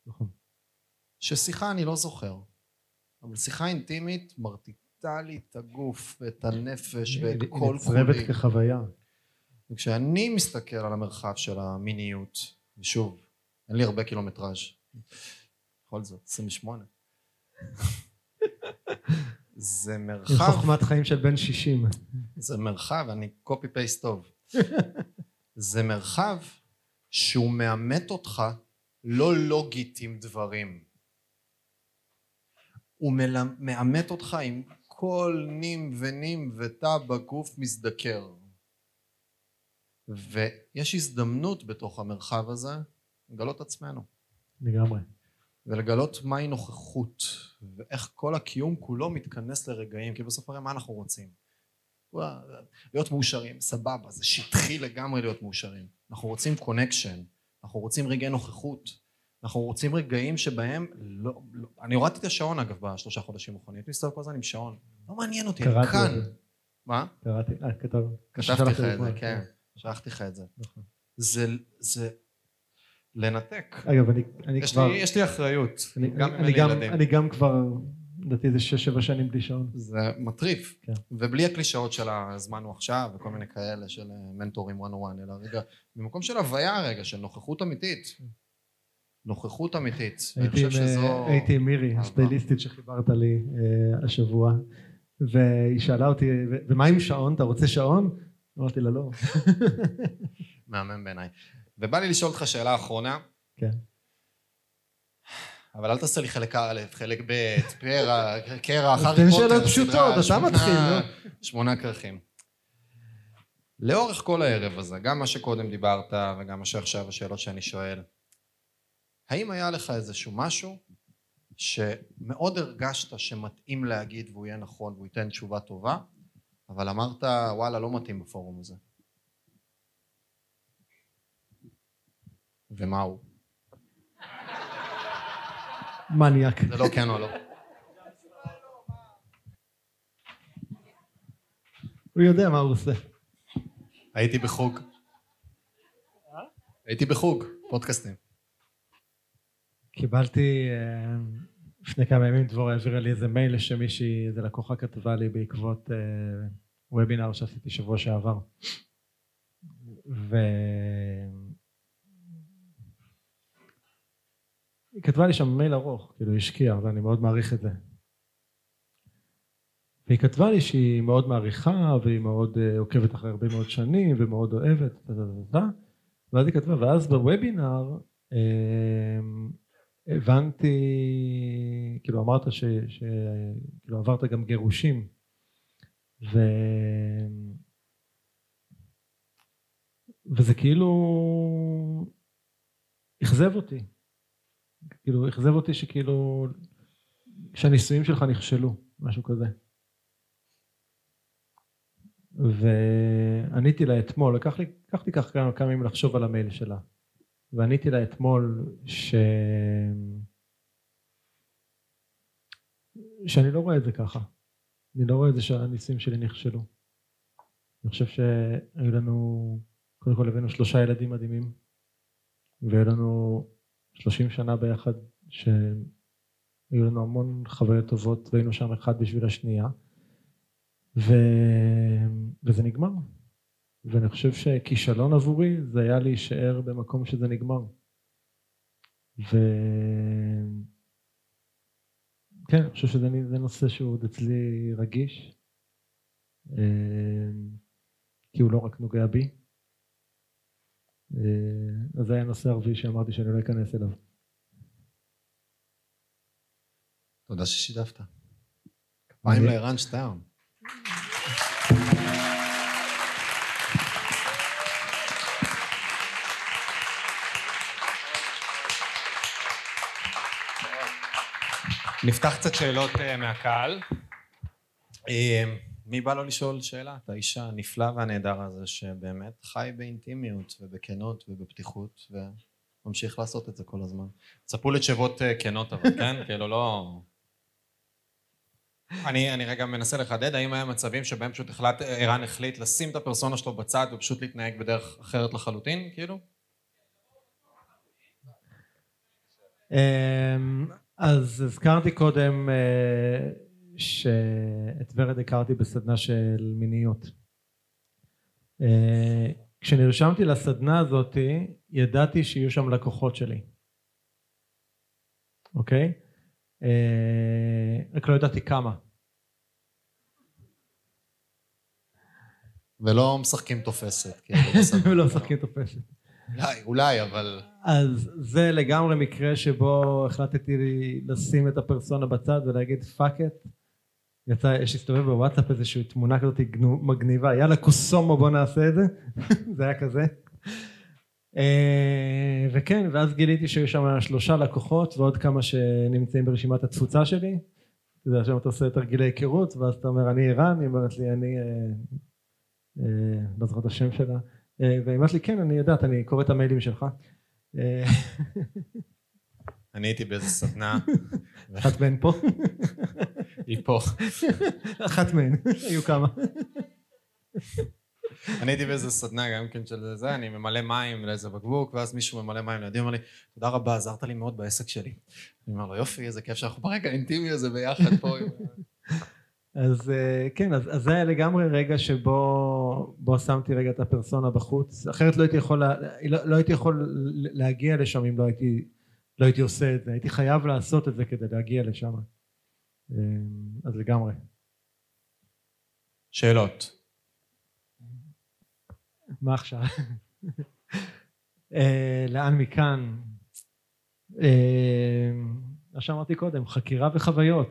נכון.
ששיחה אני לא זוכר, אבל שיחה אינטימית מרטיטה לי את הגוף ואת הנפש ואת
היא
כל
נצרבת
כולי.
כחוויה.
וכשאני מסתכל על המרחב של המיניות, ושוב, אין לי הרבה קילומטראז', בכל זאת, 28. זה מרחב,
חוכמת חיים של בן 60.
זה מרחב, אני קופי פייסט טוב. זה מרחב שהוא מאמת אותך לא לוגית עם דברים. הוא מאמת אותך עם כל נים ונים ותא בגוף מזדקר. ויש הזדמנות בתוך המרחב הזה לגלות עצמנו.
לגמרי.
ולגלות מהי נוכחות, ואיך כל הקיום כולו מתכנס לרגעים, כי בסוף הרי מה אנחנו רוצים? להיות מאושרים, סבבה, זה שטחי לגמרי להיות מאושרים. אנחנו רוצים קונקשן, אנחנו רוצים רגעי נוכחות, אנחנו רוצים רגעים שבהם לא, לא אני הורדתי את השעון אגב בשלושה חודשים האחרונים, הייתי מסתובב כל הזמן עם שעון, לא מעניין אותי, אני כאן. מה?
קראתי, אה, כתב.
כתבתי לך את זה, כן, שלחתי לך את זה. נכון. זה, זה לנתק.
אגב, אני, אני
יש
כבר...
לי, יש לי אחריות,
אני, גם אני, גם, אני גם כבר, לדעתי זה שש שבע שנים בלי שעון.
זה מטריף. כן. ובלי הקלישאות של הזמן הוא עכשיו, וכל מיני כאלה של אה, מנטורים one on one, אלא רגע, במקום של הוויה רגע, של נוכחות אמיתית. נוכחות אמיתית.
אני חושב שזו... הייתי עם מירי, הסטייליסטית שחיברת לי uh, השבוע, והיא שאלה אותי, ומה עם שעון? אתה רוצה שעון? אמרתי לה לא.
מהמם בעיניי. ובא לי לשאול אותך שאלה אחרונה.
כן.
אבל אל תעשה לי חלק א', חלק ב', פרע, קרח,
הארי פוטר. שאלות פשוטות, אתה מתחיל, נו.
שמונה כרכים. לאורך כל הערב הזה, גם מה שקודם דיברת וגם מה שעכשיו השאלות שאני שואל, האם היה לך איזשהו משהו שמאוד הרגשת שמתאים להגיד והוא יהיה נכון והוא ייתן תשובה טובה, אבל אמרת וואלה לא מתאים בפורום הזה? ומה הוא?
מניאק.
זה לא כן או לא.
הוא יודע מה הוא עושה.
הייתי בחוג. הייתי בחוג, פודקאסטים.
קיבלתי אה, לפני כמה ימים דבורה העבירה לי איזה מייל שמישהי, איזה לקוחה כתבה לי בעקבות וובינר שעשיתי שבוע שעבר. ו... היא כתבה לי שם מייל ארוך, כאילו היא השקיעה, ואני מאוד מעריך את זה. והיא כתבה לי שהיא מאוד מעריכה, והיא מאוד uh, עוקבת אחרי הרבה מאוד שנים, ומאוד אוהבת, ואז היא כתבה, ואז בוובינר uh, הבנתי, כאילו אמרת. ש כאילו עברת גם גירושים, ו... וזה כאילו אכזב אותי, כאילו אכזב אותי שכאילו שהנישואים שלך נכשלו משהו כזה. ועניתי לה אתמול לקח לי, לקח לי כך כמה, ימים לחשוב על המייל שלה. ועניתי לה אתמול ש... שאני לא רואה את זה ככה. אני לא רואה את זה שהנישואים שלי נכשלו. אני חושב שהיו לנו קודם כל הבאנו שלושה ילדים מדהימים והיו לנו שלושים שנה ביחד שהיו לנו המון חוויות טובות והיינו שם אחד בשביל השנייה. ו... וזה נגמר. ואני חושב שכישלון עבורי זה היה להישאר במקום שזה נגמר. ו... כן, אני חושב שזה נושא שהוא עוד אצלי רגיש. אה, כי הוא לא רק נוגע בי אז זה היה נושא ערבי שאמרתי שאני לא אכנס אליו.
תודה ששיתפת. כפיים לערן שטרן. נפתח קצת שאלות אה, מהקהל. מי בא לו לשאול שאלה? את האיש הנפלא והנהדר הזה שבאמת חי באינטימיות ובכנות ובפתיחות וממשיך לעשות את זה כל הזמן. צפו לתשובות אה, כנות אבל, כן? כאילו לא... אני, אני רגע מנסה לחדד, האם היה מצבים שבהם פשוט החלט, ערן החליט לשים את הפרסונה שלו בצד ופשוט להתנהג בדרך אחרת לחלוטין, כאילו?
אמ, אז הזכרתי קודם אה, שאת ורד הכרתי בסדנה של מיניות. אה, כשנרשמתי לסדנה הזאת ידעתי שיהיו שם לקוחות שלי, אוקיי? אה, רק לא ידעתי כמה.
ולא משחקים תופסת.
ולא משחקים תופסת.
אולי, אולי, אבל...
אז זה לגמרי מקרה שבו החלטתי לשים את הפרסונה בצד ולהגיד fuck את יצא, יש להסתובב בוואטסאפ איזושהי תמונה כזאת מגניבה, יאללה קוסומו בוא נעשה את זה, זה היה כזה. אה, וכן, ואז גיליתי שהיו שם שלושה לקוחות ועוד כמה שנמצאים ברשימת התפוצה שלי. אתה שם אתה עושה תרגילי היכרות, ואז אתה אומר, אני ערן, היא אומרת לי, אני... אה, אה, לא זוכר את השם שלה. והיא אומרת לי, כן, אני יודעת, אני קורא את המיילים שלך.
אני הייתי באיזה סדנה.
אחת מהן פה?
היא פה.
אחת מהן, היו כמה.
אני הייתי באיזה סדנה גם כן של זה, אני ממלא מים לאיזה בקבוק, ואז מישהו ממלא מים לידי, אומר לי, תודה רבה, עזרת לי מאוד בעסק שלי. אני אומר לו, יופי, איזה כיף שאנחנו ברגע האינטימי הזה ביחד פה.
אז אה, כן, אז, אז זה היה לגמרי רגע שבו בו שמתי רגע את הפרסונה בחוץ, אחרת לא הייתי יכול, לא, לא הייתי יכול להגיע לשם אם לא הייתי, לא הייתי עושה את זה, הייתי חייב לעשות את זה כדי להגיע לשם. אה, אז לגמרי.
שאלות.
מה עכשיו? אה, לאן מכאן? אה, מה שאמרתי קודם, חקירה וחוויות.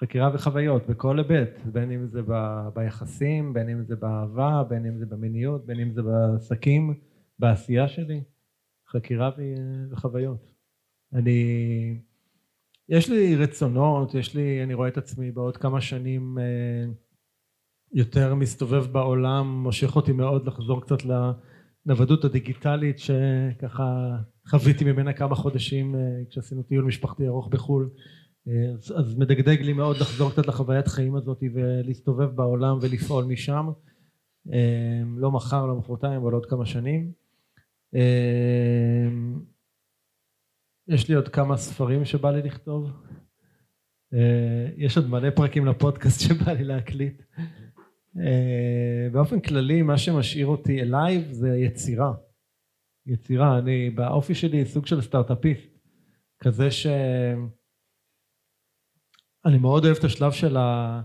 חקירה וחוויות בכל היבט, בין אם זה ב, ביחסים, בין אם זה באהבה, בין אם זה במיניות, בין אם זה בעסקים, בעשייה שלי, חקירה וחוויות. אני, יש לי רצונות, יש לי, אני רואה את עצמי בעוד כמה שנים אה, יותר מסתובב בעולם, מושך אותי מאוד לחזור קצת לנוודות הדיגיטלית שככה חוויתי ממנה כמה חודשים אה, כשעשינו טיול משפחתי ארוך בחו"ל. אז, אז מדגדג לי מאוד לחזור קצת לחוויית חיים הזאת ולהסתובב בעולם ולפעול משם. אה, לא מחר, לא מחרתיים, אבל עוד כמה שנים. אה, יש לי עוד כמה ספרים שבא לי לכתוב יש עוד מלא פרקים לפודקאסט שבא לי להקליט אה, באופן כללי מה שמשאיר אותי alive זה יצירה. יצירה, אני באופי שלי סוג של סטארט-אפיסט, כזה ש... אני מאוד אוהב את השלב של ה...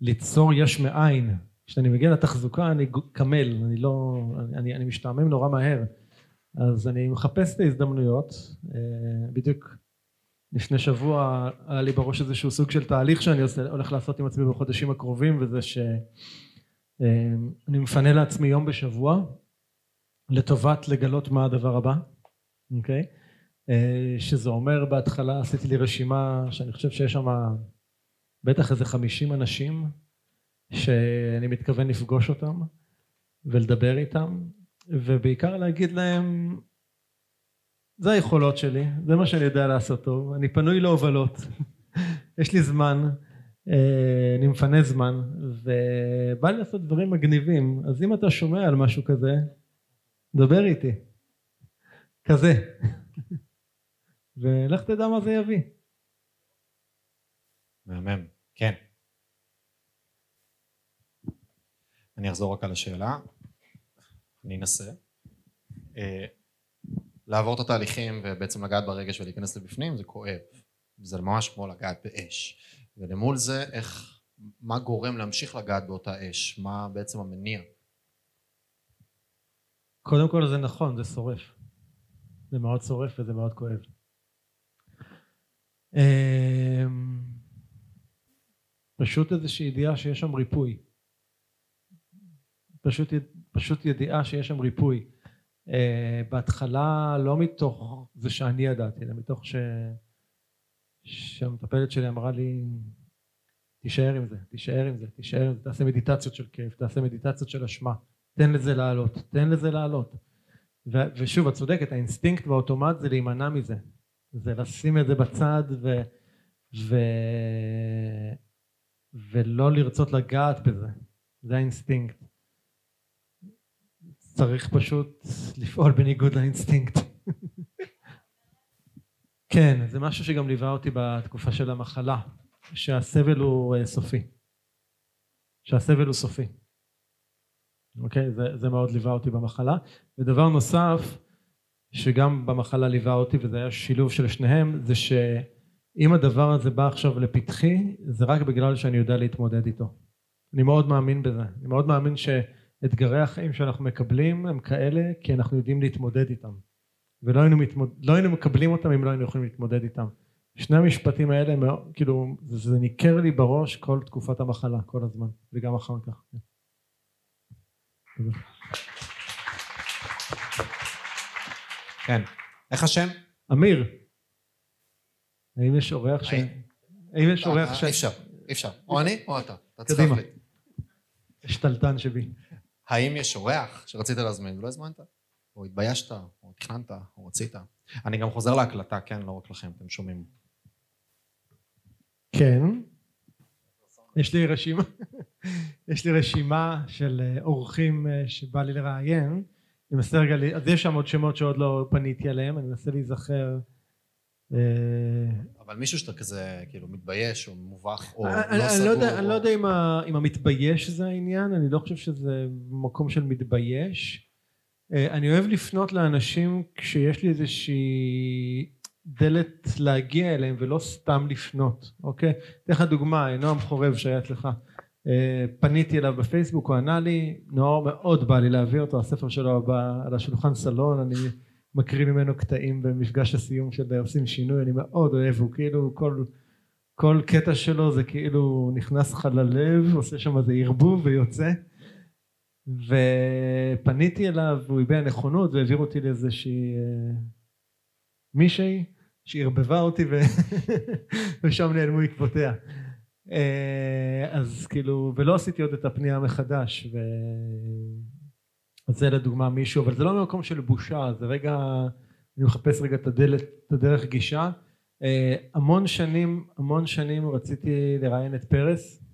ליצור יש מאין. כשאני מגיע לתחזוקה אני קמל, אני לא... אני, אני משתעמם נורא מהר. אז אני מחפש את ההזדמנויות, אה, בדיוק לפני שבוע היה לי בראש איזשהו סוג של תהליך שאני עושה, הולך לעשות עם עצמי בחודשים הקרובים וזה שאני אה, מפנה לעצמי יום בשבוע לטובת לגלות מה הדבר הבא, אוקיי? אה, שזה אומר בהתחלה עשיתי לי רשימה שאני חושב שיש שם בטח איזה חמישים אנשים שאני מתכוון לפגוש אותם ולדבר איתם ובעיקר להגיד להם זה היכולות שלי, זה מה שאני יודע לעשות טוב, אני פנוי להובלות, יש לי זמן, אה, אני מפנה זמן, ובא לי לעשות דברים מגניבים, אז אם אתה שומע על משהו כזה, דבר איתי, כזה, ולך תדע מה זה יביא.
מהמם, כן. אני אחזור רק על השאלה, אני אנסה. אה, לעבור את התהליכים ובעצם לגעת ברגש ולהיכנס לבפנים זה כואב. זה ממש כמו לגעת באש. ולמול זה איך מה גורם להמשיך לגעת באותה אש? מה בעצם המניע?
קודם כל זה נכון זה שורף. זה מאוד שורף וזה מאוד כואב. אמ, פשוט איזושהי ידיעה שיש שם ריפוי פשוט, פשוט ידיעה שיש שם ריפוי Uh, בהתחלה לא מתוך זה שאני ידעתי, אלא מתוך ש... שהמטפלת שלי אמרה לי תישאר עם זה, תישאר עם זה, תישאר עם זה, תעשה מדיטציות של כאב, תעשה מדיטציות של אשמה, תן לזה לעלות, תן לזה לעלות. ו- ושוב, את צודקת, האינסטינקט והאוטומט זה להימנע מזה, זה לשים את זה בצד ו... ו- ולא לרצות לגעת בזה, זה האינסטינקט. צריך פשוט לפעול בניגוד לאינסטינקט. כן, זה משהו שגם ליווה אותי בתקופה של המחלה, שהסבל הוא אה, סופי. שהסבל הוא סופי. אוקיי? זה, זה מאוד ליווה אותי במחלה. ודבר נוסף, שגם במחלה ליווה אותי, וזה היה שילוב של שניהם, זה שאם הדבר הזה בא עכשיו לפתחי, זה רק בגלל שאני יודע להתמודד איתו. אני מאוד מאמין בזה. אני מאוד מאמין ש... אתגרי החיים שאנחנו מקבלים הם כאלה כי אנחנו יודעים להתמודד איתם ולא היינו, מתמוד... לא היינו מקבלים אותם אם לא היינו יכולים להתמודד איתם שני המשפטים האלה כאילו זה, זה ניכר לי בראש כל תקופת המחלה כל הזמן וגם אחר כך
כן. איך השם?
אמיר. האם יש אורח ש...
האם-
יש אורח
אה,
ש...
אי אפשר, אי אפשר. או אני או אתה. אתה צריך. להחליט.
שתלטן שבי.
האם יש אורח שרצית להזמין ולא הזמנת? או התביישת, או תכננת, או רצית? אני גם חוזר להקלטה, כן, לא רק לכם, אתם שומעים.
כן. יש לי רשימה, יש לי רשימה של אה, אורחים אה, שבא לי לראיין. אני מנסה רגע, אז יש שם עוד שמות שעוד לא פניתי עליהם, אני מנסה להיזכר. אה,
אבל מישהו שאתה כזה, כאילו, מתבייש, או מובך, או
אני-
לא
אני לא
סגור,
יודע- אני לא יודע אם ה- אם המתבייש זה העניין, אני לא חושב שזה מקום של מתבייש. אה, אני אוהב לפנות לאנשים כשיש לי איזושהי דלת להגיע אליהם ולא סתם לפנות, אוקיי? אתן לך דוגמה, נועם חורב שהיה אצלך. אה, פניתי אליו בפייסבוק, הוא ענה לי, נועם מאוד בא לי להביא אותו, הספר שלו בא על השולחן סלון, אני מקריא ממנו קטעים במפגש הסיום של עושים שינוי, אני מאוד אוהב, הוא כאילו כל... כל קטע שלו זה כאילו נכנס לך ללב, עושה שם איזה ערבוב ויוצא. ופניתי אליו, והוא הביע נכונות והעביר אותי לאיזושהי אה, מישהי שערבבה אותי ו... ושם נעלמו עקבותיה. אה, אז כאילו, ולא עשיתי עוד את הפנייה מחדש. ו... אז זה לדוגמה מישהו, אבל זה לא ממקום של בושה, זה רגע, אני מחפש רגע את הדלת, את הדרך גישה. אה, המון שנים, המון שנים רציתי לראיין את פרס.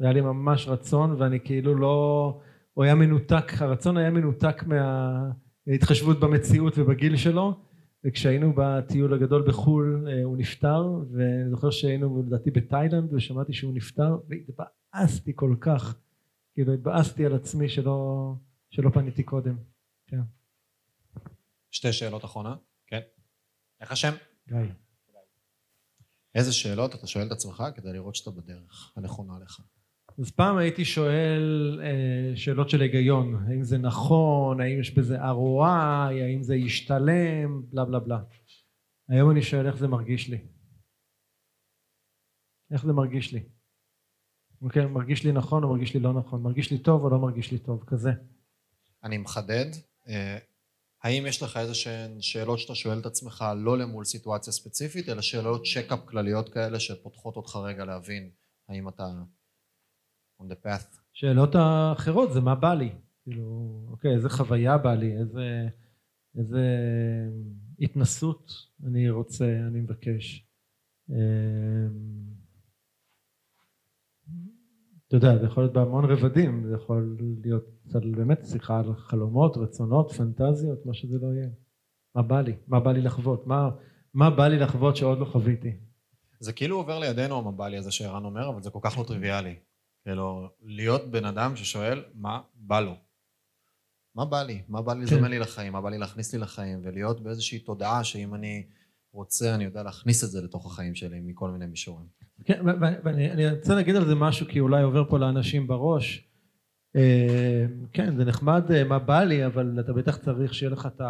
היה לי ממש רצון ואני כאילו לא, הוא היה מנותק, הרצון היה מנותק מההתחשבות במציאות ובגיל שלו וכשהיינו בטיול הגדול בחו"ל אה, הוא נפטר ואני זוכר שהיינו לדעתי בתאילנד ושמעתי שהוא נפטר והתבאסתי כל כך כאילו התבאסתי על עצמי שלא, שלא פניתי קודם כן
שתי שאלות אחרונות. כן. איך השם?
גיא
איזה שאלות אתה שואל את עצמך כדי לראות שאתה בדרך הנכונה לך?
אז פעם הייתי שואל אה, שאלות של היגיון, האם זה נכון, האם יש בזה ROI, האם זה ישתלם, בלה בלה בלה. היום אני שואל איך זה מרגיש לי. איך זה מרגיש לי. אוקיי, מרגיש לי נכון או מרגיש לי לא נכון, מרגיש לי טוב או לא מרגיש לי טוב, כזה.
אני מחדד, אה, האם יש לך איזה שהן שאלות שאתה שואל את עצמך לא למול סיטואציה ספציפית, אלא שאלות צ'קאפ כלליות כאלה שפותחות אותך רגע להבין האם אתה on the path?
שאלות האחרות זה מה בא לי, כאילו, אוקיי, איזה חוויה בא לי, איזה, איזה התנסות אני רוצה, אני מבקש. אמ, אתה יודע, זה יכול להיות בהמון רבדים, זה יכול להיות על באמת שיחה על חלומות, רצונות, פנטזיות, מה שזה לא יהיה. מה בא לי? מה בא לי לחוות? מה, מה בא לי לחוות שעוד לא חוויתי?
זה כאילו עובר לידינו המב"לי הזה שערן אומר, אבל זה כל כך לא טריוויאלי. כאילו, להיות בן אדם ששואל מה בא לו. מה בא לי? מה בא לי
כן.
לזמן לי לחיים? מה בא לי להכניס לי לחיים? ולהיות באיזושהי תודעה שאם אני רוצה, אני יודע להכניס את זה לתוך החיים שלי מכל מיני מישורים.
כן, ואני אני רוצה להגיד על זה משהו כי אולי עובר פה לאנשים בראש. אה, כן, זה נחמד אה, מה בא לי, אבל אתה בטח צריך שיהיה לך את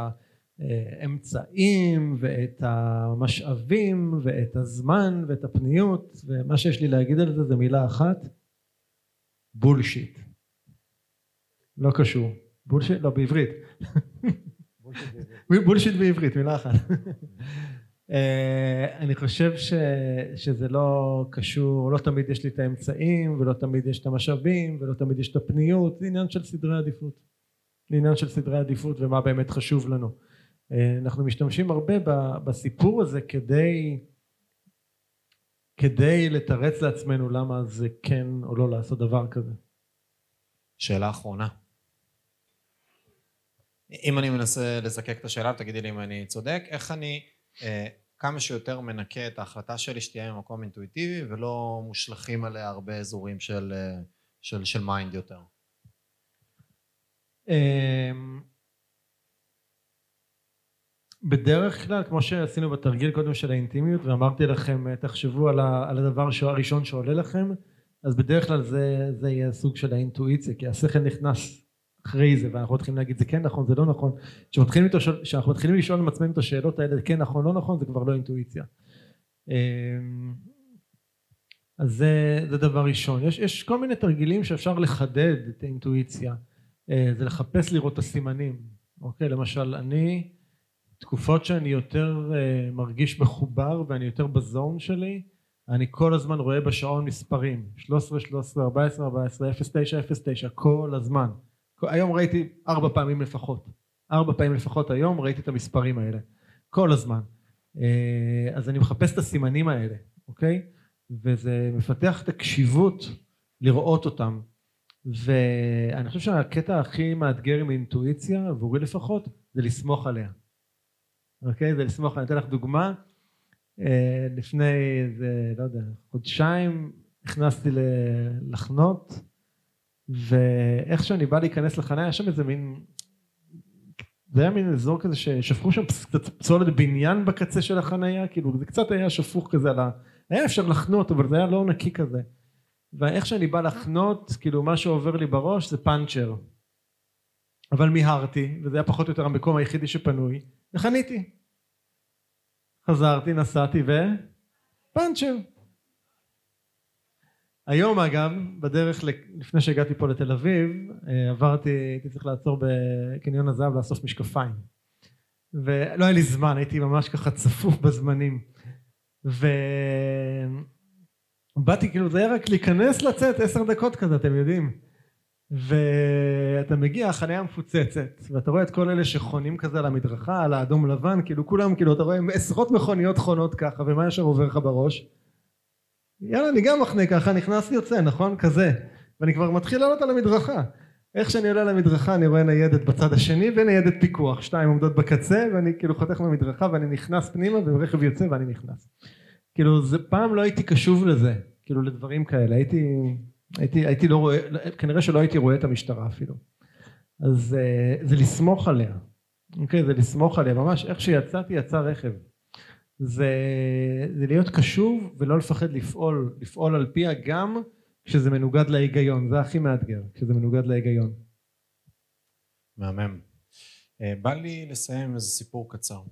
האמצעים ואת המשאבים ואת הזמן ואת הפניות, ומה שיש לי להגיד על זה זה מילה אחת, Bullshit. לא קשור. Bullshit? לא, בעברית. Bullshit בעברית, מילה אחת. אה, אני חושב ש, שזה לא קשור, לא תמיד יש לי את האמצעים ולא תמיד יש את המשאבים ולא תמיד יש את הפניות, זה עניין של סדרי עדיפות. זה עניין של סדרי עדיפות ומה באמת חשוב לנו. אה, אנחנו משתמשים הרבה בסיפור הזה כדי כדי לתרץ לעצמנו למה זה כן או לא לעשות דבר כזה.
שאלה אחרונה. אם אני מנסה לזקק את השאלה ותגידי לי אם אני צודק, איך אני כמה שיותר מנקה את ההחלטה שלי שתהיה ממקום אינטואיטיבי ולא מושלכים עליה הרבה אזורים של, אה, של, של mind יותר.
אמ, בדרך כלל כמו שעשינו בתרגיל קודם של האינטימיות ואמרתי לכם תחשבו על, ה, על הדבר הראשון שעולה לכם אז בדרך כלל זה, זה יהיה סוג של האינטואיציה כי השכל נכנס אחרי זה ואנחנו מתחילים להגיד זה כן נכון זה לא נכון. כשאנחנו מתחילים לשאול עם עצמנו את השאלות האלה כן נכון לא נכון זה כבר לא אינטואיציה. אמ, אז זה, זה דבר ראשון. יש, יש כל מיני תרגילים שאפשר לחדד את האינטואיציה. אה, זה לחפש לראות את הסימנים. אוקיי? למשל אני תקופות שאני יותר uh, מרגיש מחובר ואני יותר בזון שלי אני כל הזמן רואה בשעון מספרים. 13 13 14 14 09 09 כל הזמן היום ראיתי ארבע פעמים לפחות. ארבע פעמים לפחות היום ראיתי את המספרים האלה. כל הזמן. אה, אז אני מחפש את הסימנים האלה אוקיי? וזה מפתח את הקשיבות לראות אותם. ואני חושב שהקטע הכי מאתגר עם אינטואיציה עבורי לפחות זה לסמוך עליה. אוקיי? זה לסמוך אני אתן לך דוגמה. אה, לפני איזה לא יודע חודשיים נכנסתי לחנות ואיך שאני בא להיכנס לחניה היה שם איזה מין זה היה מין אזור כזה ששפכו שם קצת פסולת בניין בקצה של החניה כאילו זה קצת היה שפוך כזה על ה... היה אפשר לחנות אבל זה היה לא נקי כזה. ואיך שאני בא לחנות כאילו מה שעובר לי בראש זה פאנצ'ר. אבל מיהרתי וזה היה פחות או יותר המקום היחידי שפנוי וחניתי. חזרתי נסעתי ופאנצ'ר היום אגב בדרך לפני שהגעתי פה לתל אביב אה, עברתי הייתי צריך לעצור בקניון הזהב לאסוף משקפיים. ולא היה לי זמן הייתי ממש ככה צפוף בזמנים. ובאתי כאילו זה היה רק להיכנס לצאת עשר דקות כזה אתם יודעים. ואתה מגיע החניה מפוצצת ואתה רואה את כל אלה שחונים כזה על המדרכה על האדום לבן כאילו כולם כאילו אתה רואה עשרות מכוניות חונות ככה ומה ישר עובר לך בראש יאללה אני גם מחנה ככה נכנס יוצא נכון? כזה. ואני כבר מתחיל לעלות על המדרכה. איך שאני עולה על המדרכה אני רואה ניידת בצד השני וניידת פיקוח. שתיים עומדות בקצה ואני כאילו חותך מהמדרכה ואני נכנס פנימה ורכב יוצא ואני נכנס. כאילו זה פעם לא הייתי קשוב לזה כאילו לדברים כאלה. הייתי הייתי, הייתי לא רואה כנראה שלא הייתי רואה את המשטרה אפילו. אז אה, זה לסמוך עליה. אוקיי? זה לסמוך עליה. ממש איך שיצאתי יצא רכב זה, זה להיות קשוב ולא לפחד לפעול, לפעול על פיה גם כשזה מנוגד להיגיון, זה הכי מאתגר, כשזה מנוגד להיגיון.
מהמם. אה, בא לי לסיים איזה סיפור קצר.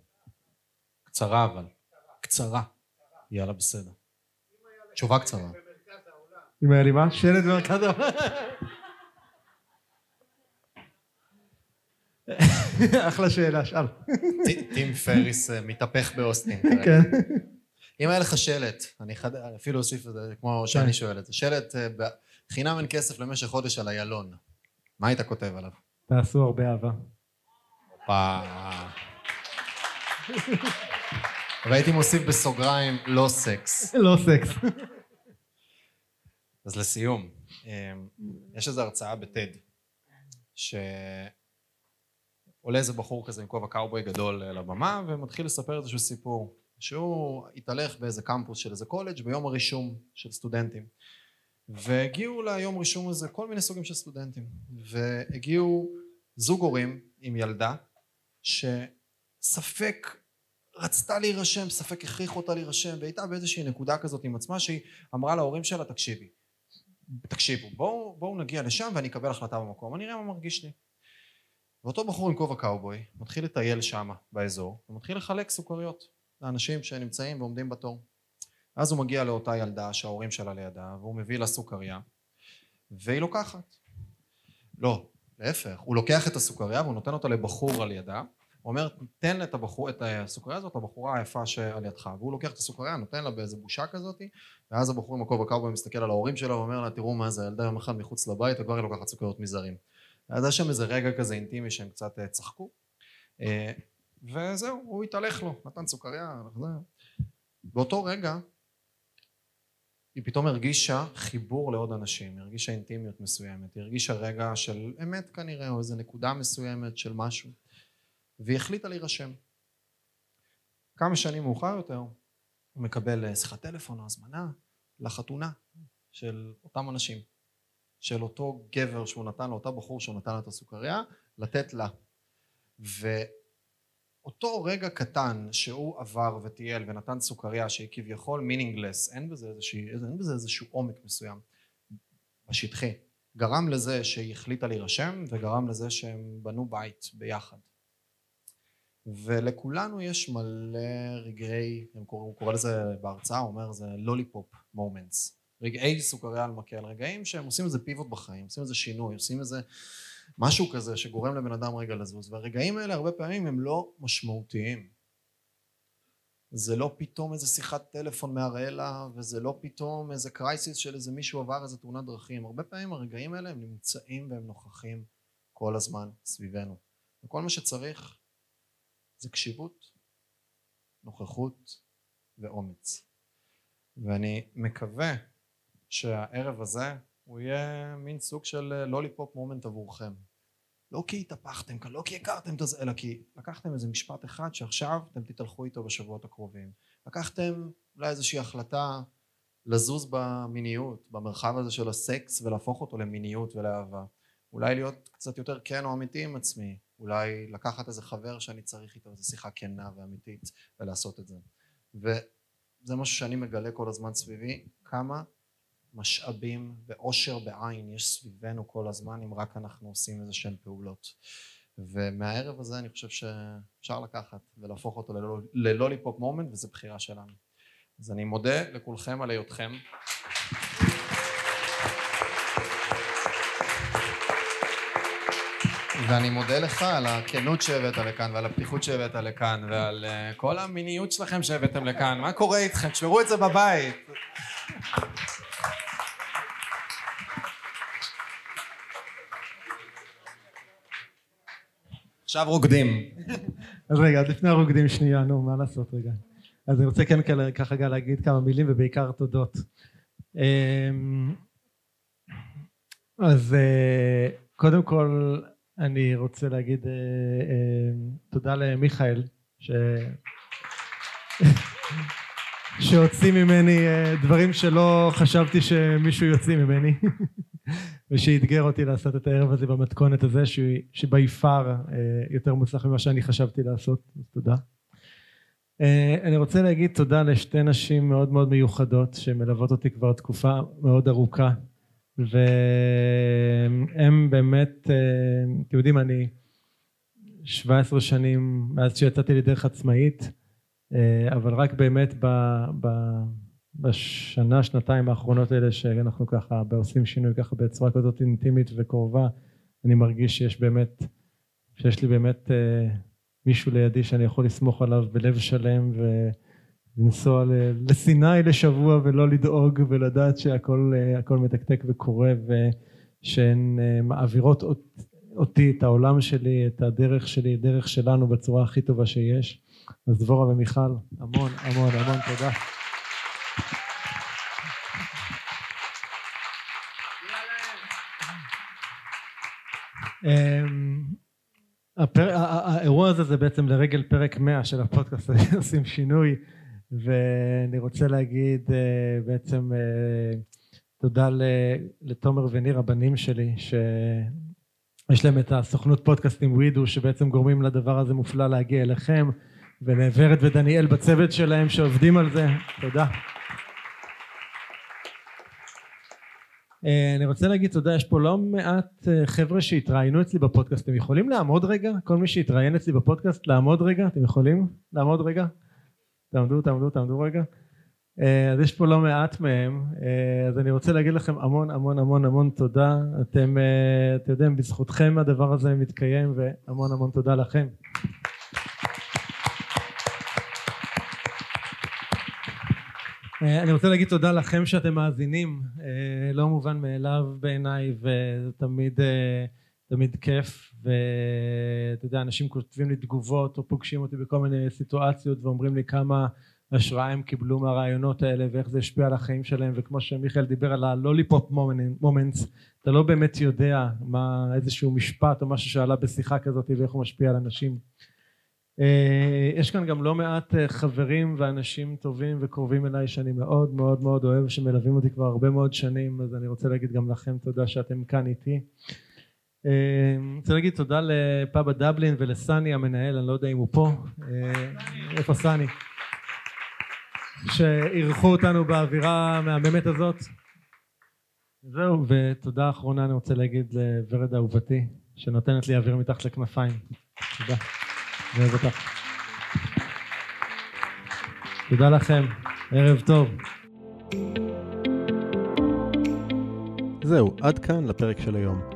קצרה אבל. קצרה. יאללה בסדר. תשובה קצרה.
אם היה לי מה? שלט במרכז העולם. אחלה שאלה, שאל.
טים פריס אה, מתהפך באוסטין.
כן.
אם היה לך שלט, אני אפילו אוסיף את זה כמו כן. שאני שואל את זה, שלט אה, חינם אין כסף למשך חודש על איילון, מה היית כותב עליו?
תעשו הרבה אהבה.
והייתי מוסיף בסוגריים לא סקס.
לא סקס.
אז לסיום, אה, יש איזו הרצאה בטד, עולה איזה בחור כזה עם כובע קאובוי גדול לבמה ומתחיל לספר איזשהו סיפור שהוא התהלך באיזה קמפוס של איזה קולג' ביום הרישום של סטודנטים. והגיעו ליום רישום הזה כל מיני סוגים של סטודנטים. והגיעו זוג הורים עם ילדה שספק רצתה להירשם, ספק הכריחו אותה להירשם והייתה באיזושהי נקודה כזאת עם עצמה שהיא אמרה להורים שלה תקשיבי תקשיבו בואו בוא נגיע לשם ואני אקבל החלטה במקום אני אראה מה מרגיש לי ואותו בחור עם כובע קאובוי מתחיל לטייל שמה באזור ומתחיל לחלק סוכריות לאנשים שנמצאים ועומדים בתור. אז הוא מגיע לאותה ילדה שההורים שלה לידה והוא מביא לה סוכריה והיא לוקחת. לא, להפך, הוא לוקח את הסוכריה והוא נותן אותה לבחור על ידה הוא אומר תן את, הבחור, את הסוכריה הזאת לבחורה היפה שעל ידך. והוא לוקח את הסוכריה נותן לה באיזה בושה כזאת ואז הבחור עם הכובע קאובוי מסתכל על ההורים שלו ואומר לה תראו מה זה ילדה יום אחד מחוץ לבית וכבר היא לוקחת סוכריות מזרים אז היה שם איזה רגע כזה אינטימי שהם קצת אה, צחקו. אה, וזהו הוא התהלך לו נתן סוכריה באותו רגע היא פתאום הרגישה חיבור לעוד אנשים, הרגישה אינטימיות מסוימת, היא הרגישה רגע של אמת כנראה או איזה נקודה מסוימת של משהו. והיא החליטה להירשם. כמה שנים מאוחר יותר הוא מקבל אה, שיחת טלפון או הזמנה לחתונה של אותם אנשים של אותו גבר שהוא נתן, לאותה בחור שהוא נתן לה את הסוכריה, לתת לה. ואותו רגע קטן שהוא עבר וטייל ונתן סוכריה שהיא כביכול meaningless, אין בזה, איזושהי, אין בזה איזשהו עומק מסוים, השטחי, גרם לזה שהיא החליטה להירשם וגרם לזה שהם בנו בית ביחד. ולכולנו יש מלא רגעי, הוא קורא לזה בהרצאה, הוא אומר זה lollipop moments. רגעי סוכריה על מקל, רגעים שהם עושים איזה pivot בחיים, עושים איזה שינוי, עושים איזה משהו כזה שגורם לבן אדם רגע לזוז, והרגעים האלה הרבה פעמים הם לא משמעותיים. זה לא פתאום איזה שיחת טלפון מהראלה, וזה לא פתאום איזה קרייסיס של איזה מישהו עבר איזה תאונת דרכים. הרבה פעמים הרגעים האלה הם נמצאים והם נוכחים כל הזמן סביבנו. וכל מה שצריך זה קשיבות, נוכחות ואומץ. ואני מקווה שהערב הזה הוא יהיה מין סוג של lollipop moment עבורכם. לא כי התהפכתם כאן, לא כי הכרתם את זה, אלא כי לקחתם איזה משפט אחד שעכשיו אתם תתהלכו איתו בשבועות הקרובים. לקחתם אולי איזושהי החלטה לזוז במיניות, במרחב הזה של הסקס ולהפוך אותו למיניות ולאהבה. אולי להיות קצת יותר כן או אמיתי עם עצמי, אולי לקחת איזה חבר שאני צריך איתו איזו שיחה כנה ואמיתית ולעשות את זה. וזה משהו שאני מגלה כל הזמן סביבי, כמה משאבים ואושר בעין יש סביבנו כל הזמן אם רק אנחנו עושים איזה שהן פעולות. ומהערב הזה אני חושב שאפשר לקחת ולהפוך אותו ללוליפופ מומנט וזו בחירה שלנו. אז אני מודה לכולכם על היותכם. ואני מודה לך על הכנות שהבאת לכאן ועל הפתיחות שהבאת לכאן ועל אה, כל המיניות שלכם שהבאתם לכאן. מה קורה איתכם? תשמרו את זה בבית עכשיו רוקדים.
אז רגע, אז לפני הרוקדים שנייה, נו, מה לעשות רגע. אז אני רוצה כן ככה גם להגיד כמה מילים ובעיקר תודות. אמ, אז אה, קודם כל אני רוצה להגיד אה, אה, תודה למיכאל ש... שהוציא ממני דברים שלא חשבתי שמישהו יוציא ממני. ושאתגר אותי לעשות את הערב הזה במתכונת הזה שבי פאר אה, יותר מוצלח ממה שאני חשבתי לעשות. אז תודה. אה, אני רוצה להגיד תודה לשתי נשים מאוד מאוד מיוחדות שמלוות אותי כבר תקופה מאוד ארוכה. והם באמת אה, אתם יודעים אני 17 שנים מאז שיצאתי לדרך עצמאית אבל רק באמת ב, ב, בשנה שנתיים האחרונות האלה שאנחנו ככה עושים שינוי ככה בצורה כזאת אינטימית וקרובה אני מרגיש שיש באמת שיש לי באמת אה, מישהו לידי שאני יכול לסמוך עליו בלב שלם ולנסוע לסיני לשבוע ולא לדאוג ולדעת שהכל אה, מתקתק וקורה ושהן אה, מעבירות אותי את העולם שלי את הדרך שלי דרך שלנו בצורה הכי טובה שיש אז דבורה ומיכל המון המון המון תודה אמ. האירוע הזה זה בעצם לרגל פרק 100 של הפודקאסט עושים שינוי ואני רוצה להגיד אה, בעצם אה, תודה לתומר וניר הבנים שלי שיש להם את הסוכנות פודקאסטים ווידו שבעצם גורמים לדבר הזה מופלא להגיע אליכם ולוורד ודניאל בצוות שלהם שעובדים על זה. תודה. אה, אני רוצה להגיד תודה יש פה לא מעט אה, חבר'ה שהתראיינו אצלי בפודקאסט. אתם יכולים לעמוד רגע? כל מי שהתראיין אצלי בפודקאסט לעמוד רגע? אתם יכולים? לעמוד רגע? תעמדו תעמדו תעמדו רגע אז יש פה לא מעט מהם. אז אני רוצה להגיד לכם המון המון המון המון תודה. אתם אתם יודעים בזכותכם הדבר הזה מתקיים והמון המון תודה לכם. אה, אני רוצה להגיד תודה לכם שאתם מאזינים. אה, לא מובן מאליו בעיניי ותמיד אה, תמיד כיף. ואתה יודע אנשים כותבים לי תגובות או פוגשים אותי בכל מיני סיטואציות ואומרים לי כמה השראה הם קיבלו מהרעיונות האלה ואיך זה השפיע על החיים שלהם וכמו שמיכאל דיבר על ה lollipop moments אתה לא באמת יודע מה איזשהו משפט או משהו שעלה בשיחה כזאת ואיך הוא משפיע על אנשים. אה, יש כאן גם לא מעט אה, חברים ואנשים טובים וקרובים אליי שאני מאוד מאוד מאוד אוהב שמלווים אותי כבר הרבה מאוד שנים אז אני רוצה להגיד גם לכם תודה שאתם כאן איתי. אה, אני רוצה להגיד תודה לפאב הדבלין ולסני המנהל אני לא יודע אם הוא פה. איפה סני שאירחו אותנו באווירה המהממת הזאת זהו ותודה אחרונה אני רוצה להגיד לוורד אהובתי שנותנת לי אוויר מתחת לכנפיים תודה אוהב אותך. תודה לכם, ערב טוב.
זהו, עד כאן לפרק של היום.